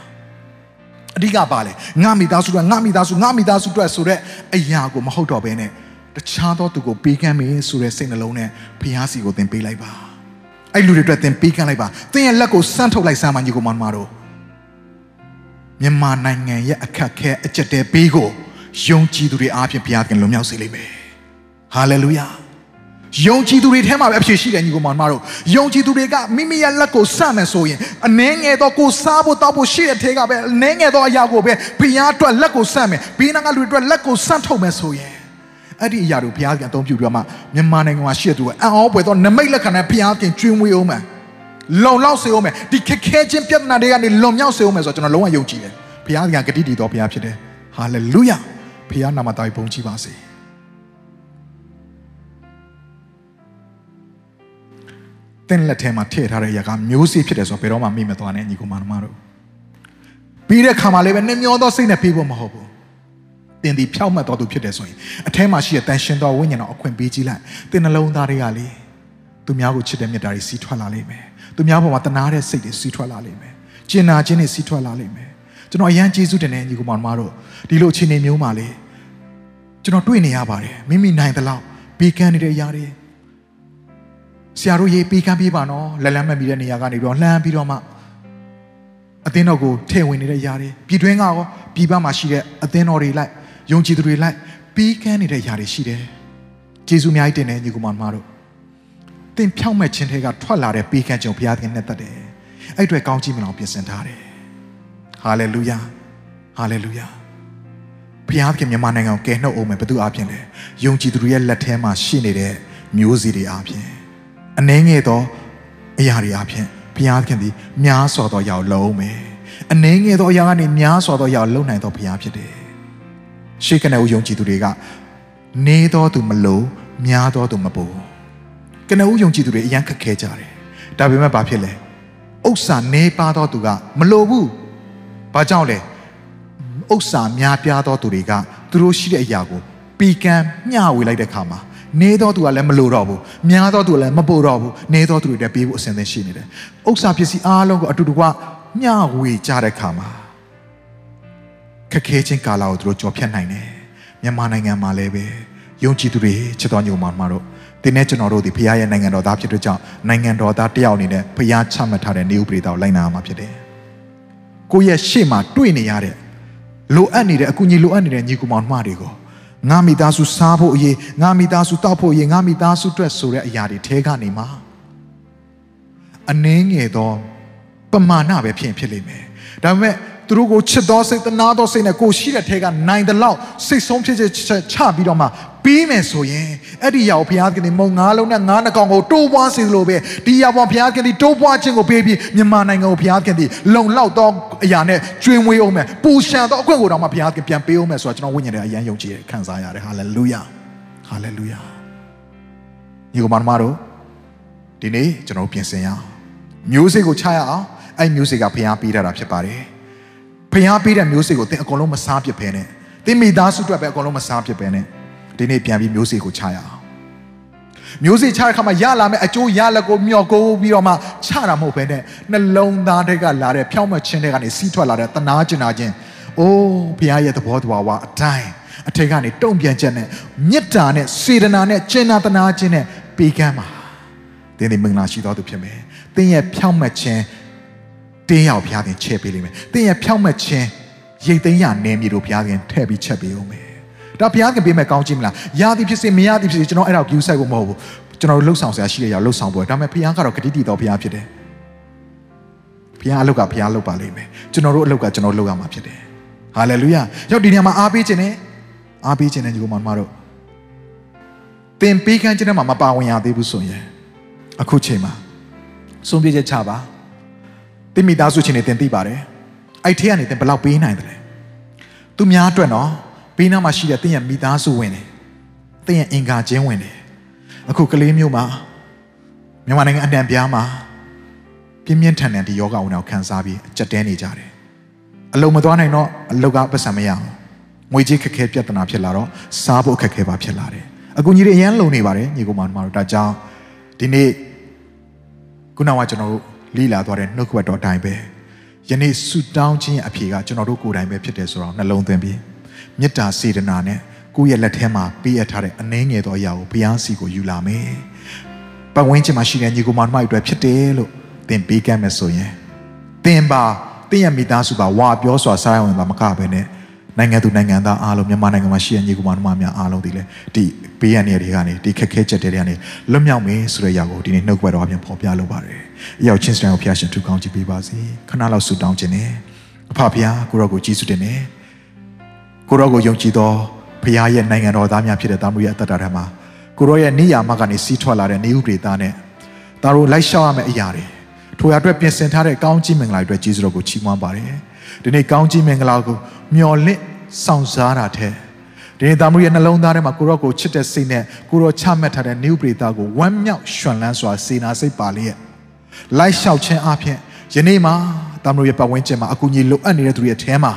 အဓိကပါလေငါမိသားစုကငါမိသားစုငါမိသားစုအတွက်ဆိုတဲ့အရာကိုမဟုတ်တော့ဘဲနဲ့တခြားသောသူကိုပေးကမ်းမယ်ဆိုတဲ့စိတ်နှလုံးနဲ့ဘုရားစီကိုသင်ပေးလိုက်ပါအဲ့လူတွေအတွက်သင်ပေးကမ်းလိုက်ပါသင်ရဲ့လက်ကိုစမ်းထုတ်လိုက်စမ်းပါညီကိုမောင်မတို့မြန်မာနိုင်ငံရဲ့အခက်ခဲအကျက်တဲပေးကိုယုံကြည်သူတွေအားဖြင့်ဘုရားခင်လွန်မြောက်စေလိမ့်မယ်ဟာလေလုယာ ယုံကြည်သူတွေထဲမှာပဲအဖြစ်ရှိတယ်ညီကိုမောင်မတို့ယုံကြည်သူတွေကမိမိရဲ့လက်ကိုစမယ်ဆိုရင်အနှဲငယ်တော့ကိုစားဖို့တောက်ဖို့ရှိတဲ့ထဲကပဲအနှဲငယ်တော့အရာကိုပဲဘုရားအတွက်လက်ကိုစမယ်ဘေးနားကလူတွေအတွက်လက်ကိုစမ်းထုတ်မယ်ဆိုရင်အဲ့ဒီအရာတို့ဘုရားကအသုံးပြုပြီးတော့မှမြန်မာနိုင်ငံမှာရှိတဲ့သူကအံ့ဩပွေတော့နမိတ်လက်ခံတဲ့ဘုရားခင်ကျွေးမွေးအောင်မယ်လုံလောက်စေအောင်မယ်ဒီခက်ခဲခြင်းပြဿနာတွေကနေလွန်မြောက်စေအောင်မယ်ဆိုတော့ကျွန်တော်လုံးဝယုံကြည်တယ်ဘုရားကဂတိတည်တော်ဘုရားဖြစ်တယ်ဟာလေလုယာဘုရားနာမတော်ဘုန်းကြီးပါစေ တင်းလက်ထဲမှာထည့်ထားတဲ့အရာကမျိုးစေ့ဖြစ်တယ်ဆိုတော့ဘယ်တော့မှမေ့မသွားနဲ့ညီကောင်မတို့ပြီးတဲ့ခါမှလည်းပဲနှမျောသောစိတ်နဲ့ပြေးဖို့မဟုတ်ဘူးတင်ဒီဖြောက်မှတ်တော်သူဖြစ်တယ်ဆိုရင်အထဲမှာရှိတဲ့တန်ရှင်တော်ဝိညာဉ်တော်အခွင့်ပေးကြည့်လိုက်တင်နှလုံးသားတွေကလေသူများကိုချစ်တဲ့မေတ္တာတွေစီးထွက်လာလိမ့်မယ်သူများပေါ်မှာတနာတဲ့စိတ်တွေစီးထွက်လာလိမ့်မယ်ကျင်နာခြင်းတွေစီးထွက်လာလိမ့်မယ်ကျွန်တော်အရန်ကျေးဇူးတင်တဲ့ညီကောင်မတို့ဒီလိုအခြေအနေမျိုးမှာလေကျွန်တော်တွေ့နေရပါတယ်မိမိနိုင်သလောက်ဘေးကန်းနေတဲ့အရာတွေ ဆရာတို့ရေးပေးကမ်းပေးပါနော်လက်လန်းမမီတဲ့နေရာကနေပြီးတော့လှမ်းပြီးတော့မှအသင်းတော်ကိုထည့်ဝင်နေတဲ့အရာတွေပြည်တွင်းကရောပြည်ပမှာရှိတဲ့အသင်းတော်တွေလိုက်ယုံကြည်သူတွေလိုက်ပေးကမ်းနေတဲ့အရာတွေရှိတယ်ကျေးဇူးအများကြီးတင်တယ်ညီကောင်မတို့သင်ဖြောင့်မဲ့ခြင်းတွေကထွက်လာတဲ့ပေးကမ်းခြင်းဘုရားသခင်နဲ့တတ်တယ်အဲ့အတွက်ကောင်းကြီးမလောင်ပြင်ဆင်ထားတယ်ဟာလေလုယာဟာလေလုယာဘုရားခင်မြန်မာနိုင်ငံကိုကယ်နှုတ်အောင်မယ်ဘုသူအပြင်လေယုံကြည်သူတွေရဲ့လက်ထဲမှာရှိနေတဲ့မျိုးစီတွေအပြင် အနှဲငယ်သောအရာတွေအပြင်ဘုရားခင်သည်များစွာသောအရာကိုလုံးမယ်အနှဲငယ်သောအရာကနေများစွာသောအရာကိုလုံနိုင်သောဘုရားဖြစ်တယ်ရှေးကနေဦးယုံကြည်သူတွေကနေသောသူမလို့များသောသူမပူကနဦးယုံကြည်သူတွေအရန်ခက်ခဲကြတယ်ဒါပေမဲ့ဘာဖြစ်လဲဥစ္စာနေပါသောသူကမလိုဘူးဘာကြောင့်လဲဥစ္စာများပြားသောသူတွေကသူတို့ရှိတဲ့အရာကိုပီကံမျှဝေလိုက်တဲ့ခါမှာ နေသောသူကလည်းမလိုတော့ဘူးများသောသူကလည်းမပို့တော့ဘူးနေသောသူတွေလည်းပေးဖို့အစဉ်သင်းရှိနေတယ်ဥစ္စာပစ္စည်းအားလုံးကိုအတူတူကမျှဝေကြတဲ့ခါမှာခက်ခဲခြင်းကာလကိုသူတို့ကြော်ဖြတ်နိုင်တယ်မြန်မာနိုင်ငံမှာလည်းပဲယုံကြည်သူတွေချစ်တော်ညိုမှာမှာတော့တင်းနဲ့ကျွန်တော်တို့ဒီဖခင်ရဲ့နိုင်ငံတော်သားဖြစ်တဲ့ကြောင့်နိုင်ငံတော်သားတယောက်အနေနဲ့ဖခင်ချမှတ်ထားတဲ့နေဥပဒေတော်လိုက်နာရမှာဖြစ်တယ်ကိုယ့်ရဲ့ရှေ့မှာတွေ့နေရတဲ့လိုအပ်နေတဲ့အကူအညီလိုအပ်နေတဲ့ညီကောင်မတွေကို ငါမိသားစုစားဖို့အရေးငါမိသားစုတောက်ဖို့အရေးငါမိသားစုအတွက်ဆိုတဲ့အရာတွေထဲကနေမှာအနှင်းငယ်သောပမာဏပဲဖြစ်ဖြစ်လိမ့်မယ်ဒါပေမဲ့သူတို့ကိုချစ်သောစိတ်တနာသောစိတ်နဲ့ကိုရှိတဲ့ထဲကနိုင်တဲ့လောက်စိတ်ဆုံးဖြစ်ချက်ချပြီးတော့မှ ပြီးမယ်ဆိုရင်အဲ့ဒီရောက်ဘုရားခင်ဒီမုံငါးလုံးနဲ့ငါးနှကောင်ကိုတိုးပွားစေလိုပဲဒီရောက်ဘုရားခင်ဒီတိုးပွားခြင်းကိုပေးပြီးမြန်မာနိုင်ငံကိုဘုရားခင်ဒီလုံလောက်သောအရာနဲ့ကျွေးမွေးအောင်မယ်ပူရှံသောအခွင့်ကိုတော့မှဘုရားခင်ပြန်ပေးအောင်မယ်ဆိုတော့ကျွန်တော်ဝိညာဉ်ထဲအယံယုံကြည်ခံစားရတယ်ဟာလေလုယာဟာလေလုယာညီကောင်မတို့ဒီနေ့ကျွန်တော်ပြင်ဆင်ရအောင်မျိုးစေ့ကိုချရအောင်အဲ့မျိုးစေ့ကဘုရားပေးထားတာဖြစ်ပါတယ်ဖျားပေးတဲ့မျိုးစေ့ကိုသင်အကုန်လုံးမစားပြစ်ဖဲနဲ့သင်မိသားစုအတွက်ပဲအကုန်လုံးမစားပြစ်ဖဲနဲ့ ဒီနေ့ပြန်ပြီးမျိုးစေ့ကိုချရအောင်မျိုးစေ့ချတဲ့ခါမှာရလာမယ့်အကျိုးရလက်ကိုမျှော်ကိုပြီးတော့မှချတာမဟုတ်ဘဲနဲ့နှလုံးသားတွေကလာတဲ့ဖြောင့်မတ်ခြင်းတွေကနေစီးထွက်လာတဲ့တနာကျင်နာခြင်းအိုးဘုရားရဲ့သဘောတရားဝအတိုင်းအထက်ကနေတုံ့ပြန်ချက်နဲ့မေတ္တာနဲ့စေတနာနဲ့ကျင်နာတနာခြင်းနဲ့ပေးကမ်းပါသင်ဒီမင်္ဂလာရှိတော်သူဖြစ်မယ်သင်ရဲ့ဖြောင့်မတ်ခြင်းတင်းရောက်ဘုရားသခင်ချဲ့ပေးလိမ့်မယ်။တင်းရဲ့ဖြောက်မှတ်ခြင်းရိတ်သိမ်းရနေမြေတို့ဘုရားသခင်ထည့်ပြီးချက်ပေးအောင်မယ်။ ဒါဘုရားသခင်ပေးမဲ့ကောင်းချီးမလား။ရာသည်ဖြစ်စေမရသည်ဖြစ်စေကျွန်တော်အဲ့ဒါကို view ဆိုင်ဖို့မဟုတ်ဘူး။ကျွန်တော်တို့လှုပ်ဆောင်ဆရာရှိတဲ့ຢာလှုပ်ဆောင်ဖို့ဒါပေမဲ့ဘုရားကတော့ဂတိတည်တော်ဘုရားဖြစ်တယ်။ဘုရားအလုပ်ကဘုရားလုပ်ပါလိမ့်မယ်ကျွန်တော်တို့အလုပ်ကကျွန်တော်လုပ်ရမှာဖြစ်တယ်ဟာလေလုယာရောက်ဒီနေရာမှာအားပေးခြင်းနဲ့အားပေးခြင်းနဲ့ညီကောင်မတို့သင်ပေးကမ်းခြင်းနဲ့မှမပါဝင်ရသေးဘူးဆိုရင်အခုချိန်မှာဆုံးဖြတ်ချက်ချပါသင်မိသားစုချင်းနဲ့သင်သိပါတယ်အဲ့ထဲကနေသင်ဘယ်လောက်ပေးနိုင်တယ်လဲသူများအတွက်နော် ဘေးနားမှာရှိတဲ့သင်ရဲ့မိသားစုဝင်တယ်သင်ရဲ့အင်္ဂါချင်းဝင်တယ်အခုကလေးမျိုးမှာမြန်မာနိုင်ငံအတန်ပြားမှာပြင်းပြင်းထန်ထန်ဒီယောဂဝင်အောင်ခံစားပြီးအကြက်တဲနေကြတယ်အလုံးမသွားနိုင်တော့အလုတ်ကပတ်စံမရအောင်ငွေကြေးခက်ခဲပြဿနာဖြစ်လာတော့စားဖို့ခက်ခဲပါဖြစ်လာတယ်အကူကြီးတွေအရန်လုံနေပါတယ်ညီကောင်မတို့ဒါကြောင့်ဒီနေ့ခုနကကျွန်တော်တို့လီလာသွားတဲ့နှုတ်ကပတ်တော်အတိုင်းပဲယနေ့ဆူတောင်းခြင်းအဖြေကကျွန်တော်တို့ကိုယ်တိုင်ပဲဖြစ်တယ်ဆိုတော့နှလုံးသွင်းပြီး မေတ္တာစေတနာနဲ့ကိုယ့်ရဲ့လက်ထဲမှာပေးအပ်ထားတဲ့အနှင်းငယ်သောအရာကိုဘုရားစီကိုယူလာမယ်ပတ်ဝန်းကျင်မှာရှိတဲ့ညီကောင်မတို့အတွက်ဖြစ်တယ်လို့သင်ပေးကမ်းမယ်ဆိုရင်သင်ပါသင်ရဲ့မိသားစုပါဝါပြောစွာစားရဝင်ပါမကပဲနဲ့နိုင်ငံသူနိုင်ငံသားအားလုံးမြန်မာနိုင်ငံမှာရှိတဲ့ညီကောင်မများအားလုံးဒီလေဒီပေးရနေတွေကနေဒီခက်ခဲချက်တွေကနေလွတ်မြောက်မယ်ဆိုတဲ့အရာကိုဒီနေ့နှုတ်ကပတ်တော်အပြင်ဖော်ပြလိုပါတယ်။အရောက်ချင်းစတန်ကိုဖျားရှင်ထူကောင်းကြည့်ပေးပါစေ။ခဏလောက်ဆုတောင်းခြင်းနဲ့အဖဖျားကိုရောကိုကြီးစုတင်နေ ကိုရောကိုယုံကြည်သောဖျားရဲ့နိုင်ငံတော်သားများဖြစ်တဲ့တာမူရဲ့အသက်တာထဲမှာကိုရောရဲ့နေရာမကနေစီးထွက်လာတဲ့နေဥပဒေသားနဲ့ဒါတို့လိုက်ရှောက်ရမယ့်အရာတွေထိုအတွက်ပြင်ဆင်ထားတဲ့ကောင်းကြီးမင်္ဂလာတွေအတွက်ကျေးဇူးတော်ကိုချီးမွမ်းပါတယ်။ဒီနေ့ကောင်းကြီးမင်္ဂလာကိုမျှော်လင့်ဆောင်စားတာတဲ့ဒီနေ့သားမူရဲ့နှလုံးသားထဲမှာကိုရောကိုချစ်တဲ့စိတ်နဲ့ကိုရောချမှတ်ထားတဲ့နေဥပဒေသားကိုဝမ်းမြောက်ရွှန်လန်းစွာစေနာစိတ်ပါလျက်လိုက်လျှောက်ခြင်းအပြင်ယနေ့မှာသားမူရဲ့ပတ်ဝန်းကျင်မှာအကူအညီလိုအပ်နေတဲ့သူတွေရဲ့အဲမှာ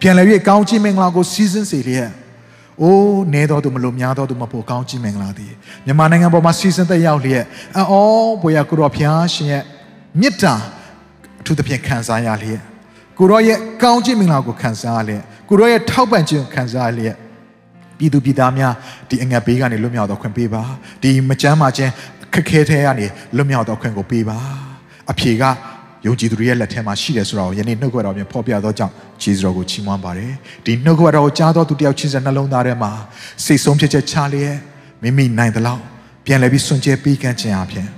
ပြန်လည်၍ကောင်းကြီးမင်္ဂလာကိုစီးစင်းစေလျက်အိုးနေတော်သူမလို့များတော်သူမဖို့ကောင်းကြီးမင်္ဂလာသည်မြန်မာနိုင်ငံပေါ်မှာစီးစင်းသက်ရောက်လျက်အော်ဘုရားကိုရောဖျားရှင်ရဲ့မေတ္တာအထူးသဖြင့်ခံစားရလျက်ကိုရောရဲ့ကောင်းခြင်းမင်္ဂလာကိုခံစားရလျက်ကိုရောရဲ့ထောက်ပံ့ခြင်းကိုခံစားရလျက်ပြည်သူပြည်သားများဒီအငတ်ဘေးကနေလွတ်မြောက်တော့ခွင့်ပေးပါဒီမကြမ်းမာခြင်းခက်ခဲတဲ့ကနေလွတ်မြောက်တော့ခွင့်ကိုပေးပါအဖြေက ယုံကြည်သူတွေရဲ့လက်ထဲမှာရှိတယ်ဆိုတော့ယနေ့နှုတ်ကပတ်တော်ပြင်ဖော်ပြသောကြောင့်ဂျေဇုတော်ကိုချီးမွမ်းပါတယ်ဒီနှုတ်ကပတ်တော်ကိုကြားတော်သူတယောက်ချင်းစနှလုံးသားထဲမှာစိတ်ဆုံးဖြတ်ချက်ချလျက်မိမိနိုင်သလောက်ပြန်လည်ပြီးစွန့်ကြဲပေးကမ်းခြင်းအပြင်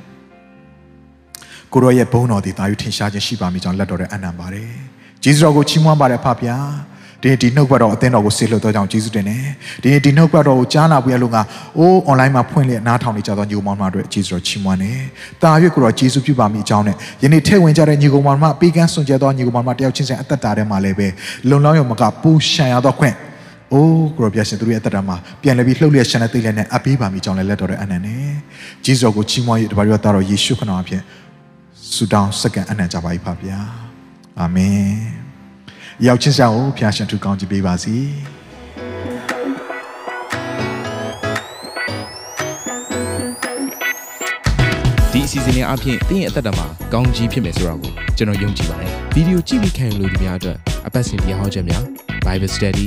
ကိုရောရဲ့ဘုန်းတော်ဒီတာယူထင်ရှားခြင်းရှိပါမိကြောင်းလက်တော်နဲ့အနံပါတယ်။ဂျေဇုတော်ကိုချီးမွမ်းပါတယ်ဖဗျာ။ ဒီဒီနှုတ်ဘတ်တော်အသင်းတော်ကိုဆေလွတ်တော်ကြောင့်ဂျေဇုတင်တယ်။ဒီဒီနှုတ်ဘတ်တော်ကိုကြားနာပွေလို့ကအိုး online မှာဖွင့်လျက်နားထောင်နေကြသောညီကောင်မောင်တို့ဂျေဇုတော်ချီးမွမ်းတယ်။တာရွက်ကိုတော့ဂျေဇုပြုပါမိအကြောင်းနဲ့ယနေ့ထဲဝင်ကြတဲ့ညီကောင်မောင်တို့ပေးကမ်းစွန့်ကြဲသောညီကောင်မောင်တို့တယောက်ချင်းစံအသက်တာထဲမှာလည်းပဲလုံလောက်ရုံမကပူရှံရသောခွင့်အိုးကိုရောပြရှင်သူတို့ရဲ့အသက်တာမှာပြန်လည်ပြီးလှုပ်လျက်ရှန်တဲ့သိလက်နဲ့အပေးပါမိကြောင်းလည်းလက်တော်တဲ့အနံနဲ့ဂျေဇုကိုချီးမွမ်းရတပါးရောသားတော်ယေရှုခရစ်တော်အဖြစ်ဆုတောင်းစက္ကန့်အနံ့ကြပါ၏ဖဗျာအာမင် ရောက်ချင်းဆောင်ကိုဖျားရှင်ထူကောင်းကြည့်ပေးပါစီဒီအစီအစဉ်လေးအပြင်တင်းရဲ့အသက်တာမှာကောင်းကြီးဖြစ်မယ်ဆိုတာကိုကျွန်တော်ယုံကြည်ပါတယ်ဗီဒီယိုကြည့်ပြီးခံယူလို့ဒီများအတွက်အပတ်စဉ်တရားဟောခြင်းများ Bible Study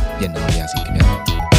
ပြန်လာပါရစေခင်ဗျာ